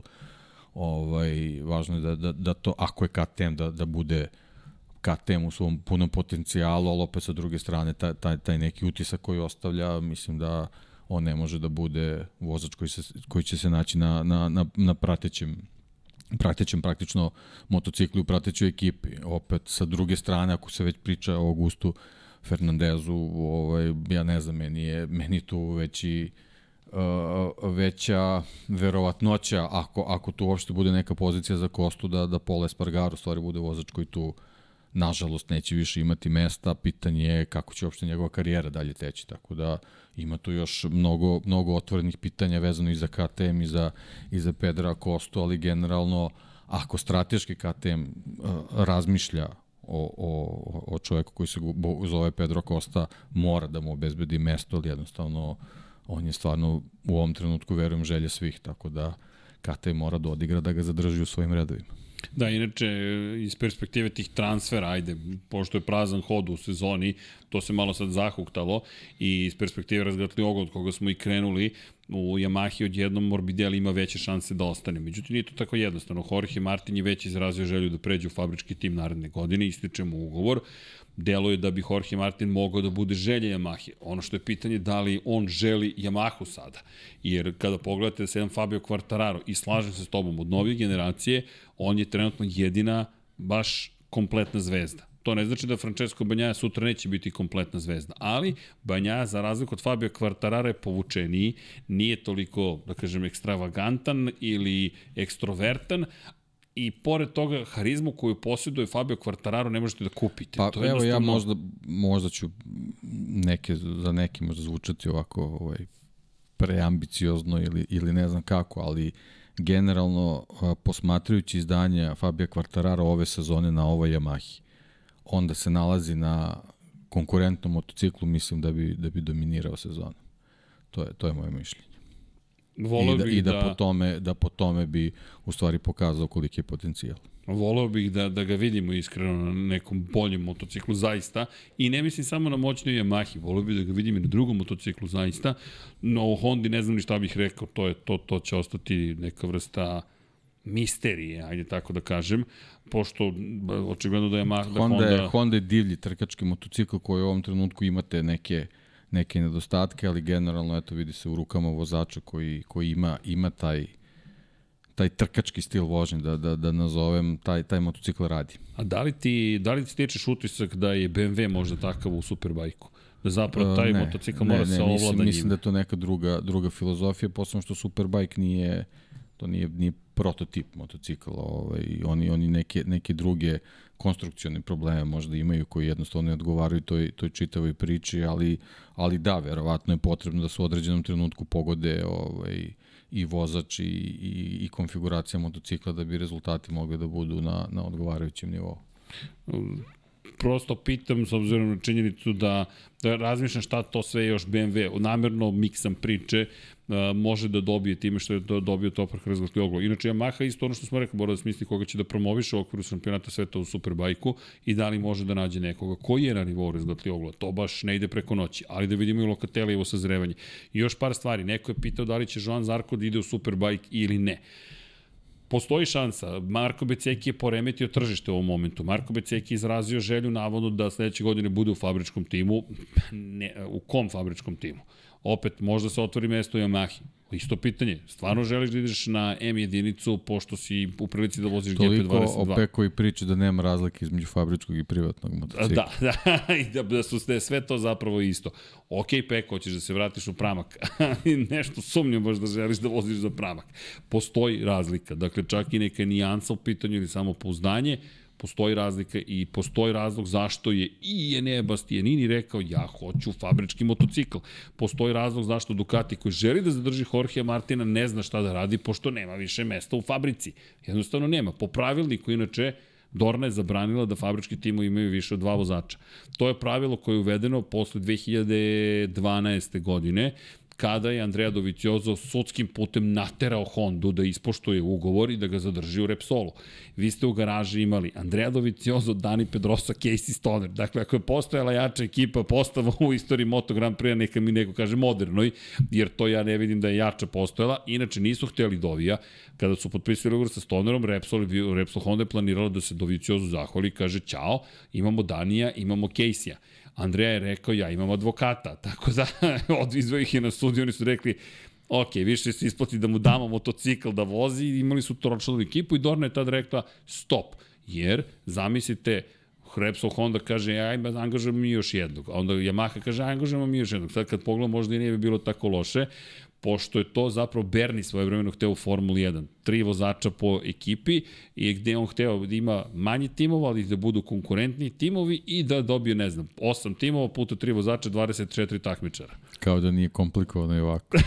ovaj, važno je da, da, da to, ako je KTM, da, da bude KTM u svom punom potencijalu, ali opet sa druge strane taj, taj, taj neki utisak koji ostavlja, mislim da on ne može da bude vozač koji, se, koji će se naći na, na, na, na pratećem pratećem praktično motociklu u pratećoj ekipi. Opet sa druge strane, ako se već priča o Augustu Fernandezu, ovaj, ja ne znam, meni je meni tu veći uh, veća verovatnoća ako, ako tu uopšte bude neka pozicija za Kostu da, da Pola Espargaro stvari bude vozač koji tu nažalost neće više imati mesta, pitanje je kako će uopšte njegova karijera dalje teći, tako da ima tu još mnogo, mnogo otvorenih pitanja vezano i za KTM i za, i za Pedra Kostu, ali generalno ako strateški KTM razmišlja o, o, o čoveku koji se zove Pedro Costa, mora da mu obezbedi mesto, ali jednostavno on je stvarno u ovom trenutku, verujem, želje svih, tako da Kate mora da odigra da ga zadrži u svojim redovima. Da, inače, iz perspektive tih transfera, ajde, pošto je prazan hod u sezoni, to se malo sad zahuktalo i iz perspektive razgatljivog od koga smo i krenuli, u Yamahi odjednom Morbidelli ima veće šanse da ostane. Međutim, nije to tako jednostavno. Jorge Martin je već izrazio želju da pređe u fabrički tim naredne godine, ističe mu ugovor deluje da bi Jorge Martin mogao da bude želje Yamahe. Ono što je pitanje da li on želi Yamahu sada. Jer kada pogledate da jedan Fabio Quartararo i slažem se s tobom od novije generacije, on je trenutno jedina baš kompletna zvezda. To ne znači da Francesco Banjaja sutra neće biti kompletna zvezda, ali Banjaja za razliku od Fabio Quartarara je povučeniji, nije toliko, da kažem, ekstravagantan ili ekstrovertan, i pored toga harizmu koju posjeduje Fabio Quartararo ne možete da kupite. Pa to evo ja možda, možda ću neke, za neki možda zvučati ovako ovaj, preambiciozno ili, ili ne znam kako, ali generalno posmatrajući izdanje Fabio Quartararo ove sezone na ovoj Yamahi, onda se nalazi na konkurentnom motociklu, mislim da bi, da bi dominirao sezonu. To je, to je moje mišljenje. Voleo I da, i da, da, po tome, da po tome bi u stvari pokazao koliki je potencijal. Voleo bih da, da ga vidimo iskreno na nekom boljem motociklu, zaista. I ne mislim samo na moćnoj Yamahi, voleo bih da ga vidim i na drugom motociklu, zaista. No, o Hondi ne znam ni šta bih rekao, to, je, to, to će ostati neka vrsta misterije, ajde tako da kažem, pošto očigledno da je Yamaha, da Honda, Honda... je, Honda je divlji trkački motocikl koji u ovom trenutku imate neke neke nedostatke, ali generalno eto vidi se u rukama vozača koji, koji ima, ima taj taj trkački stil vožnje, da, da, da nazovem, taj, taj motocikl radi. A da li ti, da li ti stečeš utisak da je BMW možda takav u Superbajku? Da zapravo taj ne, motocikl ne, mora ne, se ovlada mislim, njima? mislim da je to neka druga, druga filozofija, posebno što Superbike nije, to nije, nije prototip motocikla, ovaj, oni, oni neke, neke druge konstrukcione probleme možda imaju koji jednostavno ne odgovaraju toj, toj čitavoj priči, ali, ali da, verovatno je potrebno da se u određenom trenutku pogode ovaj, i vozač i, i, i konfiguracija motocikla da bi rezultati mogli da budu na, na odgovarajućem nivou prosto pitam s obzirom na činjenicu da, da razmišljam šta to sve još BMW, namerno miksam priče, uh, može da dobije time što je do, dobio Toprak razgledli oglo. Inače, Yamaha isto ono što smo rekli, mora da smisli koga će da promoviše u okviru šampionata sveta u Superbajku i da li može da nađe nekoga koji je na nivou razgledli oglo. To baš ne ide preko noći, ali da vidimo i Lokatelijevo sazrevanje. I još par stvari, neko je pitao da li će Joan Zarko da ide u Superbajk ili ne postoji šansa. Marko Beceki je poremetio tržište u ovom momentu. Marko Beceki je izrazio želju navodno da sledeće godine bude u fabričkom timu. Ne, u kom fabričkom timu? Opet, možda se otvori mesto u Yamahi. Isto pitanje, stvarno želiš da ideš na M jedinicu pošto si u prilici da voziš GP22? Toliko o Pekovi priče da nema razlike između fabričkog i privatnog motocikla. Da, da, i da, da su sve, sve to zapravo isto. Ok, Peko, hoćeš da se vratiš u pramak, ali nešto sumnjam baš da želiš da voziš za pramak. Postoji razlika, dakle čak i neka nijansa u pitanju ili samo pouzdanje, postoji razlika i postoji razlog zašto je i Enea Bastianini rekao ja hoću fabrički motocikl. Postoji razlog zašto Ducati koji želi da zadrži Jorge Martina ne zna šta da radi pošto nema više mesta u fabrici. Jednostavno nema. Po pravilniku inače Dorna je zabranila da fabrički timovi imaju više od dva vozača. To je pravilo koje je uvedeno posle 2012. godine kada je Andrea Doviciozo sudskim putem naterao Hondu da ispoštuje ugovor i da ga zadrži u Repsolu. Vi ste u garaži imali Andrea Doviciozo, Dani Pedrosa, Casey Stoner. Dakle, ako je postojala jača ekipa postava u istoriji Moto Grand Prix, neka mi neko kaže modernoj, jer to ja ne vidim da je jača postojala. Inače, nisu hteli Dovija. Kada su potpisali ugovor sa Stonerom, Repsol, Repsol Honda je planirala da se Doviciozo zahvali i kaže čao, imamo Danija, imamo Casey-a. Andreja je rekao, ja imam advokata, tako da odvizvao ih je na sudiju, oni su rekli, ok, više se isplati da mu damo motocikl da vozi, imali su tročlanu ekipu i Dorna je tad rekla, stop, jer, zamislite, Repsol Honda kaže, ja ima, angažujemo mi još jednog. A onda Yamaha kaže, angažujemo mi još jednog. Sad kad pogledam, možda i nije bi bilo tako loše, pošto je to zapravo Berni svoje vremeno hteo u Formuli 1. tri vozača po ekipi i gde on hteo da ima manje timova, ali da budu konkurentni timovi i da dobije, ne znam, 8 timova puta tri vozača, 24 takmičara. Kao da nije komplikovano i ovako.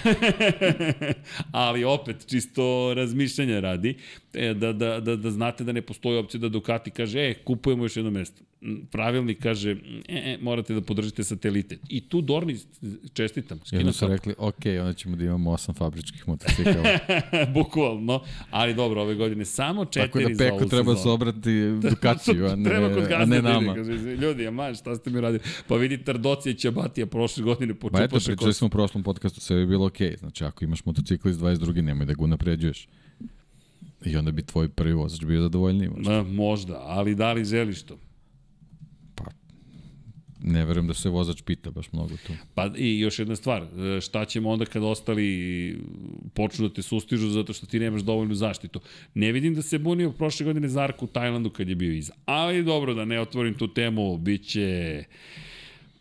ali opet, čisto razmišljanja radi, e, da, da, da, da znate da ne postoji opcija da Ducati kaže, e, kupujemo još jedno mesto. Pravilnik kaže, e, e, morate da podržite satelite. I tu Dorni čestitam. Jedno su rekli, ok, onda ćemo da imamo osam fabričkih motocikala. Bukvalno, ali dobro, ove godine samo četiri Tako da Peko treba se obrati Ducatiju, a ne, a ne nama. Kaže, ljudi, a šta ste mi radili? Pa vidi Tardocija Ćabatija prošle godine. Pa eto, pričali smo u prošlom podcastu, sve bi bilo okej. Okay. Znači, ako imaš motocikl iz 22. nemoj da ga unapređuješ. I onda bi tvoj prvi vozač bio zadovoljniji možda. Ma, možda, ali da li želiš to? Ne verujem da se vozač pita baš mnogo tu. Pa i još jedna stvar, šta ćemo onda kad ostali počnu da te sustižu zato što ti nemaš dovoljnu zaštitu. Ne vidim da se bunio prošle godine Zarko u Tajlandu kad je bio iza. Ali dobro, da ne otvorim tu temu, bit će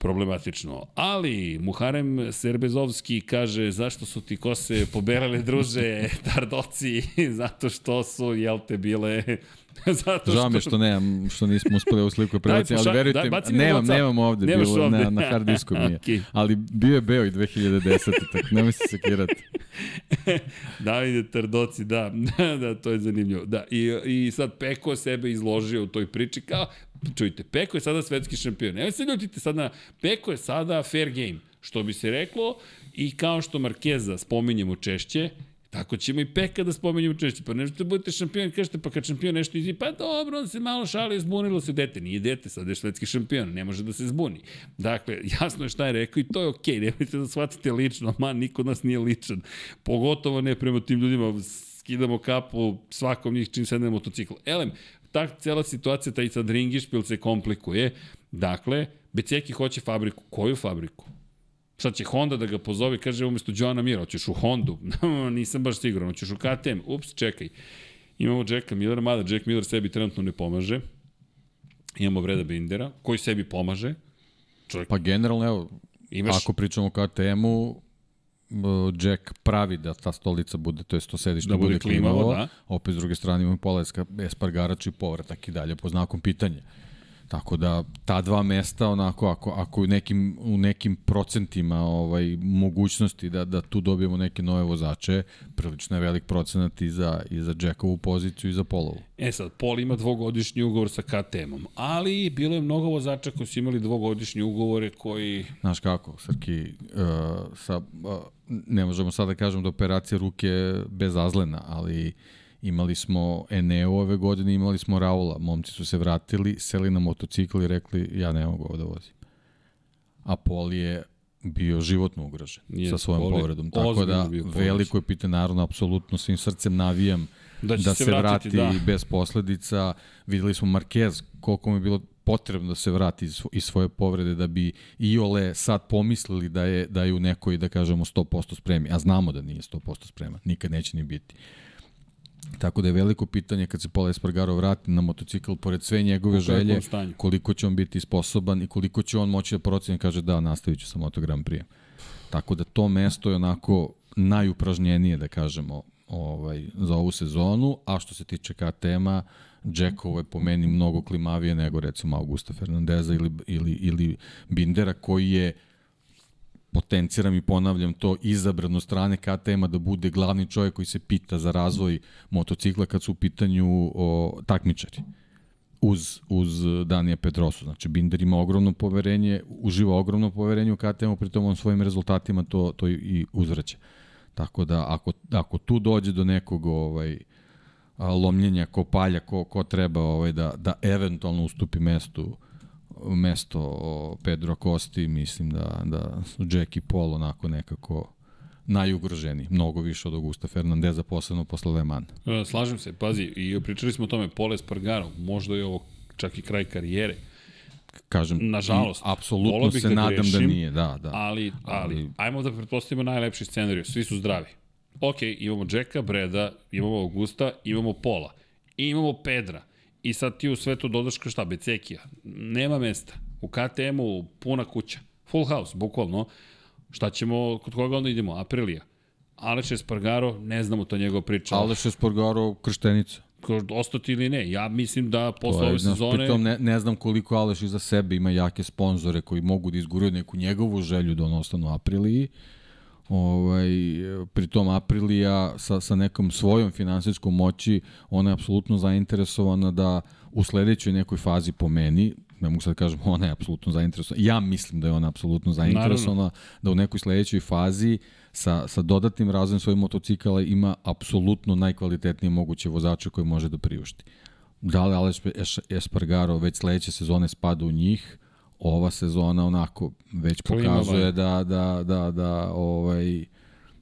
problematično. Ali Muharem Serbezovski kaže zašto su ti kose pobelele druže Tardoci zato što su jel te bile Zato što... Žao mi što nemam, što nismo uspeli u sliku preleci, ali verujte, da, nemam, nemam ovde, Nemaš bilo ovde. na, na hard disku mi je. okay. Ali bio je Beo i 2010. tako nemoj se sekirati. Davide Tardoci, da, da, to je zanimljivo. Da, i, i sad Peko sebe izložio u toj priči kao, čujte, Peko je sada svetski šampion. Nemoj se ljutite sad na, Peko je sada fair game, što bi se reklo, i kao što Markeza spominjemo češće, Tako ćemo i Peka da spomenjamo češće. Pa nešto da budete šampion, kažete, pa kad šampion nešto izi, pa dobro, on se malo šali, zbunilo se dete. Nije dete, sad je švedski šampion, ne može da se zbuni. Dakle, jasno je šta je rekao i to je okej, okay. nemojte da shvatite lično, man, niko nas nije ličan. Pogotovo ne prema tim ljudima, skidamo kapu svakom njih čim sedne motocikl. Elem, ta cela situacija, taj sad ringišpil se komplikuje. Dakle, Beceki hoće fabriku. Koju fabriku? Sad će Honda da ga pozove, kaže umesto Johana Mira, hoćeš u Hondu? Nisam baš siguran, hoćeš u KTM? Ups, čekaj. Imamo Jacka Millera, mada Jack Miller sebi trenutno ne pomaže. Imamo Breda Bindera, koji sebi pomaže. Čovjek. Pa generalno, evo, Imaš... ako pričamo o KTM-u, Jack pravi da ta stolica bude, to je to sedište da bude, bude klimavo, klimavo da. opet s druge strane imamo Poleska, Espargarač i povratak i dalje po znakom pitanja. Tako da ta dva mesta onako ako ako u nekim u nekim procentima ovaj mogućnosti da da tu dobijemo neke nove vozače, prilično je velik procenat i za i za Jackovu poziciju i za Polovu. E sad Pol ima dvogodišnji ugovor sa KTM-om, ali bilo je mnogo vozača koji su imali dvogodišnje ugovore koji Znaš kako, Srki, uh, sa uh, ne možemo sada da kažemo da operacija ruke bez azlena, ali uh, Imali smo Eneo ove godine, imali smo Raula. Momci su se vratili, seli na motocikl i rekli ja ne mogu ovo da vozim. A Pol je bio životno ugrožen sa svojom Poli, povredom. Tako da veliko je pitanje, naravno, apsolutno svim srcem navijam da, da se, se vratiti, vrati da. bez posledica. Videli smo Marquez, koliko mu je bilo potrebno da se vrati iz svoje povrede da bi i Ole sad pomislili da je da je u nekoj da kažemo 100% spremi, a znamo da nije 100% spreman, nikad neće ni biti. Tako da je veliko pitanje kad se Pola Espargaro vrati na motocikl, pored sve njegove želje, koliko će on biti sposoban i koliko će on moći da proceni, kaže da, nastavit ću sa Moto Grand Prix. Tako da to mesto je onako najupražnjenije, da kažemo, ovaj, za ovu sezonu, a što se tiče KTM-a, Jackovo je po meni mnogo klimavije nego recimo Augusta Fernandeza ili, ili, ili Bindera koji je potenciram i ponavljam to izabrano strane KTM-a da bude glavni čovjek koji se pita za razvoj motocikla kad su u pitanju o, takmičari uz, uz Danija Petrosu. Znači, Binder ima ogromno poverenje, uživa ogromno poverenje u KTM-u, pritom on svojim rezultatima to, to i uzvraća. Tako da, ako, ako tu dođe do nekog ovaj, lomljenja ko palja, ko, ko treba ovaj, da, da eventualno ustupi mestu uh, mesto Pedro Kosti, mislim da, da su Jack i Paul onako nekako najugroženiji, mnogo više od Augusta Fernandeza, posebno posle Le Mans. E, slažem se, pazi, i pričali smo o tome, Pole Spargaro, možda je ovo čak i kraj karijere. Kažem, nažalost, apsolutno se da nadam da grešim, da nije, da, da. Ali, ali, ali, ajmo da pretpostavimo najlepši scenariju, svi su zdravi. Ok, imamo Jacka, Breda, imamo Augusta, imamo Pola, i imamo Pedra, I sad ti u sve to dodaš kao šta, Becekija. Nema mesta. U KTM-u puna kuća. Full house, bukvalno. Šta ćemo, kod koga onda idemo? Aprilija. Aleš Espargaro, ne znamo to njegova priča. Aleš Espargaro, krštenica. Ostati ili ne. Ja mislim da posle ove sezone... Pritom ne, ne znam koliko Aleš iza sebe ima jake sponzore koji mogu da izguraju neku njegovu želju da on ostane u Apriliji. Ovaj, pritom Aprilija sa, sa nekom svojom finansijskom moći, ona je apsolutno zainteresovana da u sledećoj nekoj fazi po meni, ne mogu sad da kažem ona je apsolutno zainteresovana, ja mislim da je ona apsolutno zainteresovana Naravno. da u nekoj sledećoj fazi sa, sa dodatnim razvojem svojih motocikala ima apsolutno najkvalitetnije moguće vozače koje može da priušti. Da li Aleš Espargaro već sledeće sezone spada u njih, ova sezona onako već pokazuje da, da, da, da ovaj,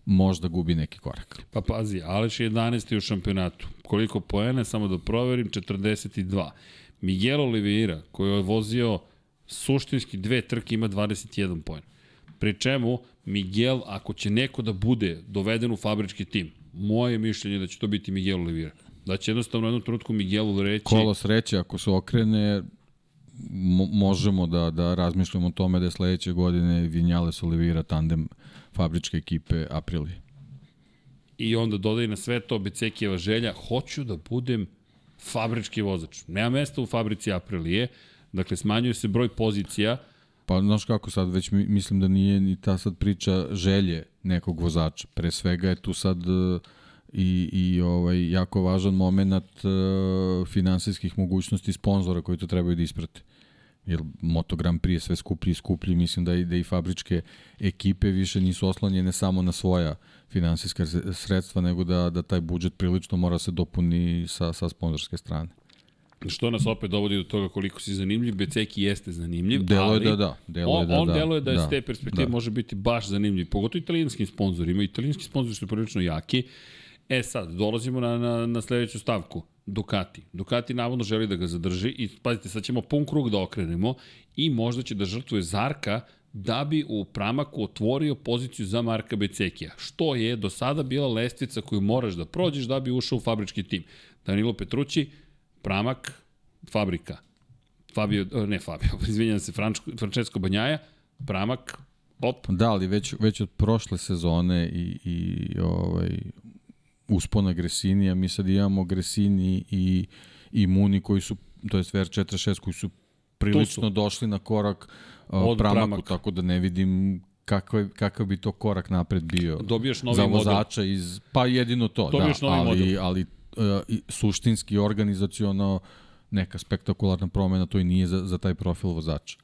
možda gubi neki korak. Pa pazi, Aleš je 11. u šampionatu. Koliko poene, samo da proverim, 42. Miguel Oliveira, koji je vozio suštinski dve trke, ima 21 poen. Pri čemu Miguel, ako će neko da bude doveden u fabrički tim, moje mišljenje da će to biti Miguel Oliveira. Da će jednostavno u jednom trenutku Miguelu reći... Kolo sreće, ako se okrene, možemo da, da razmišljamo o tome da je sledeće godine Vinjales Oliveira tandem fabričke ekipe Aprilije. I onda dodaj na sve to Becekijeva želja, hoću da budem fabrički vozač. Nema mesta u fabrici Aprilije, dakle smanjuje se broj pozicija, Pa, znaš kako sad, već mislim da nije ni ta sad priča želje nekog vozača. Pre svega je tu sad uh, i, i ovaj, jako važan moment uh, finansijskih mogućnosti sponzora koji to trebaju da isprate. Jer Moto Grand Prix je sve skuplji i skuplji, mislim da i, da i fabričke ekipe više nisu oslonjene samo na svoja finansijska sredstva, nego da, da taj budžet prilično mora se dopuni sa, sa sponzorske strane. Što nas opet dovodi do toga koliko si zanimljiv, Beceki jeste zanimljiv, delo ali je da da, delo on, je da on da. deluje da je da, s te perspektive da. može biti baš zanimljiv, pogotovo italijanskim sponzorima, italijanski sponzori su prilično jaki. E sad, dolazimo na, na, na sledeću stavku. Ducati. Ducati navodno želi da ga zadrži i pazite, sad ćemo pun krug da okrenemo i možda će da žrtvuje Zarka da bi u pramaku otvorio poziciju za Marka Becekija, što je do sada bila lestvica koju moraš da prođeš da bi ušao u fabrički tim. Danilo Petrući, pramak, fabrika. Fabio, ne Fabio, izvinjam se, Frančko, Francesco Banjaja, pramak, op. Da, ali već, već od prošle sezone i, i ovaj, uspona Gresinija, mi sad imamo Gresini i, i Muni koji su, to je VR46 koji su prilično su. došli na korak uh, pramaku, pramak. tako da ne vidim kakav, kakav bi to korak napred bio Dobiješ novi za vozača model. iz, pa jedino to, Dobiješ da, novi ali, model. ali uh, suštinski, organizaciono, neka spektakularna promena, to i nije za, za taj profil vozača.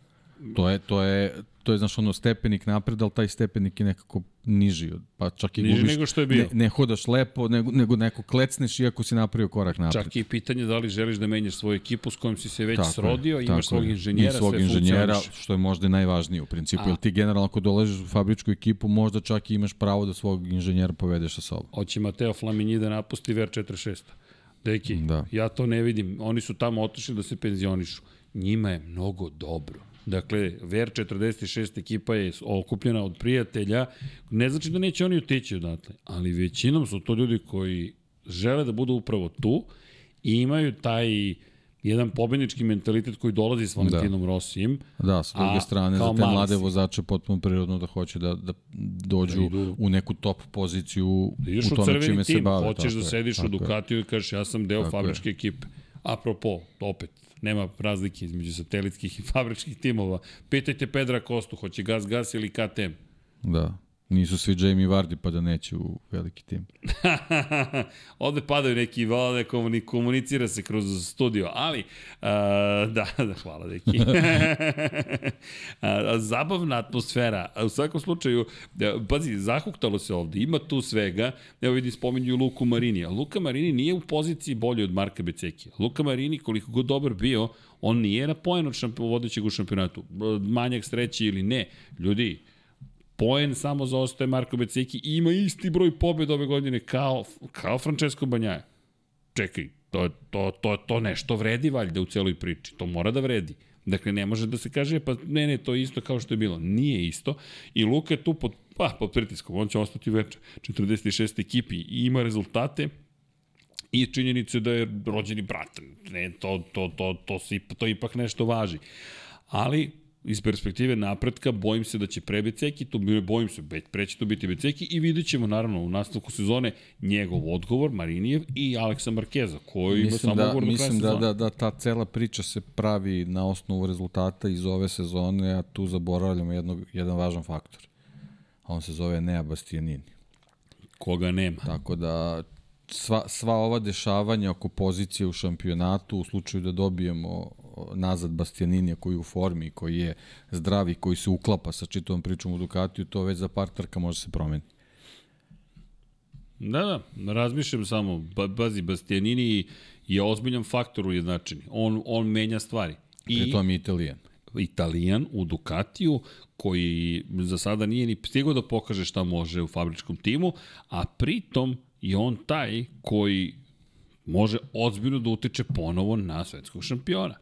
To je, to je, to je, znaš, ono, stepenik napred, ali taj stepenik je nekako niži, pa čak i niži gubiš, nego što je bio. Ne, ne hodaš lepo, nego, nego neko klecneš iako si napravio korak napred. Čak i pitanje da li želiš da menjaš svoju ekipu s kojom si se već tako srodio, je, imaš svog inženjera, I svog inženjera, što je možda najvažnije u principu, A. jer ti generalno ako dolaziš u fabričku ekipu, možda čak i imaš pravo da svog inženjera povedeš sa sobom. Hoće Mateo Flaminji da napusti VR46. Deki, da. ja to ne vidim. Oni su tamo otišli da se penzionišu. Njima je mnogo dobro. Dakle, VR46 ekipa je okupljena od prijatelja. Ne znači da neće oni otići odatle, ali većinom su to ljudi koji žele da budu upravo tu i imaju taj jedan pobednički mentalitet koji dolazi s Valentinom da. Rosijem. Da, s druge strane, za te mlade vozače potpuno prirodno da hoće da, da dođu da u neku top poziciju da u tome čime tim, se bave. Hoćeš da sediš u Ducatiju i kažeš ja sam deo tako fabričke je. ekipe. Apropo, opet, nema razlike između satelitskih i fabričkih timova. Pitajte Pedra Kostu, hoće gas gas ili KTM. Da. Nisu svi Jamie Vardy pa da neće u veliki tim. Ovde padaju neki vode, komunicira se kroz studio, ali uh, da, da, hvala neki. zabavna atmosfera. U svakom slučaju, pazi, zahuktalo se ovde, ima tu svega. Evo vidi, spominju Luku Marini. A Luka Marini nije u poziciji bolje od Marka Becekija. Luka Marini, koliko god dobar bio, on nije na poen od šamp vodećeg u šampionatu. Manjak sreće ili ne. Ljudi, poen samo zaostaje Marko Beceki i ima isti broj pobjeda ove godine kao, kao Francesco Banjaja. Čekaj, to, to, to, to nešto vredi valjda u celoj priči. To mora da vredi. Dakle, ne može da se kaže, pa ne, ne, to je isto kao što je bilo. Nije isto. I Luka je tu pod, pa, pod pritiskom. On će ostati veče 46. ekipi i ima rezultate i činjenicu da je rođeni brat. Ne, to, to, to, to, to, to ipak nešto važi. Ali iz perspektive napretka, bojim se da će pre Beceki, to bojim se, preće to biti Beceki i vidjet ćemo naravno u nastavku sezone njegov odgovor, Marinijev i Aleksa Markeza, koji mislim ima samo da, do Mislim da, sezone. da, da ta cela priča se pravi na osnovu rezultata iz ove sezone, a tu zaboravljamo jednog, jedan važan faktor. A on se zove Nea Bastianini. Koga nema. Tako da sva, sva ova dešavanja oko pozicije u šampionatu, u slučaju da dobijemo nazad Bastianinija koji je u formi, koji je zdravi, koji se uklapa sa čitavom pričom u Ducatiju, to već za par trka može se promeniti. Da, da, razmišljam samo, ba, bazi, Bastianini je ozbiljan faktor ujednačeni. On, on menja stvari. I Pri tom je Italijan. Italijan u Ducatiju, koji za sada nije ni stigao da pokaže šta može u fabričkom timu, a pritom je on taj koji može ozbiljno da utiče ponovo na svetskog šampiona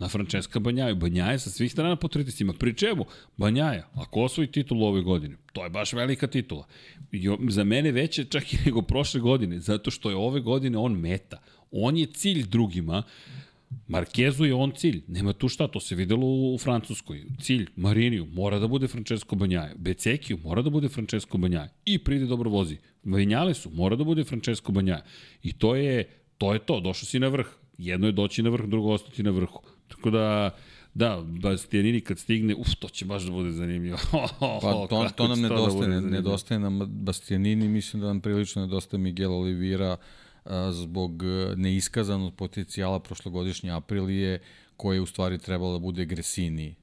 na Francesca Banjaju. Banjaja sa svih strana po pritisima. Pri čemu? Banjaja, ako osvoji titulu ove godine, to je baš velika titula. Za mene veće čak i nego prošle godine, zato što je ove godine on meta. On je cilj drugima, Markezu je on cilj, nema tu šta, to se videlo u Francuskoj. Cilj Mariniju mora da bude Francesco Banjaja, Becekiju mora da bude Francesco Banjaja i pride dobro vozi. Vinjalesu mora da bude Francesco Banjaja. I to je to, je to došao si na vrh. Jedno je doći na vrh, drugo ostati na vrhu. Tako da, da, Bastianini kad stigne, uf, to će baš da bude zanimljivo. pa to, to nam nedostaje, da nedostaje nam Bastianini, mislim da nam prilično nedostaje Miguel Oliveira, zbog neiskazanog potencijala prošlogodišnje Aprilije, koje je u stvari trebalo da bude Gresini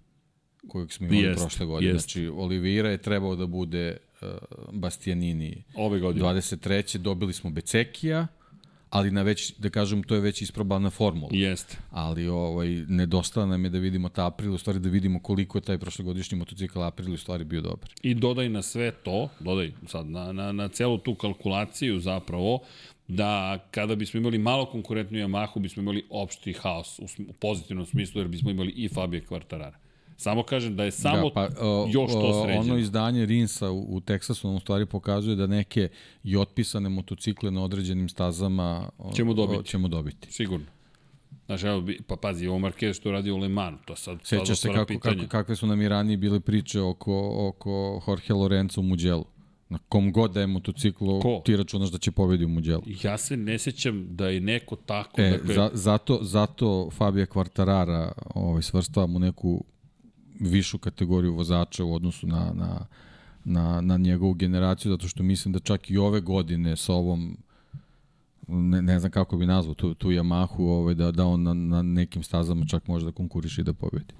kojeg smo imali jest, prošle godine. Jest. Znači, Oliveira je trebao da bude uh, Bastianini. Ove godine. 23. dobili smo Becekija, ali na već, da kažem, to je već isprobana formula. Jeste. Ali ovaj, nedostaje nam je da vidimo ta April, u stvari da vidimo koliko je taj prošlogodišnji motocikl April u stvari bio dobar. I dodaj na sve to, dodaj sad na, na, na celu tu kalkulaciju zapravo, da kada bismo imali malo konkurentnu Yamahu, bismo imali opšti haos u, u pozitivnom smislu, jer bismo imali i Fabio Quartarara. Samo kažem da je samo da, pa, o, još to sređeno. Ono izdanje Rinsa u, u Teksasu nam u stvari pokazuje da neke i otpisane motocikle na određenim stazama ćemo dobiti. O, ćemo dobiti. Sigurno. Znaš, evo, pa pazi, ovo Marquez što radi u Le Mans, to sad... Seća se kako, pitanje. kako, kakve su nam i ranije bile priče oko, oko Jorge Lorenzo u Mugello. Na kom god da je motociklu, Ko? ti računaš da će pobedi u Mugello. Ja se ne sećam da je neko tako... E, dakle... za, zato, zato Fabio Quartarara ovaj, svrstavamo u neku višu kategoriju vozača u odnosu na, na, na, na njegovu generaciju, zato što mislim da čak i ove godine sa ovom ne, ne znam kako bi nazvao tu, tu Yamahu, ovaj, da, da on na, na nekim stazama čak može da konkuriše i da pobedi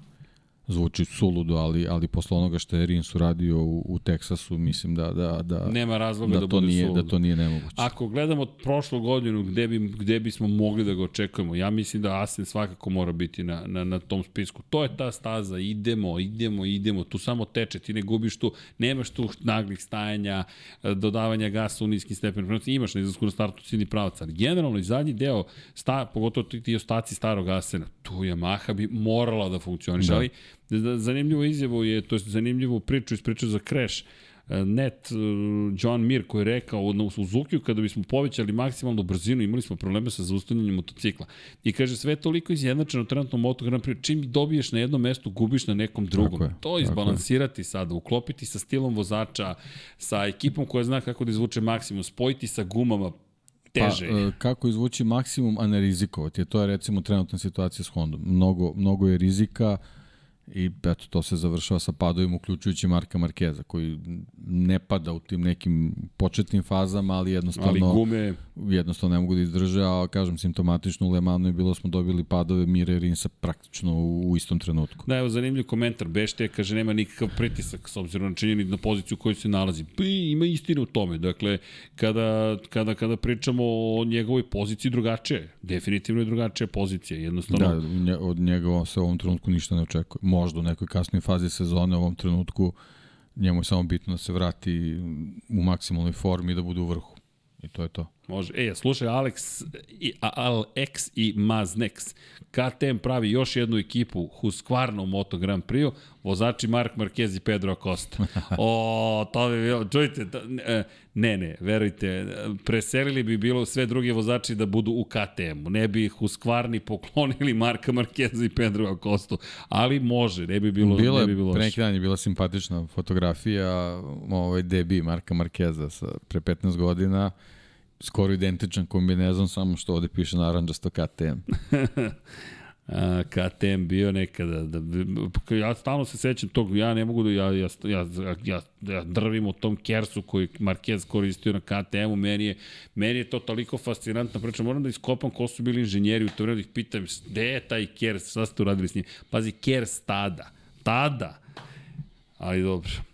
zvuči suludo, ali, ali posle onoga što je Rins uradio u, u Teksasu, mislim da, da, da, Nema razloga da, da, to nije, suludo. da to nije nemoguće. Ako gledamo prošlu godinu gde, bi, gde bismo mogli da ga očekujemo, ja mislim da Asen svakako mora biti na, na, na tom spisku. To je ta staza, idemo, idemo, idemo, tu samo teče, ti ne gubiš tu, nemaš tu naglih stajanja, dodavanja gasa u niskim stepen, imaš na izlasku na startu cijeni pravac, ali generalno i zadnji deo, sta, pogotovo ti, ti ostaci starog Asena, tu Yamaha bi morala da funkcioniš, da. ali zanimljivo izjavu je, to je zanimljivu priču ispričao za Crash, net John Mir koji je rekao u Zukiju kada bismo povećali maksimalnu brzinu imali smo probleme sa zaustavljanjem motocikla i kaže sve je toliko izjednačeno trenutno Moto Grand Prix čim dobiješ na jednom mestu gubiš na nekom drugom je, to izbalansirati sada uklopiti sa stilom vozača sa ekipom koja zna kako da izvuče maksimum spojiti sa gumama teže. Pa, kako izvući maksimum, a ne rizikovati. To je recimo trenutna situacija s Hondom. Mnogo, mnogo je rizika, i eto, to se završava sa padovima, uključujući Marka Markeza, koji ne pada u tim nekim početnim fazama, ali jednostavno, ali gume... jednostavno ne mogu da izdrže, a kažem, simptomatično u Lemanu je bilo smo dobili padove Mire Rinsa praktično u, u istom trenutku. Da, evo zanimljiv komentar, Bešte kaže nema nikakav pritisak s obzirom na činjeni na poziciju u kojoj se nalazi. Pa ima istine u tome, dakle, kada, kada, kada pričamo o njegovoj poziciji drugačije, definitivno je drugačija pozicija, jednostavno... Da, od njega se u ovom trenutku ništa ne očekuje možda u nekoj kasnoj fazi sezone u ovom trenutku njemu je samo bitno da se vrati u maksimalnoj formi i da bude u vrhu. I to je to. Može. E, slušaj, Alex i, Alex i Maznex. KTM pravi još jednu ekipu Husqvarna u Moto Grand Prix, vozači Mark Marquez i Pedro Acosta. O, to bi bilo, čujte, e, ne, ne, verujte, preselili bi bilo sve druge vozači da budu u KTM-u. Ne bi Husqvarni poklonili Marka Marqueza i Pedro Acosta, ali može, ne bi bilo, bilo ne bi bilo pre neki dan je bila simpatična fotografija ovaj debi Marka Markeza sa pre 15 godina skoro identičan kombinezon, samo što ovde piše naranđasto KTM. A, KTM bio nekada, da, ja stalno se sećam tog, ja ne mogu da, ja, ja, ja, ja, ja drvim u tom Kersu koji Marquez koristio na KTM-u, meni je, meni je to toliko fascinantna priča, moram da iskopam ko su bili inženjeri u to vreme, da ih pitam, gde je taj Kers, šta ste uradili s njim? Pazi, Kers tada, tada, ali dobro.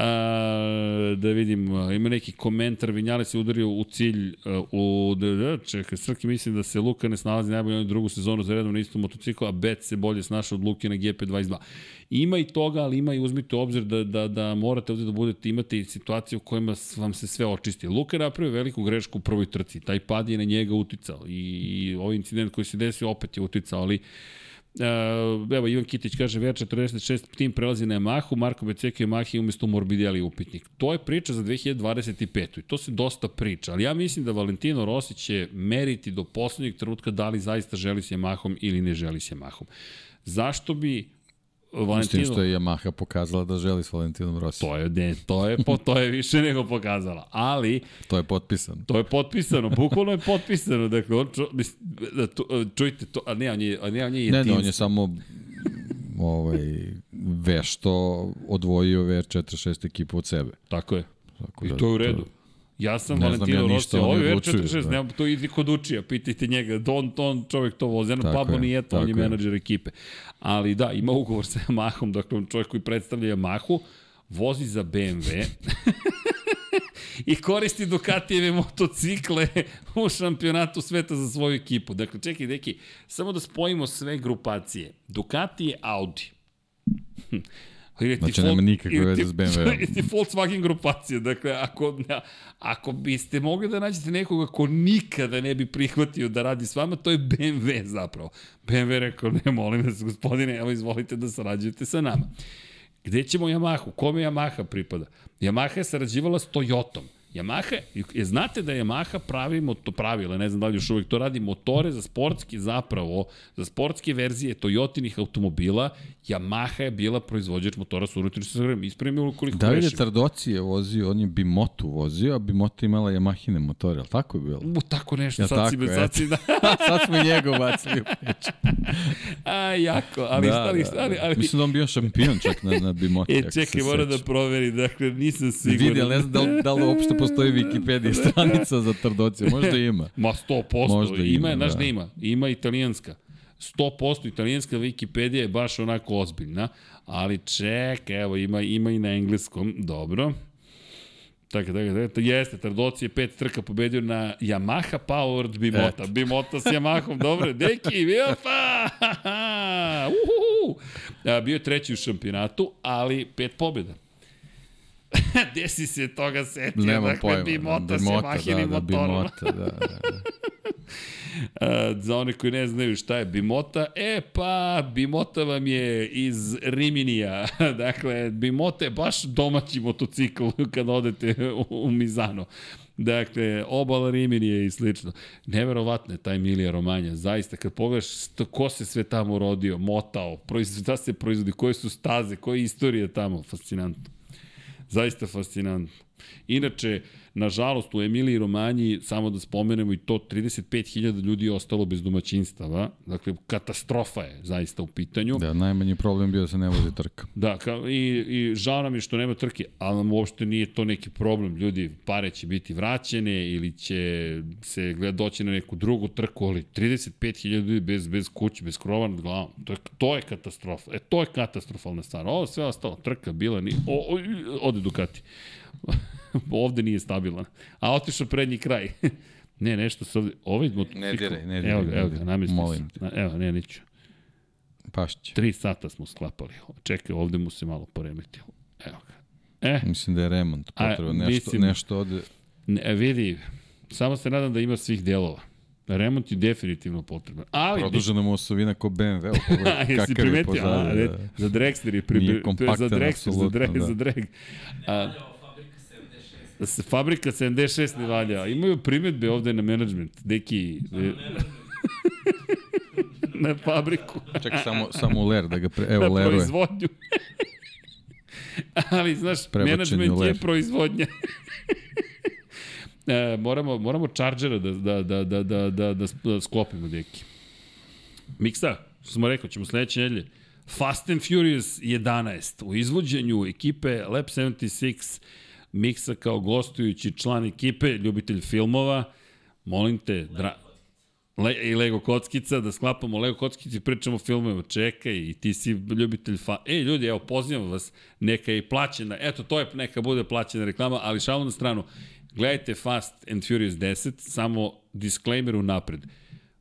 A, da vidim, ima neki komentar, Vinjale se udario u cilj u, da, čekaj, Srki mislim da se Luka ne snalazi najbolje na drugu sezonu za redom na istom motociklu, a Bet se bolje snaša od Luke na GP22. Ima i toga, ali ima i uzmite u obzir da, da, da morate ovde da budete, imate i situacije u kojima vam se sve očisti. Luka je napravio veliku grešku u prvoj trci, taj pad je na njega uticao i, i ovaj incident koji se desio opet je uticao, ali Uh, evo, Ivan Kitić kaže, VR46 tim prelazi na Yamahu, Marko Beceka i Yamahi umesto Morbidelli upitnik. To je priča za 2025. I to se dosta priča, ali ja mislim da Valentino Rossi će meriti do poslednjeg trenutka da li zaista želi s Yamahom ili ne želi s Yamahom. Zašto bi Valentino... Što je Yamaha pokazala da želi s Valentinom Rossi. To je, ne, to je, po, to je više nego pokazala, ali... To je potpisano. To je potpisano, bukvalno je potpisano, dakle, on, ču, da, čujte to, a ne, on je, a ne, on je Ne, ne, on je samo ovaj, vešto odvojio VR46 ekipu od sebe. Tako je. Tako I da, to je u redu. To, Ja sam ne Valentino ja Rossi, ovo je R46, da. to ide kod učija, pitajte njega, don, on čovjek to vozi, jedno Pablo nije to, on je menadžer ekipe. Ali da, ima ugovor sa Yamahom, dakle on čovjek koji predstavlja Yamahu, vozi za BMW, i koristi Ducatijeve motocikle u šampionatu sveta za svoju ekipu. Dakle, čekaj, deki, samo da spojimo sve grupacije. Ducati je Audi. Ili znači, nema nikakve veze s BMW-om. Ili ti Volkswagen grupacija. Dakle, ako, ako biste mogli da nađete nekoga ko nikada ne bi prihvatio da radi s vama, to je BMW zapravo. BMW rekao, ne, molim vas, gospodine, evo izvolite da sarađujete sa nama. Gde ćemo Yamahu? Kome Yamaha pripada? Yamaha je sarađivala s Toyotom. Yamaha, je, znate da Yamaha pravi moto, pravila, ne znam da li još uvijek to radi, motore za sportski zapravo, za sportske verzije Toyotinih automobila, Yamaha je bila proizvođač motora sa unutrašnjim sagrevom. Ispravim je koliko Davide grešim. Tardoci je vozio, on je Bimotu vozio, a Bimotu imala Yamahine motore, ali tako je bilo? U, tako nešto, ja, sad tako, si me, sad si da... sad smo njega bacili u priču. a, jako, ali, da, ali, da, ali, ali, Mislim da on bio šampion čak na, na Bimotu. E, čekaj, mora da proveri, dakle, nisam siguran. Vidi, ali ne znam da li, da li uopšte postoji Wikipedia stranica za Tardoci, možda ima. Ma 100%, možda ima, ima znaš da. da ima, ima italijanska. 100% italijanska Wikipedia je baš onako ozbiljna, ali ček, evo, ima, ima i na engleskom, dobro. Tako, tako, tako, jeste, Tardoci je pet trka pobedio na Yamaha Powered Bimota. Et. Bimota s Yamahom, dobro, deki, pa! Uhuhu! Bio je treći u šampionatu, ali pet pobjeda. Desi se toga setio, Nema dakle, pojma, Bimota, Bimota s Yamahinim da, da. Bimota, da, da, da. za one koji ne znaju šta je Bimota, e pa Bimota vam je iz Riminija. dakle, Bimota je baš domaći motocikl kad odete u, u Mizano. Dakle, obala Riminije i slično. Neverovatno je taj Emilija Romanja. Zaista, kad pogledaš ko se sve tamo rodio, motao, da se proizvodi, koje su staze, koje je istorija tamo, fascinantno. Zaista fascinantno. Inače, Nažalost, u Emiliji Romanji, samo da spomenemo i to, 35.000 ljudi je ostalo bez domaćinstava. Dakle, katastrofa je zaista u pitanju. Da, najmanji problem bio da se ne vozi trka. Da, ka, i, i žao nam je što nema trke, ali nam uopšte nije to neki problem. Ljudi, pare će biti vraćene ili će se gleda doći na neku drugu trku, ali 35.000 ljudi bez, bez kuće, bez krova nad glavom. To je, to je katastrofa. E, to je katastrofalna stvar. Ovo sve ostalo, trka bila, ni, o, o, ode Ducati. ovde nije stabilan. A otišao prednji kraj. ne, nešto se ovde... Ovaj motocikl... Ne diraj, ne diraj. Evo ga, evo ga, namesti Molim se. Evo, ne, neću. Pašće. Tri sata smo sklapali. Čekaj, ovde mu se malo poremetilo. Evo ga. E. Mislim da je remont potrebno. Nešto, mislim, nešto ovde... Ne, vidi, Samo se nadam da ima svih delova. Remont je definitivno potreban. Ali, Produžena mu osovina ko BMW, pogledaj Jesi kakav je pozadnje. da. za Dragster je pri, za Dragster, za drag, da. za. A, da se fabrika 76 ne valja. Imaju primetbe ovde na management. Deki... e, na fabriku. Čekaj, samo, samo ler da ga pre... Evo, na leruje. proizvodnju. Ali, znaš, u je proizvodnja. e, moramo, moramo Chargera da, da, da, da, da, da, da, da sklopimo, deki. Miksa, što smo rekao, ćemo sledeće nedelje. Fast and Furious 11 u izvođenju ekipe Lab 76 Miksa kao gostujući član ekipe, ljubitelj filmova. Molim te, dra... Le, i Lego kockica, da sklapamo Lego kockice i pričamo o filmovima. Čekaj, i ti si ljubitelj fa... E, ljudi, evo, pozivam vas, neka je plaćena, eto, to je, neka bude plaćena reklama, ali šalu na stranu, gledajte Fast and Furious 10, samo disclaimer u napred.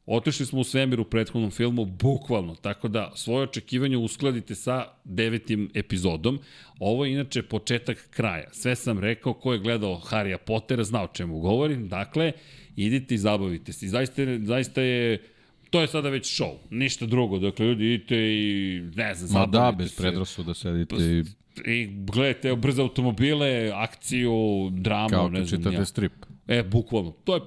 Otišli smo u svemir u prethodnom filmu, bukvalno, tako da svoje očekivanje uskladite sa devetim epizodom. Ovo je inače početak kraja. Sve sam rekao, ko je gledao Harrya Pottera, zna o čemu govorim. Dakle, idite i zabavite se. I zaista, zaista je to je sada već show, ništa drugo. Dakle, ljudi idite i, ne znam, Ma da, bez predrasuda sedite i I gledajte, brze automobile, akciju, dramu, kao ne znam čitate ja. strip. E, bukvalno. To je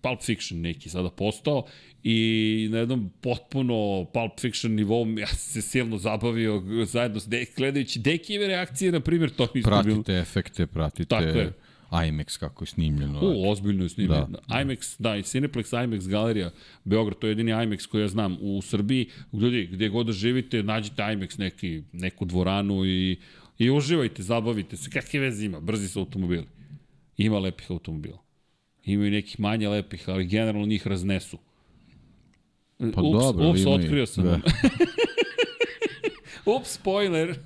Pulp Fiction neki sada postao i na jednom potpuno Pulp Fiction nivou ja sam se silno zabavio zajedno s Dek, gledajući Dekijeve reakcije, na primjer, to mi isto bilo. Pratite efekte, pratite Tako je. IMAX kako je snimljeno. U, ozbiljno je snimljeno. Da. Da. IMAX, da, i Cineplex IMAX galerija Beograd, to je jedini IMAX koji ja znam u Srbiji. Ljudi, gde god da živite, nađite IMAX neki, neku dvoranu i, i uživajte, zabavite se. Kakve veze ima? Brzi su automobili. Ima lepih automobila. Ima i nekih manje lepih, ali generalno njih raznesu. Pa ups, dobro, ups, otkrio sam. Da. ups, spoiler.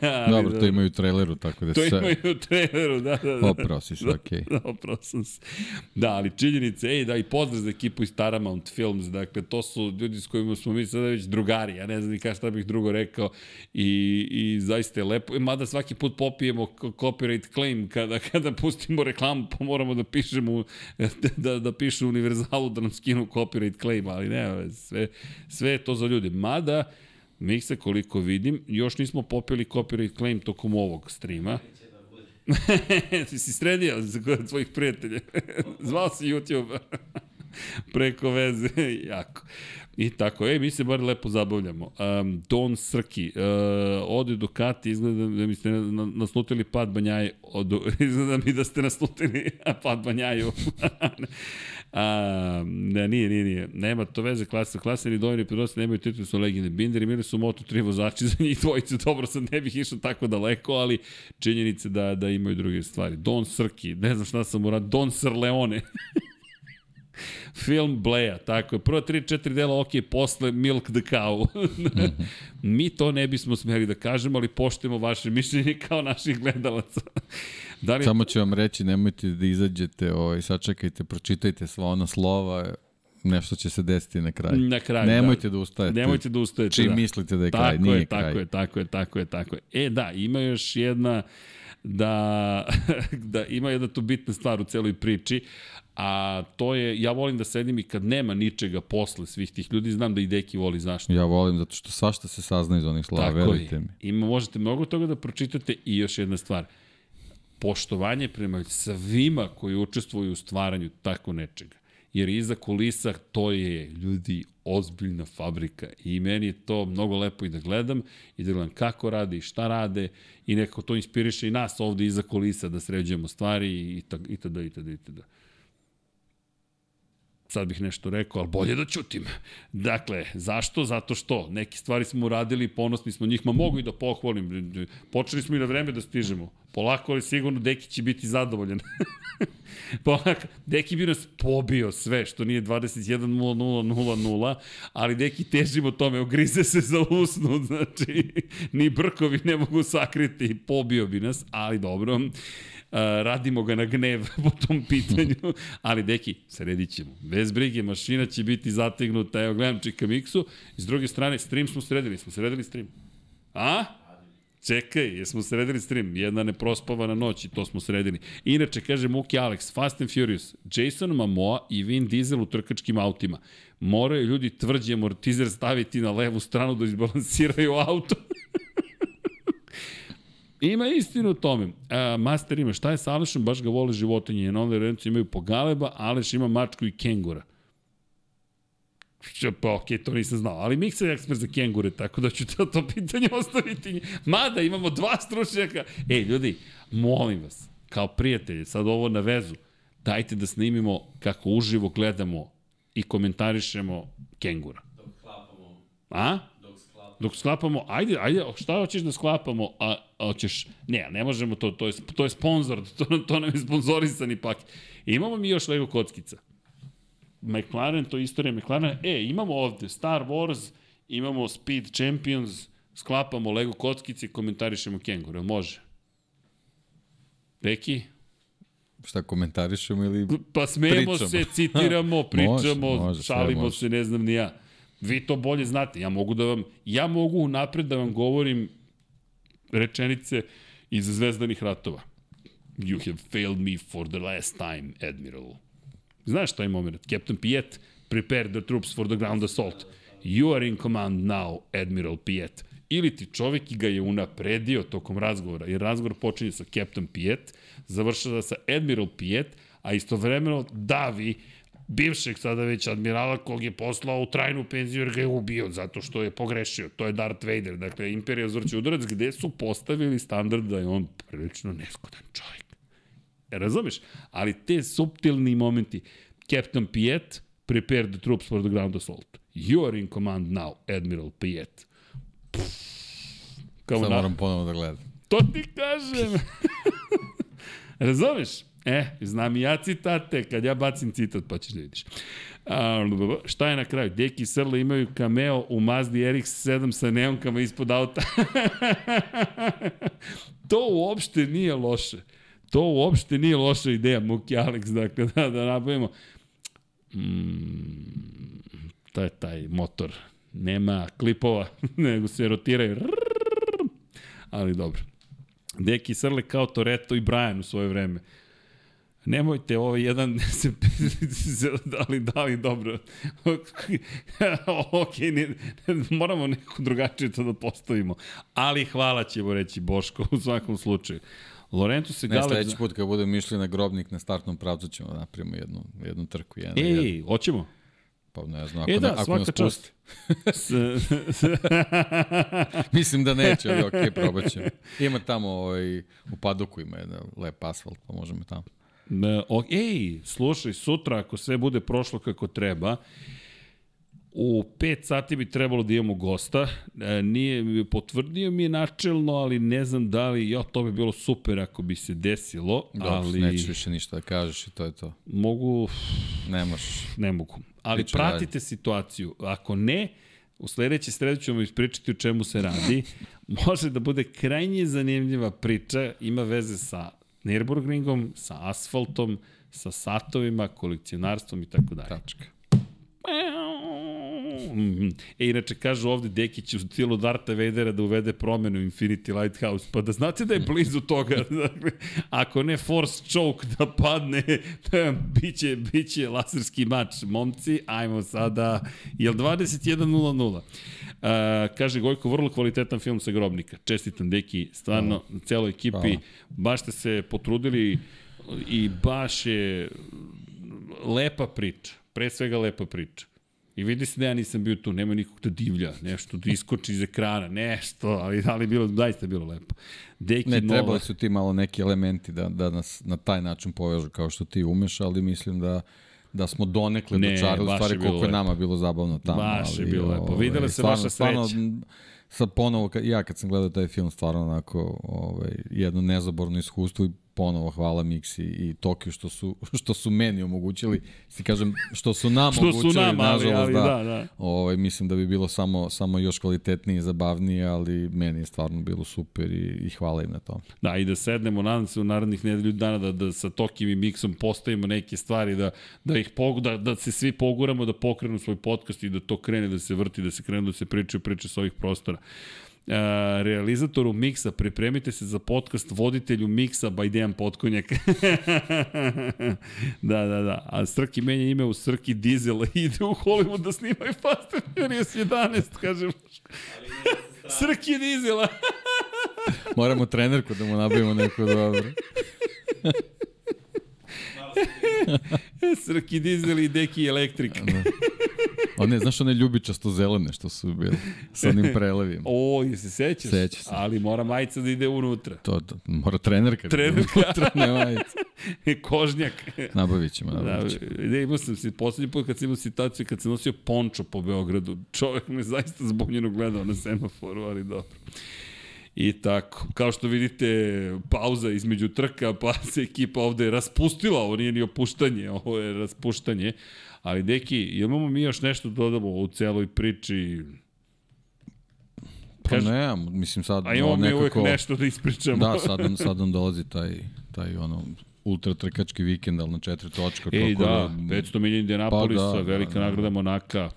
Ali Dobro, to imaju u traileru, tako da To se... imaju u traileru, da, da, da. Oprao si se, okej. Da, oprao sam se. Da, ali činjenice, ej, da, i pozdrav za ekipu iz Paramount Films, dakle, to su ljudi s kojima smo mi sada već drugari, ja ne znam ni kada šta bih drugo rekao, i, i zaista je lepo, mada svaki put popijemo copyright claim kada, kada pustimo reklamu, pa moramo da pišemo, da, da pišu univerzalu da nam skinu copyright claim, ali ne, sve, sve je to za ljude. Mada, Miksa, koliko vidim, još nismo popili copyright claim tokom ovog streama. Ti si sredio za svojih prijatelja. Zvao si YouTube preko veze, jako. I tako, ej, mi se bar lepo zabavljamo. Um, Don Srki, uh, ode Ducati, izgleda da mi ste na- na- naslutili pad banjaje, od, izgleda mi da ste naslutili pad banjaju. A, ne, nije, nije, nije. Nema to veze klasa. Klasa ni dojeni predosti nemaju titul su legende. Binder i Mili su Moto3 vozači za njih dvojice. Dobro, sad ne bih išao tako daleko, ali činjenice da, da imaju druge stvari. Don Srki, ne znam šta sam uradio. Don Srleone. Film Bleja, tako je. Prvo 3-4 dela ok, posle Milk the Cow. Mi to ne bismo smeli da kažemo, ali poštujemo vaše mišljenje kao naših gledalaca. Da li... Samo ću vam reći, nemojte da izađete, ovaj, sačekajte, pročitajte sva ona slova, nešto će se desiti na kraju. Na kraju, Nemojte da. da, ustajete. Nemojte da ustajete, Čim da. mislite da je tako kraj, nije je, kraj. Tako je, tako je, tako je, tako je, tako je. E, da, ima još jedna, da, da ima jedna tu bitna stvar u celoj priči, a to je, ja volim da sedim i kad nema ničega posle svih tih ljudi, znam da i Deki voli, znaš, Ja volim, zato što svašta se sazna iz onih slova, Tako verujte je. mi. Ima, možete mnogo toga da pročitate i još jedna stvar. Poštovanje prema svima koji učestvuju u stvaranju tako nečega. Jer iza kulisa to je, ljudi, ozbiljna fabrika. I meni je to mnogo lepo i da gledam i da gledam kako rade i šta rade i nekako to inspiriše i nas ovde iza kulisa da sređujemo stvari i, i tada i tada i tada sad bih nešto rekao, ali bolje da ćutim. Dakle, zašto? Zato što neke stvari smo uradili, ponosni smo njih, ma mogu i da pohvalim. Počeli smo i na vreme da stižemo. Polako, ali sigurno Deki će biti zadovoljan. Polako, Deki bi nas pobio sve, što nije 21.00.00, ali Deki težimo tome, ogrize se za usnu, znači, ni brkovi ne mogu sakriti, pobio bi nas, ali dobro. Uh, radimo ga na gnev po tom pitanju, ali deki, sredit ćemo. Bez brige, mašina će biti zategnuta, evo gledam Čika Miksu, s druge strane, stream smo sredili, smo sredili stream. A? Čekaj, jesmo sredili stream, jedna neprospavana noć i to smo sredili. Inače, kaže Muki Alex, Fast and Furious, Jason Momoa i Vin Diesel u trkačkim autima. Moraju ljudi tvrđi amortizer staviti na levu stranu da izbalansiraju auto. Ima istinu u tome. A, master ima, šta je sa Alešom, baš ga vole životinje. Jedan ovde rencu imaju pogaleba, Aleš ima mačku i kengura. Što, pa okej, okay, to nisam znao. Ali Miksa je ekspert za kengure, tako da ću to, to pitanje ostaviti. Mada imamo dva stručnjaka. Ej, ljudi, molim vas, kao prijatelji, sad ovo na vezu, dajte da snimimo kako uživo gledamo i komentarišemo kengura. Dok sklapamo. A? Dok sklapamo. Ajde, ajde, šta hoćeš da sklapamo? A, a hoćeš, ne, ne možemo to, to je, to je sponsor, to, to nam je sponzorisani paket. Imamo mi još Lego kockica. McLaren, to je istorija McLarena. E, imamo ovde Star Wars, imamo Speed Champions, sklapamo Lego kockice i komentarišemo Kenguru. Može? Deki? Šta komentarišemo ili Pa smejemo pričamo? se, citiramo, pričamo, može, može, šalimo može. se, ne znam ni ja. Vi to bolje znate. Ja mogu da vam, ja mogu napred da vam govorim rečenice iz Zvezdanih ratova. You have failed me for the last time, Admiral. Znaš šta je moment? Captain Piet, prepare the troops for the ground assault. You are in command now, Admiral Piet. Ili ti čovek ga je unapredio tokom razgovora, jer razgovor počinje sa Captain Piet, završava sa Admiral Piet, a istovremeno davi bivšeg sada već admirala kog je poslao u trajnu penziju jer ga je ubio zato što je pogrešio. To je Darth Vader. Dakle, Imperija zvrće udarac gde su postavili standard da je on prilično neskodan čovjek. E, razumeš? Ali te subtilni momenti, Captain Piet, prepare the troops for the ground assault. You are in command now, Admiral Piet. Kao Sad na... moram ponovo da gledam. To ti kažem. Razumeš? E, znam i ja citate, kad ja bacim citat, pa ćeš da vidiš. A, šta je na kraju? Deki i Srle imaju cameo u Mazdi RX-7 sa neonkama ispod auta. to uopšte nije loše. To uopšte nije loša ideja, Muki Alex, dakle, da, da nabavimo. Mm, to je taj motor. Nema klipova, nego se rotiraju. Ali dobro. Deki Srle kao Toretto i Brian u svoje vreme. Nemojte ovo jedan se dali dali dobro. ok, ne, moramo neko drugačije to da postavimo. Ali hvala ćemo reći Boško u svakom slučaju. Lorenzo se Ne, gale... sledeći put kad budemo išli na grobnik na startnom pravcu ćemo da napravimo jednu, jednu trku. Jedan, Ej, hoćemo? Pa ne znam, ako, E da, ne, ako nas pusti. Mislim da neće, ali okej, okay, probat ćemo. Ima tamo ovaj, u Padoku ima jedan lep asfalt, pa možemo tamo. E, o, ej, slušaj, sutra ako sve bude prošlo kako treba, u 5 sati bi trebalo da imamo gosta. E, nije, potvrdio mi je načelno, ali ne znam da li, jo, to bi bilo super ako bi se desilo, Dobro, ali... nećeš više ništa da kažeš i to je to. Mogu... Ne možeš. Ne mogu. Ali Priča pratite dalje. situaciju. Ako ne, u sledeći sredu ćemo ispričati o čemu se radi. Može da bude krajnje zanimljiva priča, ima veze sa Nürburgringom, sa asfaltom, sa satovima, kolekcionarstvom i tako dalje. Tačka. E, inače, kažu ovde Dekić u stilu Darta Vadera da uvede promenu Infinity Lighthouse, pa da znate da je blizu toga. Dakle, ako ne force choke da padne, biće, biće laserski mač. Momci, ajmo sada, jel 21.00? Uh, kaže Gojko, vrlo kvalitetan film sa grobnika. Čestitam, Deki, stvarno, celoj ekipi. Hvala. Baš ste se potrudili i baš je lepa priča. Pre svega lepa priča. I vidi se da ja nisam bio tu, nema nikog da divlja, nešto da iskoči iz ekrana, nešto, ali, ali bilo, zaista bilo lepo. Deki Ne, trebali su ti malo neki elementi da, da nas na taj način povežu kao što ti umeš, ali mislim da da smo donekle Ne, dočarali je stvari koliko je lepo. nama bilo zabavno tamo. Baš je ali, bilo lepo. ovaj, Videla se stvarno- vaša stvarno, sreća. m, Sad ponovo, ja kad sam gledao taj film, stvarno onako ovaj, jedno nezaborno iskustvo i ponovo hvala Miksi i Tokio što su, što su meni omogućili, si kažem, što su nam Što su omogućili, nama, ali- nažalost, ali da, da, da. Ovaj, mislim da bi bilo samo, samo još kvalitetnije i zabavnije, ali meni je stvarno bilo super i, i hvala im na tom. Da, i da sednemo, nadam se u narednih nedelju dana da, da sa Tokim i Miksom postavimo neke stvari, da, da ih pogu, da, da se svi poguramo, da pokrenu svoj podcast i da to krene, da se vrti, da se krenu, da se pričaju priče sa ovih prostora. Realizatoru Miksa, pripremite se za podcast voditelju Miksa by Dejan Potkonjak. da, da, da. A Srki menja ime u Srki Diesel i ide u Hollywood da snimaju Fast and Furious 11, kažem. Srki Diesela. Moramo trenerku da mu nabavimo neko dobro. Srki Diesel i Deki Elektrik. Da. One, znaš one ljubičasto zelene što su bili sa onim prelevima. O, je se sećaš? Seća se. Ali mora majica da ide unutra. To, to mora trenerka. Trenerka. Unutra, ne majica. Kožnjak. Nabavit ćemo, nabavit ćemo. Da, da, imao sam si, poslednji put kad sam imao situaciju, kad sam nosio pončo po Beogradu, čovjek me zaista zbunjeno gledao na semaforu, ali dobro. I tako, kao što vidite, pauza između trka, pa se ekipa ovde raspustila, ovo nije ni opuštanje, ovo je raspuštanje. Ali, deki, imamo mi još nešto da dodamo u celoj priči? Pa Kaži, ne, mislim sad... A imamo mi nekako, uvek nešto da ispričamo. Da, sad, nam, sad nam dolazi taj, taj ono, ultra trkački vikend, ali na četiri točka. Ej, da, da, 500 milija Indianapolisa, pa, da, velika da, da, nagrada Monaka.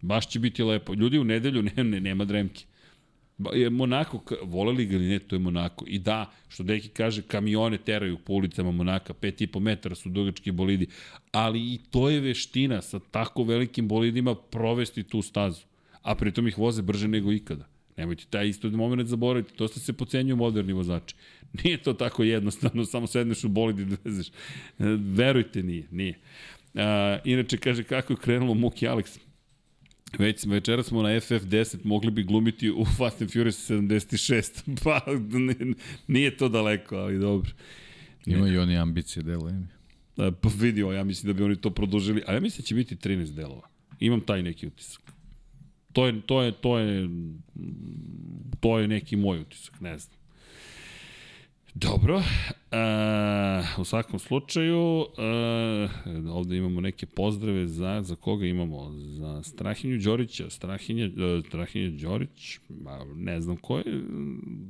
Baš će biti lepo. Ljudi u nedelju ne, ne, nema dremke. Je Monako, voleli ga ili ne, to je Monako. I da, što Deki kaže, kamione teraju po ulicama Monaka, 5,5 metara su dugački bolidi, ali i to je veština sa tako velikim bolidima provesti tu stazu. A pritom ih voze brže nego ikada. Nemojte taj isto moment zaboraviti, to se pocenjuju moderni vozači. Nije to tako jednostavno, samo sedneš u bolid i vezeš. Verujte, nije, nije. A, inače, kaže, kako je krenulo Muki Alex? Već večera smo na FF10 mogli bi glumiti u Fast and Furious 76. Pa nije to daleko, ali dobro. Ima i oni ambicije, deluje mi. Da, pa vidio, ja mislim da bi oni to produžili, a ja mislim da će biti 13 delova. Imam taj neki utisak. To je, to je, to je, to je neki moj utisak, ne znam. Dobro, uh, u svakom slučaju, uh, ovde imamo neke pozdrave za, za koga imamo? Za Strahinju Đorića, Strahinja, uh, Strahinja Đorić, ma, ne znam ko je,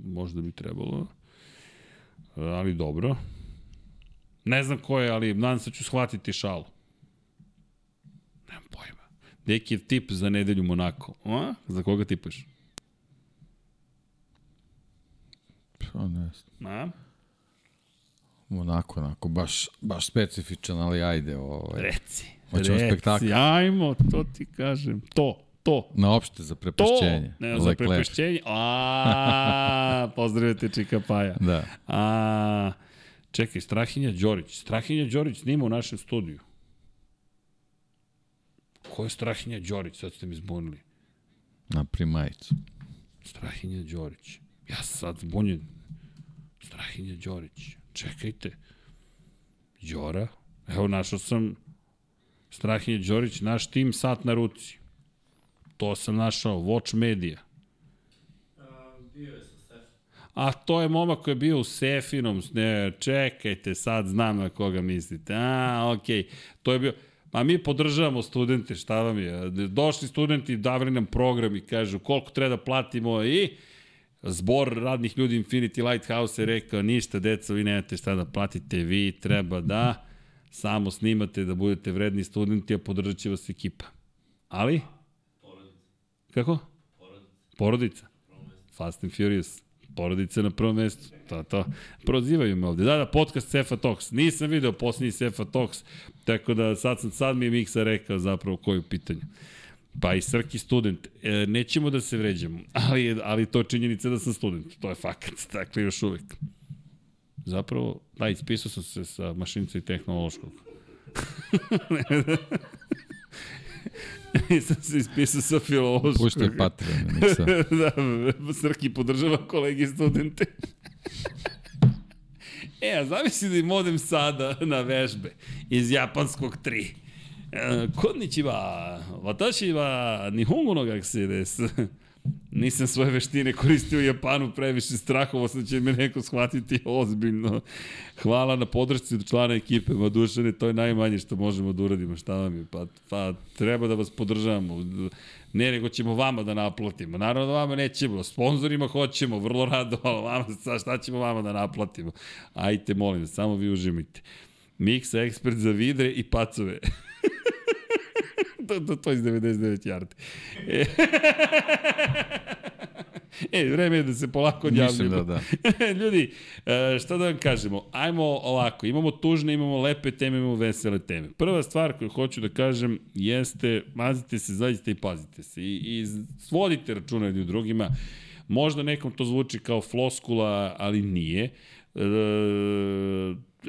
možda bi trebalo, uh, ali dobro. Ne znam ko je, ali nadam se da ću shvatiti šalu. Nemam pojma. Neki tip za nedelju Monako. A? Za koga tipaš? Pa ne znam. A? Onako, onako, baš, baš specifičan, ali ajde. Ovaj. Reci. Hoćemo reci, spektakl. Ajmo, to ti kažem. To, to. Na opšte za prepašćenje. To, ne, za prepašćenje. A, pozdravite Čika Paja. Da. A, čekaj, Strahinja Đorić. Strahinja Đorić snima u našem studiju. Ko je Strahinja Đorić? Sad ste mi zbunili. Na primajicu. Strahinja Đorić. Ja sad zbunjen. Strahinja Đorić. Čekajte. Đora. Evo, našao sam Strahinja Đorić, naš tim sat na ruci. To sam našao. Watch Media. A to je momak koji je bio u Sefinom. Ne, čekajte, sad znam na koga mislite. A, okej. Okay. To je bio... Ma mi podržavamo studente, šta vam je? Došli studenti, davali nam program i kažu koliko treba da platimo i Zbor radnih ljudi Infinity Lighthouse je rekao ništa, deca, vi nemate šta da platite, vi treba da samo snimate da budete vredni studenti, a podržat će vas ekipa. Ali? Porodica. Kako? Porodica. Porodica. Fast and Furious. Porodica na prvom mestu. To, to. Prozivaju me ovde. Da, da, podcast Cefa Talks. Nisam video posljednji Cefa Talks, tako da sad, sam, sad mi je Miksa rekao zapravo koju pitanju. Pa i Srki student. E, nećemo da se vređamo, ali, ali to je činjenica da sam student. To je fakat, dakle još uvek. Zapravo, da, ispisao sam se sa mašinice i tehnološkog. Nisam se ispisao sa filološkog. Puštaj Patreon, nisam. da, Srki podržava kolegi studente. e, a zamisli da im odem sada na vežbe iz japanskog 3 Konnichiwa, watashi wa nihongo no gakusei desu. Nisam svoje veštine koristio u Japanu previše strahovo sam će me neko shvatiti ozbiljno. Hvala na podršci od člana ekipe, ma dušane, to je najmanje što možemo da uradimo, šta vam je, pa, pa treba da vas podržavamo. Ne, nego ćemo vama da naplatimo. Naravno da vama nećemo, sponsorima hoćemo, vrlo rado, ali vama, šta ćemo vama da naplatimo? Ajte, molim, samo vi užimajte. Miksa ekspert za vidre i pacove. to, to, to iz 99 jardi. E, vreme je da se polako odjavljamo. Mislim da, da. Ljudi, e, šta da vam kažemo? Ajmo ovako, imamo tužne, imamo lepe teme, imamo vesele teme. Prva stvar koju hoću da kažem jeste, mazite se, zaista i pazite se. I, i svodite računa jedni drugima. Možda nekom to zvuči kao floskula, ali nije. E,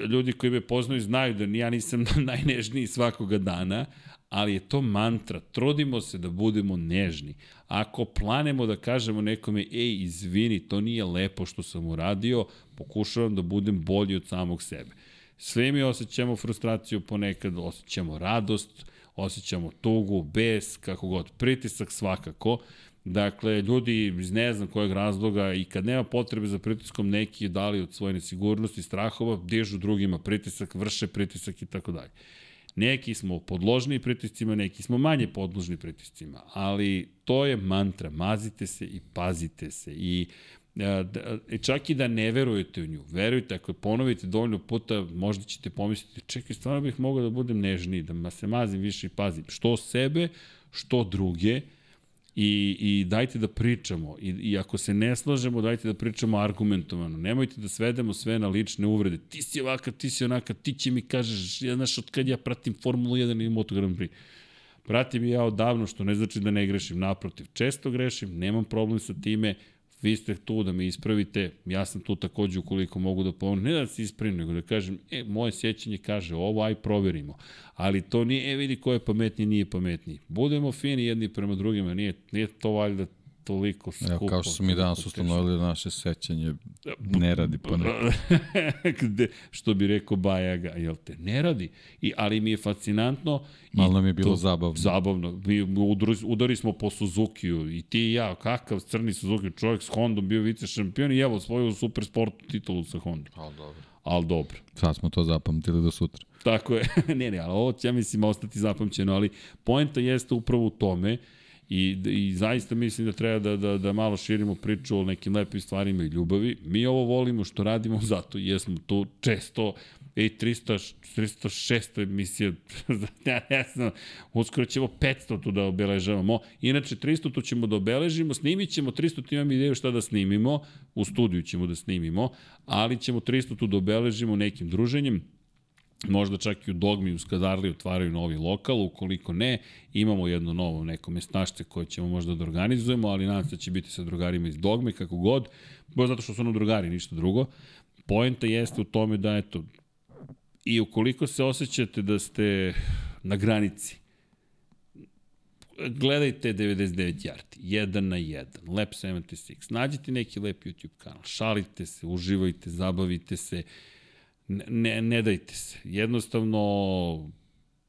ljudi koji me poznaju znaju da ja nisam najnežniji svakoga dana, ali je to mantra. Trudimo se da budemo nežni. Ako planemo da kažemo nekome, ej, izvini, to nije lepo što sam uradio, pokušavam da budem bolji od samog sebe. Sve mi osjećamo frustraciju ponekad, osjećamo radost, osjećamo tugu, bes, kako god, pritisak svakako. Dakle, ljudi iz ne znam kojeg razloga i kad nema potrebe za pritiskom neki dali od svoje nesigurnosti, strahova, dižu drugima pritisak, vrše pritisak i tako dalje. Neki smo podložni pritiscima, neki smo manje podložni pritiscima, ali to je mantra, mazite se i pazite se. I e, čak i da ne verujete u nju, verujte, ako je ponovite dovoljno puta, možda ćete pomisliti, čekaj, stvarno bih mogao da budem nežniji, da se mazim više i pazim, što sebe, što druge, I, I dajte da pričamo. I, I ako se ne slažemo, dajte da pričamo argumentovano. Nemojte da svedemo sve na lične uvrede. Ti si ovaka, ti si onaka, ti će mi kažeš, ja, znaš, od kad ja pratim Formulu 1 i Moto Grand Prix. Pratim ja odavno, što ne znači da ne grešim. Naprotiv, često grešim, nemam problem sa time, vi ste tu da me ispravite, ja sam tu takođe ukoliko mogu da pomogu, ne da se ispravim, nego da kažem, e, moje sjećanje kaže ovo, aj proverimo. Ali to nije, e, vidi ko je pametniji, nije pametniji. Budemo fini jedni prema drugima, nije, nije to valjda toliko skupo. Evo, kao što smo mi danas ustanovili da naše sećanje ne radi po nekako. Gde, što bi rekao Bajaga, jel te, ne radi. I, ali mi je fascinantno. Malo nam je bilo to, zabavno. Zabavno. Mi udari, udari smo po Suzukiju i ti i ja, kakav crni Suzuki, čovjek s Hondom bio vice šampion i evo svoju super sportu titulu sa Hondom. Ali dobro. Ali dobro. Sad smo to zapamtili do sutra. Tako je. ne, ne, ali ovo će, ja mislim, ostati zapamćeno, ali poenta jeste upravo u tome I, I zaista mislim da treba da, da, da malo širimo priču o nekim lepim stvarima i ljubavi. Mi ovo volimo što radimo zato jesmo tu često i 300, 306 emisija, ja ne znam, uskoro ćemo 500 tu da obeležavamo. Inače, 300 tu ćemo da obeležimo, snimit ćemo 300, tu imam ideju šta da snimimo, u studiju ćemo da snimimo, ali ćemo 300 tu da obeležimo nekim druženjem, možda čak i u Dogmi u Skadarli otvaraju novi lokal, ukoliko ne, imamo jedno novo neko mestašce koje ćemo možda da organizujemo, ali nadam se da će biti sa drugarima iz Dogme, kako god, bo zato što su ono drugari, ništa drugo. Poenta jeste u tome da, eto, i ukoliko se osjećate da ste na granici, gledajte 99 yardi, jedan na jedan, Lab 76, nađite neki lep YouTube kanal, šalite se, uživajte, zabavite se, ne, ne dajte se. Jednostavno,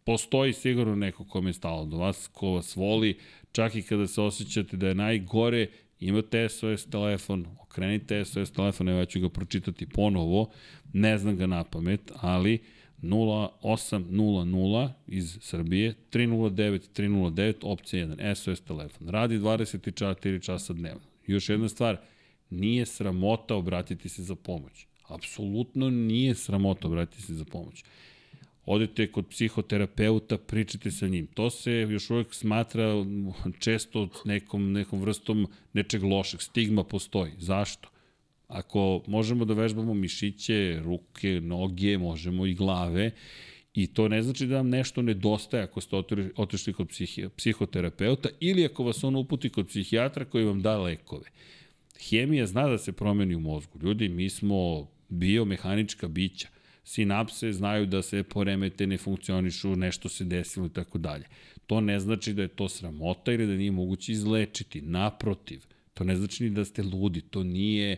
postoji sigurno neko kome je stalo do vas, ko vas voli, čak i kada se osjećate da je najgore, imate SOS telefon, okrenite SOS telefon, evo ja ću ga pročitati ponovo, ne znam ga na pamet, ali 0800 iz Srbije, 309 309, opcija 1, SOS telefon. Radi 24 časa dnevno. Još jedna stvar, nije sramota obratiti se za pomoć. Apsolutno nije sramota obratiti se za pomoć. Odete kod psihoterapeuta, pričate sa njim. To se još uvek smatra često nekom, nekom vrstom nečeg lošeg. Stigma postoji. Zašto? Ako možemo da vežbamo mišiće, ruke, noge, možemo i glave, I to ne znači da vam nešto nedostaje ako ste otišli kod psihoterapeuta ili ako vas on uputi kod psihijatra koji vam da lekove. Hemija zna da se promeni u mozgu. Ljudi, mi smo biomehanička bića. Sinapse znaju da se poremete, ne funkcionišu, nešto se desilo i tako dalje. To ne znači da je to sramota ili da nije moguće izlečiti. Naprotiv, to ne znači ni da ste ludi, to nije,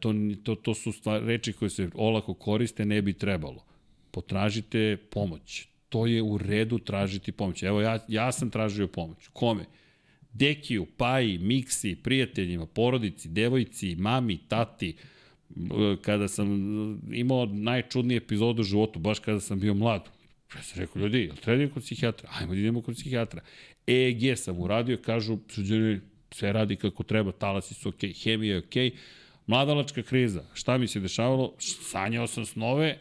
to, to, to su stvar, reči koje se olako koriste, ne bi trebalo. Potražite pomoć. To je u redu tražiti pomoć. Evo, ja, ja sam tražio pomoć. Kome? Dekiju, Paji, Miksi, prijateljima, porodici, devojci, mami, tati, kada sam imao najčudnije epizodu u životu, baš kada sam bio mlad. Ja sam rekao, ljudi, jel treba da kod psihijatra? Ajmo da idemo kod psihijatra. EEG sam uradio, kažu, suđeni, sve radi kako treba, talasi su okej, okay, hemija je okej. Okay. Mladalačka kriza, šta mi se dešavalo? Sanjao sam snove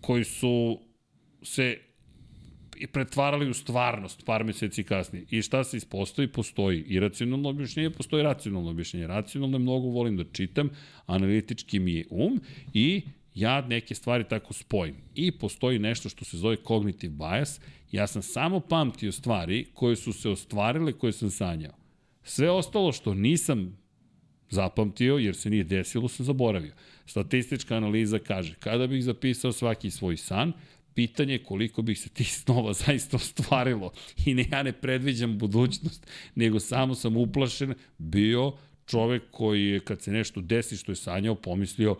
koji su se i pretvarali u stvarnost par meseci kasnije. I šta se ispostavi? Postoji i racionalno objašnjenje, postoji racionalno objašnjenje. Racionalno je mnogo volim da čitam, analitički mi je um i ja neke stvari tako spojim. I postoji nešto što se zove cognitive bias. Ja sam samo pamtio stvari koje su se ostvarile, koje sam sanjao. Sve ostalo što nisam zapamtio, jer se nije desilo, sam zaboravio. Statistička analiza kaže, kada bih zapisao svaki svoj san, pitanje je koliko bih se tih snova zaista ostvarilo. I ne, ja ne predviđam budućnost, nego samo sam uplašen bio čovek koji je kad se nešto desi što je sanjao pomislio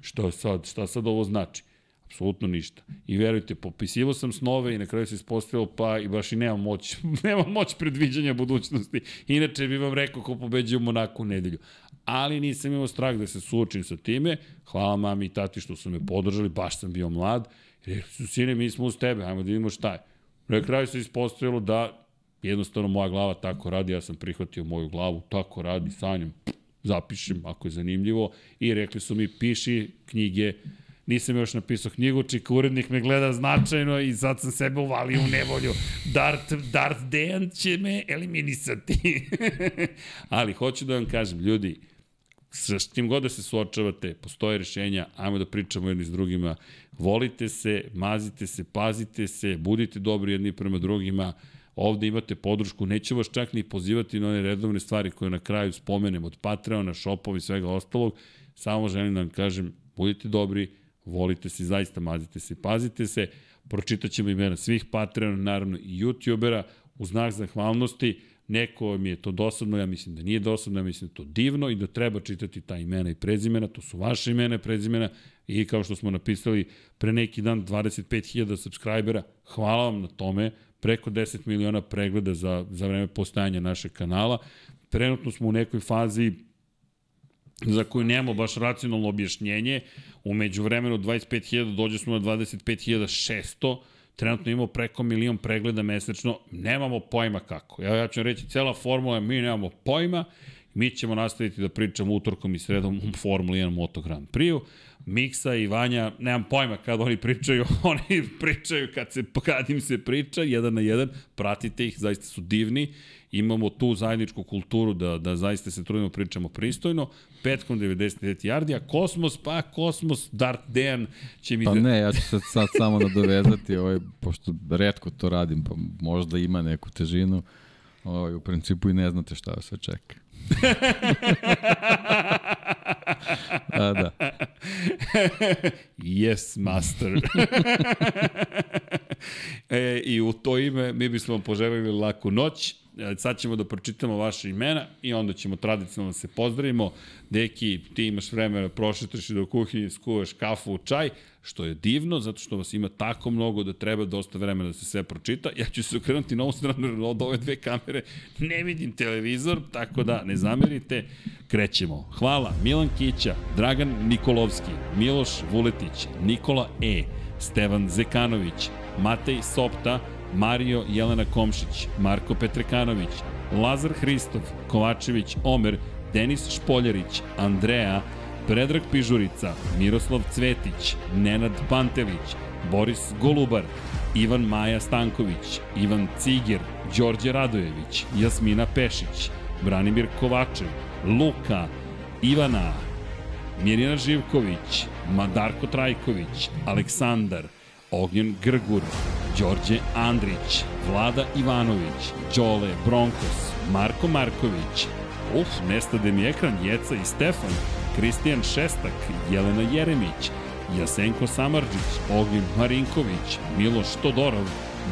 šta sad, šta sad ovo znači. Apsolutno ništa. I verujte, popisivo sam snove i na kraju se ispostavilo pa i baš i nemam moć, nemam moć predviđanja budućnosti. Inače bi vam rekao ko pobeđuje u Monaku u nedelju. Ali nisam imao strah da se suočim sa time. Hvala mami i tati što su me podržali, baš sam bio mlad. Rekli su, sine, mi smo uz tebe, ajmo da vidimo šta je. Na kraju se ispostavilo da jednostavno moja glava tako radi, ja sam prihvatio moju glavu, tako radi, sanjam, zapišem ako je zanimljivo i rekli su mi piši knjige, nisam još napisao knjigu, čika urednik me gleda značajno i sad sam sebe uvalio u nevolju. Darth, Darth Dejan će me eliminisati. Ali hoću da vam kažem, ljudi, sa tim god da se suočavate, postoje rešenja, ajmo da pričamo jedni s drugima, volite se, mazite se, pazite se, budite dobri jedni prema drugima, ovde imate podršku, neće vas čak ni pozivati na one redovne stvari koje na kraju spomenem od Patreona, shopova i svega ostalog, samo želim da vam kažem, budite dobri, volite se, zaista mazite se, pazite se, pročitat ćemo imena svih Patreona, naravno i YouTubera, u znak zahvalnosti, neko mi je to dosadno, ja mislim da nije dosadno, ja mislim da to divno i da treba čitati ta imena i prezimena, to su vaše imena i prezimena i kao što smo napisali pre neki dan 25.000 subscribera, hvala vam na tome, preko 10 miliona pregleda za, za vreme postajanja našeg kanala. Trenutno smo u nekoj fazi za koju nemamo baš racionalno objašnjenje. Umeđu vremenu 25.000 dođe smo na 25.600, trenutno imamo preko milion pregleda mesečno, nemamo pojma kako. Ja, ja ću reći, cela formula, mi nemamo pojma, mi ćemo nastaviti da pričamo utorkom i sredom u Formuli 1 Moto Grand Prix-u. Miksa i Vanja, nemam pojma kad oni pričaju, oni pričaju kad, se, kad im se priča, jedan na jedan, pratite ih, zaista su divni, imamo tu zajedničku kulturu da, da zaista se trudimo pričamo pristojno, petkom 99 yardi, a Kosmos, pa Kosmos, Darth Dejan će mi... Pa ne, ja ću se sad samo nadovezati, ovaj, pošto redko to radim, pa možda ima neku težinu, ovaj, u principu i ne znate šta vas sve čeka. A, da. yes, master. e, I u to ime mi bismo vam poželjeli laku noć. E, sad ćemo da pročitamo vaše imena i onda ćemo tradicionalno da se pozdravimo. Deki, ti imaš vremena, prošetaš i do kuhinje, skuvaš kafu, čaj, što je divno, zato što vas ima tako mnogo da treba dosta vremena da se sve pročita. Ja ću se okrenuti na ovu stranu, od ove dve kamere ne vidim televizor, tako da ne zamerite, krećemo. Hvala Milan Kića, Dragan Nikolovski, Miloš Vuletić, Nikola E, Stevan Zekanović, Matej Sopta, Mario Jelena Komšić, Marko Petrekanović, Lazar Hristov, Kovačević Omer, Denis Špoljarić, Andreja, Predrag Pižurica, Miroslav Cvetić, Nenad Pantelić, Boris Golubar, Ivan Maja Stanković, Ivan Ciger, Đorđe Radojević, Jasmina Pešić, Branimir Kovačev, Luka, Ivana, Mirjana Živković, Madarko Trajković, Aleksandar, Ognjen Grgur, Đorđe Andrić, Vlada Ivanović, Đole Bronkos, Marko Marković, uf, nestade mi ekran, Jeca i Stefan, Kristijan Šestak, Jelena Jeremić, Jasenko Samarđić, Ognjen Marinković, Miloš Todorov,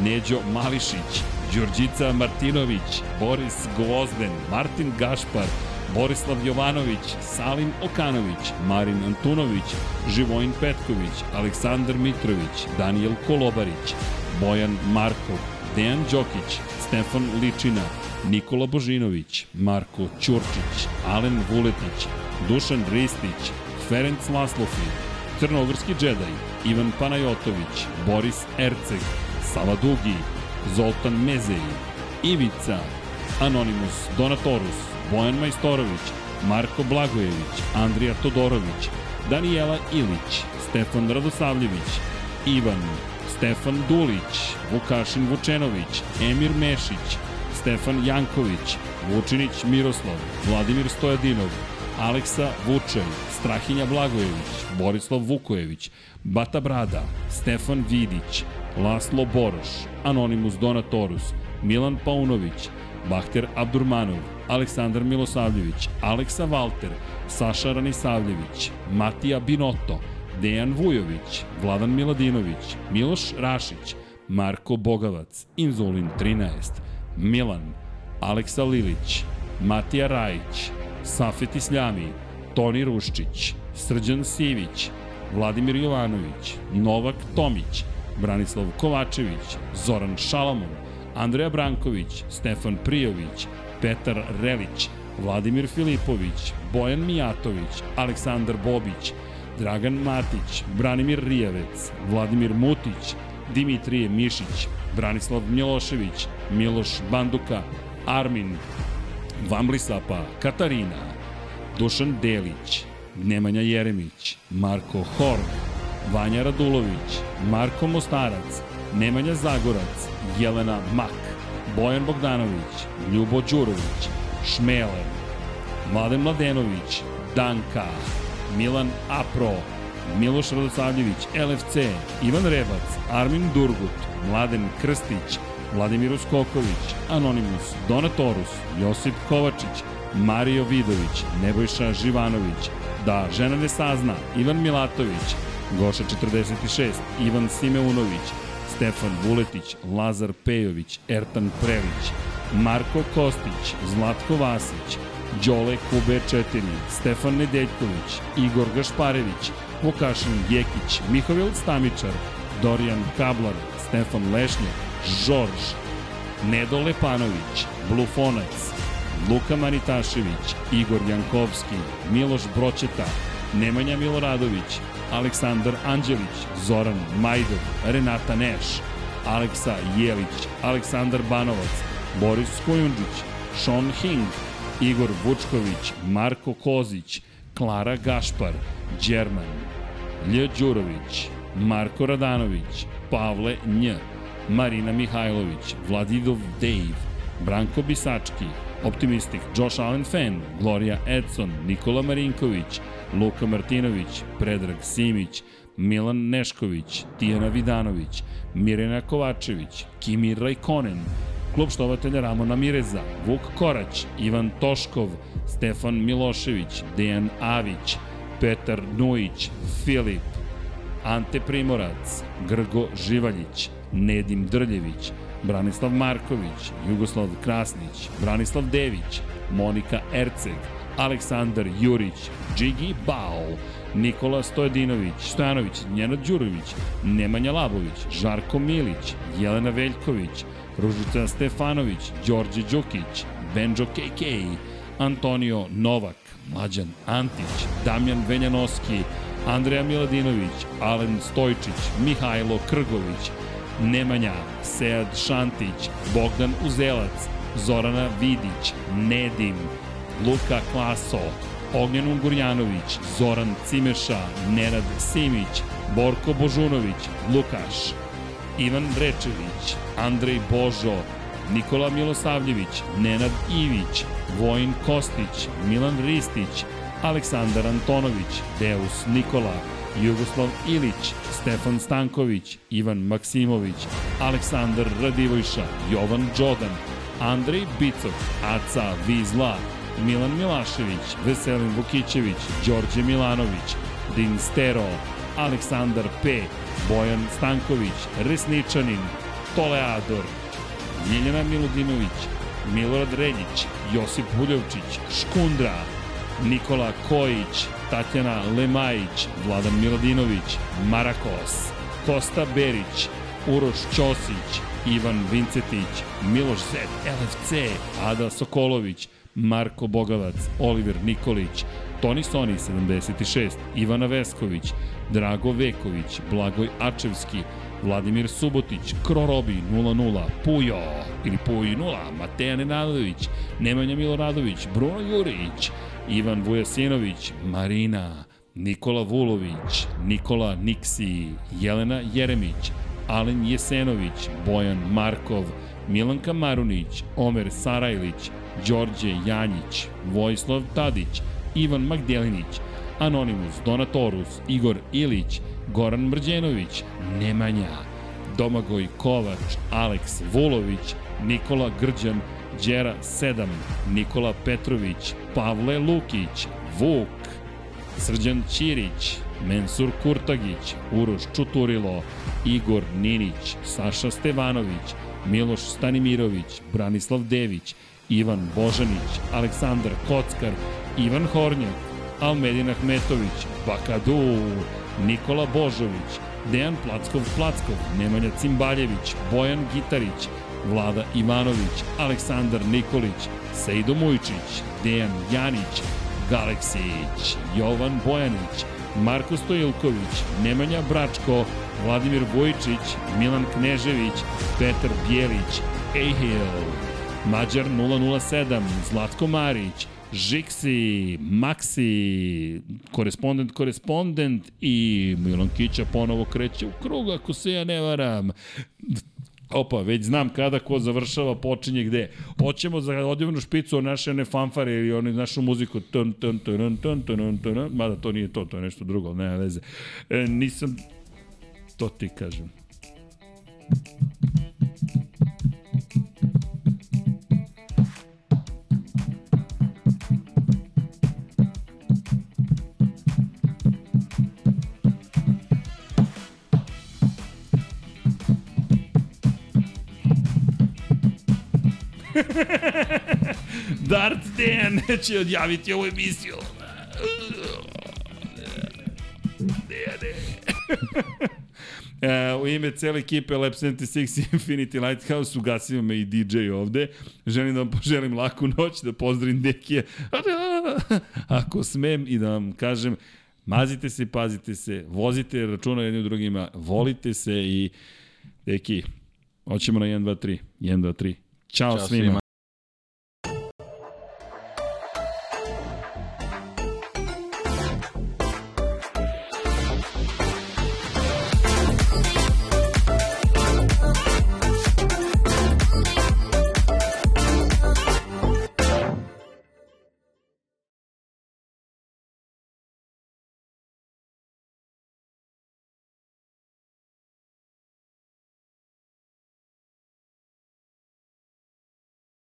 Neđo Mališić, Đurđica Martinović, Boris Gvozden, Martin Gašpar, Borislav Jovanović, Salim Okanović, Marin Antunović, Živojin Petković, Aleksandar Mitrović, Daniel Kolobarić, Bojan Markov, Dejan Đokić, Stefan Ličina, Nikola Božinović, Marko Ćurčić, Alen Vuletić, Dušan Ristić, Ferenc Laslofi, Crnogorski džedaj, Ivan Panajotović, Boris Erceg, Sava Dugi, Zoltan Mezeji, Ivica, Anonimus Donatorus, Bojan Majstorović, Marko Blagojević, Andrija Todorović, Danijela Ilić, Stefan Radosavljević, Ivan Stefan Dulić, Vukašin Vučenović, Emir Mešić, Stefan Janković, Vučinić Miroslav, Vladimir Stojadinov, Aleksa Vučej, Strahinja Blagojević, Borislav Vukojević, Bata Brada, Stefan Vidić, Laslo Boroš, Anonimus Donatorus, Milan Paunović, Bahter Abdurmanov, Aleksandar Milosavljević, Aleksa Valter, Saša Ranisavljević, Matija Binoto, Dejan Vujović, Vladan Miladinović, Miloš Rašić, Marko Bogavac, Inzulin 13, Milan, Aleksa Lilić, Matija Rajić, Safet Isljami, Toni Ruščić, Srđan Sivić, Vladimir Jovanović, Novak Tomić, Branislav Kovačević, Zoran Šalamon, Andreja Branković, Stefan Prijović, Petar Relić, Vladimir Filipović, Bojan Mijatović, Aleksandar Bobić, Dragan Matić, Branimir Rijavec, Vladimir Mutić, Dimitrije Mišić, Branislav Milošević, Miloš Banduka, Armin Vamblisapa, Katarina, Dušan Delić, Nemanja Jeremić, Marko Horg, Vanja Radulović, Marko Mostarac, Nemanja Zagorac, Jelena Mak, Bojan Bogdanović, Ljubo Đurović, Šmeler, Mladen Mladenović, Danka, Milan Apro, Miloš Radosavljević, LFC, Ivan Rebac, Armin Durgut, Mladen Krstić, Vladimir Uskoković, Anonimus, Donatorus, Josip Kovačić, Mario Vidović, Nebojša Živanović, Da žena ne sazna, Ivan Milatović, Goša 46, Ivan Simeunović, Stefan Vuletić, Lazar Pejović, Ertan Prelić, Marko Kostić, Zlatko Vasić, Đole Kube 4, Stefan Nedeljković, Igor Gašparević, Vukašin Jekić, Mihovil Stamičar, Dorijan Kablar, Stefan Lešnjak, Žorž, Nedo Lepanović, Blufonac, Luka Manitašević, Igor Jankovski, Miloš Broćeta, Nemanja Miloradović, Aleksandar Anđelić, Zoran Majdov, Renata Neš, Aleksa Jelić, Aleksandar Banovac, Boris Kojundžić, Sean Hing, Igor Vučković, Marko Kozić, Klara Gašpar, Đerman, Lj. Đurović, Marko Radanović, Pavle Nj, Marina Mihajlović, Vladidov Dave, Branko Bisački, Optimistik, Josh Allen Fan, Gloria Edson, Nikola Marinković, Luka Martinović, Predrag Simić, Milan Nešković, Tijana Vidanović, Mirjana Kovačević, Kimi Rajkonen, klub štovatelja Ramona Mireza, Vuk Korać, Ivan Toškov, Stefan Milošević, Dejan Avić, Petar Nujić, Filip, Ante Primorac, Grgo Živaljić, Nedim Drljević, Branislav Marković, Jugoslav Krasnić, Branislav Dević, Monika Erceg, Aleksandar Jurić, Džigi Bao, Nikola Stojedinović, Stojanović, Njenad Đurović, Nemanja Labović, Žarko Milić, Jelena Veljković, Ružica Stefanović, Đorđe Đukić, Benjo KK, Antonio Novak, Mlađan Antić, Damjan Venjanoski, Andreja Miladinović, Alen Stojčić, Mihajlo Krgović, Nemanja, Sead Šantić, Bogdan Uzelac, Zorana Vidić, Nedim, Luka Klaso, Ognjen Ungurjanović, Zoran Cimeša, Nenad Simić, Borko Božunović, Lukaš, Ivan Rečević, Andrej Božo, Nikola Milosavljević, Nenad Ivić, Vojin Kostić, Milan Ristić, Aleksandar Antonović, Deus Nikola, Jugoslav Ilić, Stefan Stanković, Ivan Maksimović, Aleksandar Radivojša, Jovan Đodan, Andrej Bicov, Aca Vizla, Milan Milašević, Veselin Vukićević, Đorđe Milanović, Din Stero, Aleksandar P, Bojan Stanković, Resničanin, Toleador, Ljiljana Miludinović, Milorad Reljić, Josip Buljovčić, Škundra, Nikola Kojić, Tatjana Lemajić, Vladan Miladinović, Marakos, Kosta Berić, Uroš Ćosić, Ivan Vincetić, Miloš Zet, LFC, Ada Sokolović, Marko Bogavac, Oliver Nikolić, Toni Soni 76, Ivana Vesković, Drago Veković, Blagoj Ačevski, Vladimir Subotić, Krorobi 00, Pujo ili Puj 0, Mateja Nenadović, Nemanja Miloradović, Bruno Jurić, Ivan Vujasinović, Marina, Nikola Vulović, Nikola Niksi, Jelena Jeremić, Alen Jesenović, Bojan Markov, Milanka Marunić, Omer Sarajlić, Đorđe Janjić, Vojislav Tadić, Ivan Magdelinić, Anonimus, Donatorus, Igor Ilić, Goran Mrđenović, Nemanja, Domagoj Kovač, Aleks Vulović, Nikola Grđan, Đera 7, Nikola Petrović, Pavle Lukić, Vuk, Srđan Ćirić, Mensur Kurtagić, Uroš Čuturilo, Igor Ninić, Saša Stevanović, Miloš Stanimirović, Branislav Dević, Ivan Božanić, Aleksandar Kockar, Ivan Hornjak, Almedin Ahmetović, Bakadu, Nikola Božović, Dejan Plackov-Plackov, Nemanja Cimbaljević, Bojan Gitarić, Vlada Ivanović, Aleksandar Nikolić, Sejdo Mujčić, Dejan Janić, Galeksić, Jovan Bojanić, Marko Stojilković, Nemanja Bračko, Vladimir Vojčić, Milan Knežević, Petar Bjelić, Ehil, Mađar 007, Zlatko Marić, Žiksi, Maksi, korespondent, korespondent i Milan Kića ponovo kreće u krug, ako se ja ne varam. Opa, već znam kada ko završava, počinje gde. Hoćemo za odjevnu špicu naše one fanfare ili one našu muziku tun, tun, tun, tun, tun, tun, mada to nije to, to je nešto drugo, nema veze. E, nisam, to ti kažem. Darth Dan će odjaviti ovu emisiju. Dejane. E, u ime cele ekipe Lab 76 i Infinity Lighthouse ugasio me i DJ ovde. Želim da vam poželim laku noć, da pozdravim Dekije. Ako smem i da vam kažem, mazite se, pazite se, vozite računa jedni u drugima, volite se i Deki, hoćemo na 1, 2, 3. 1, 2, 3. Ćao, Ćao svima. svima.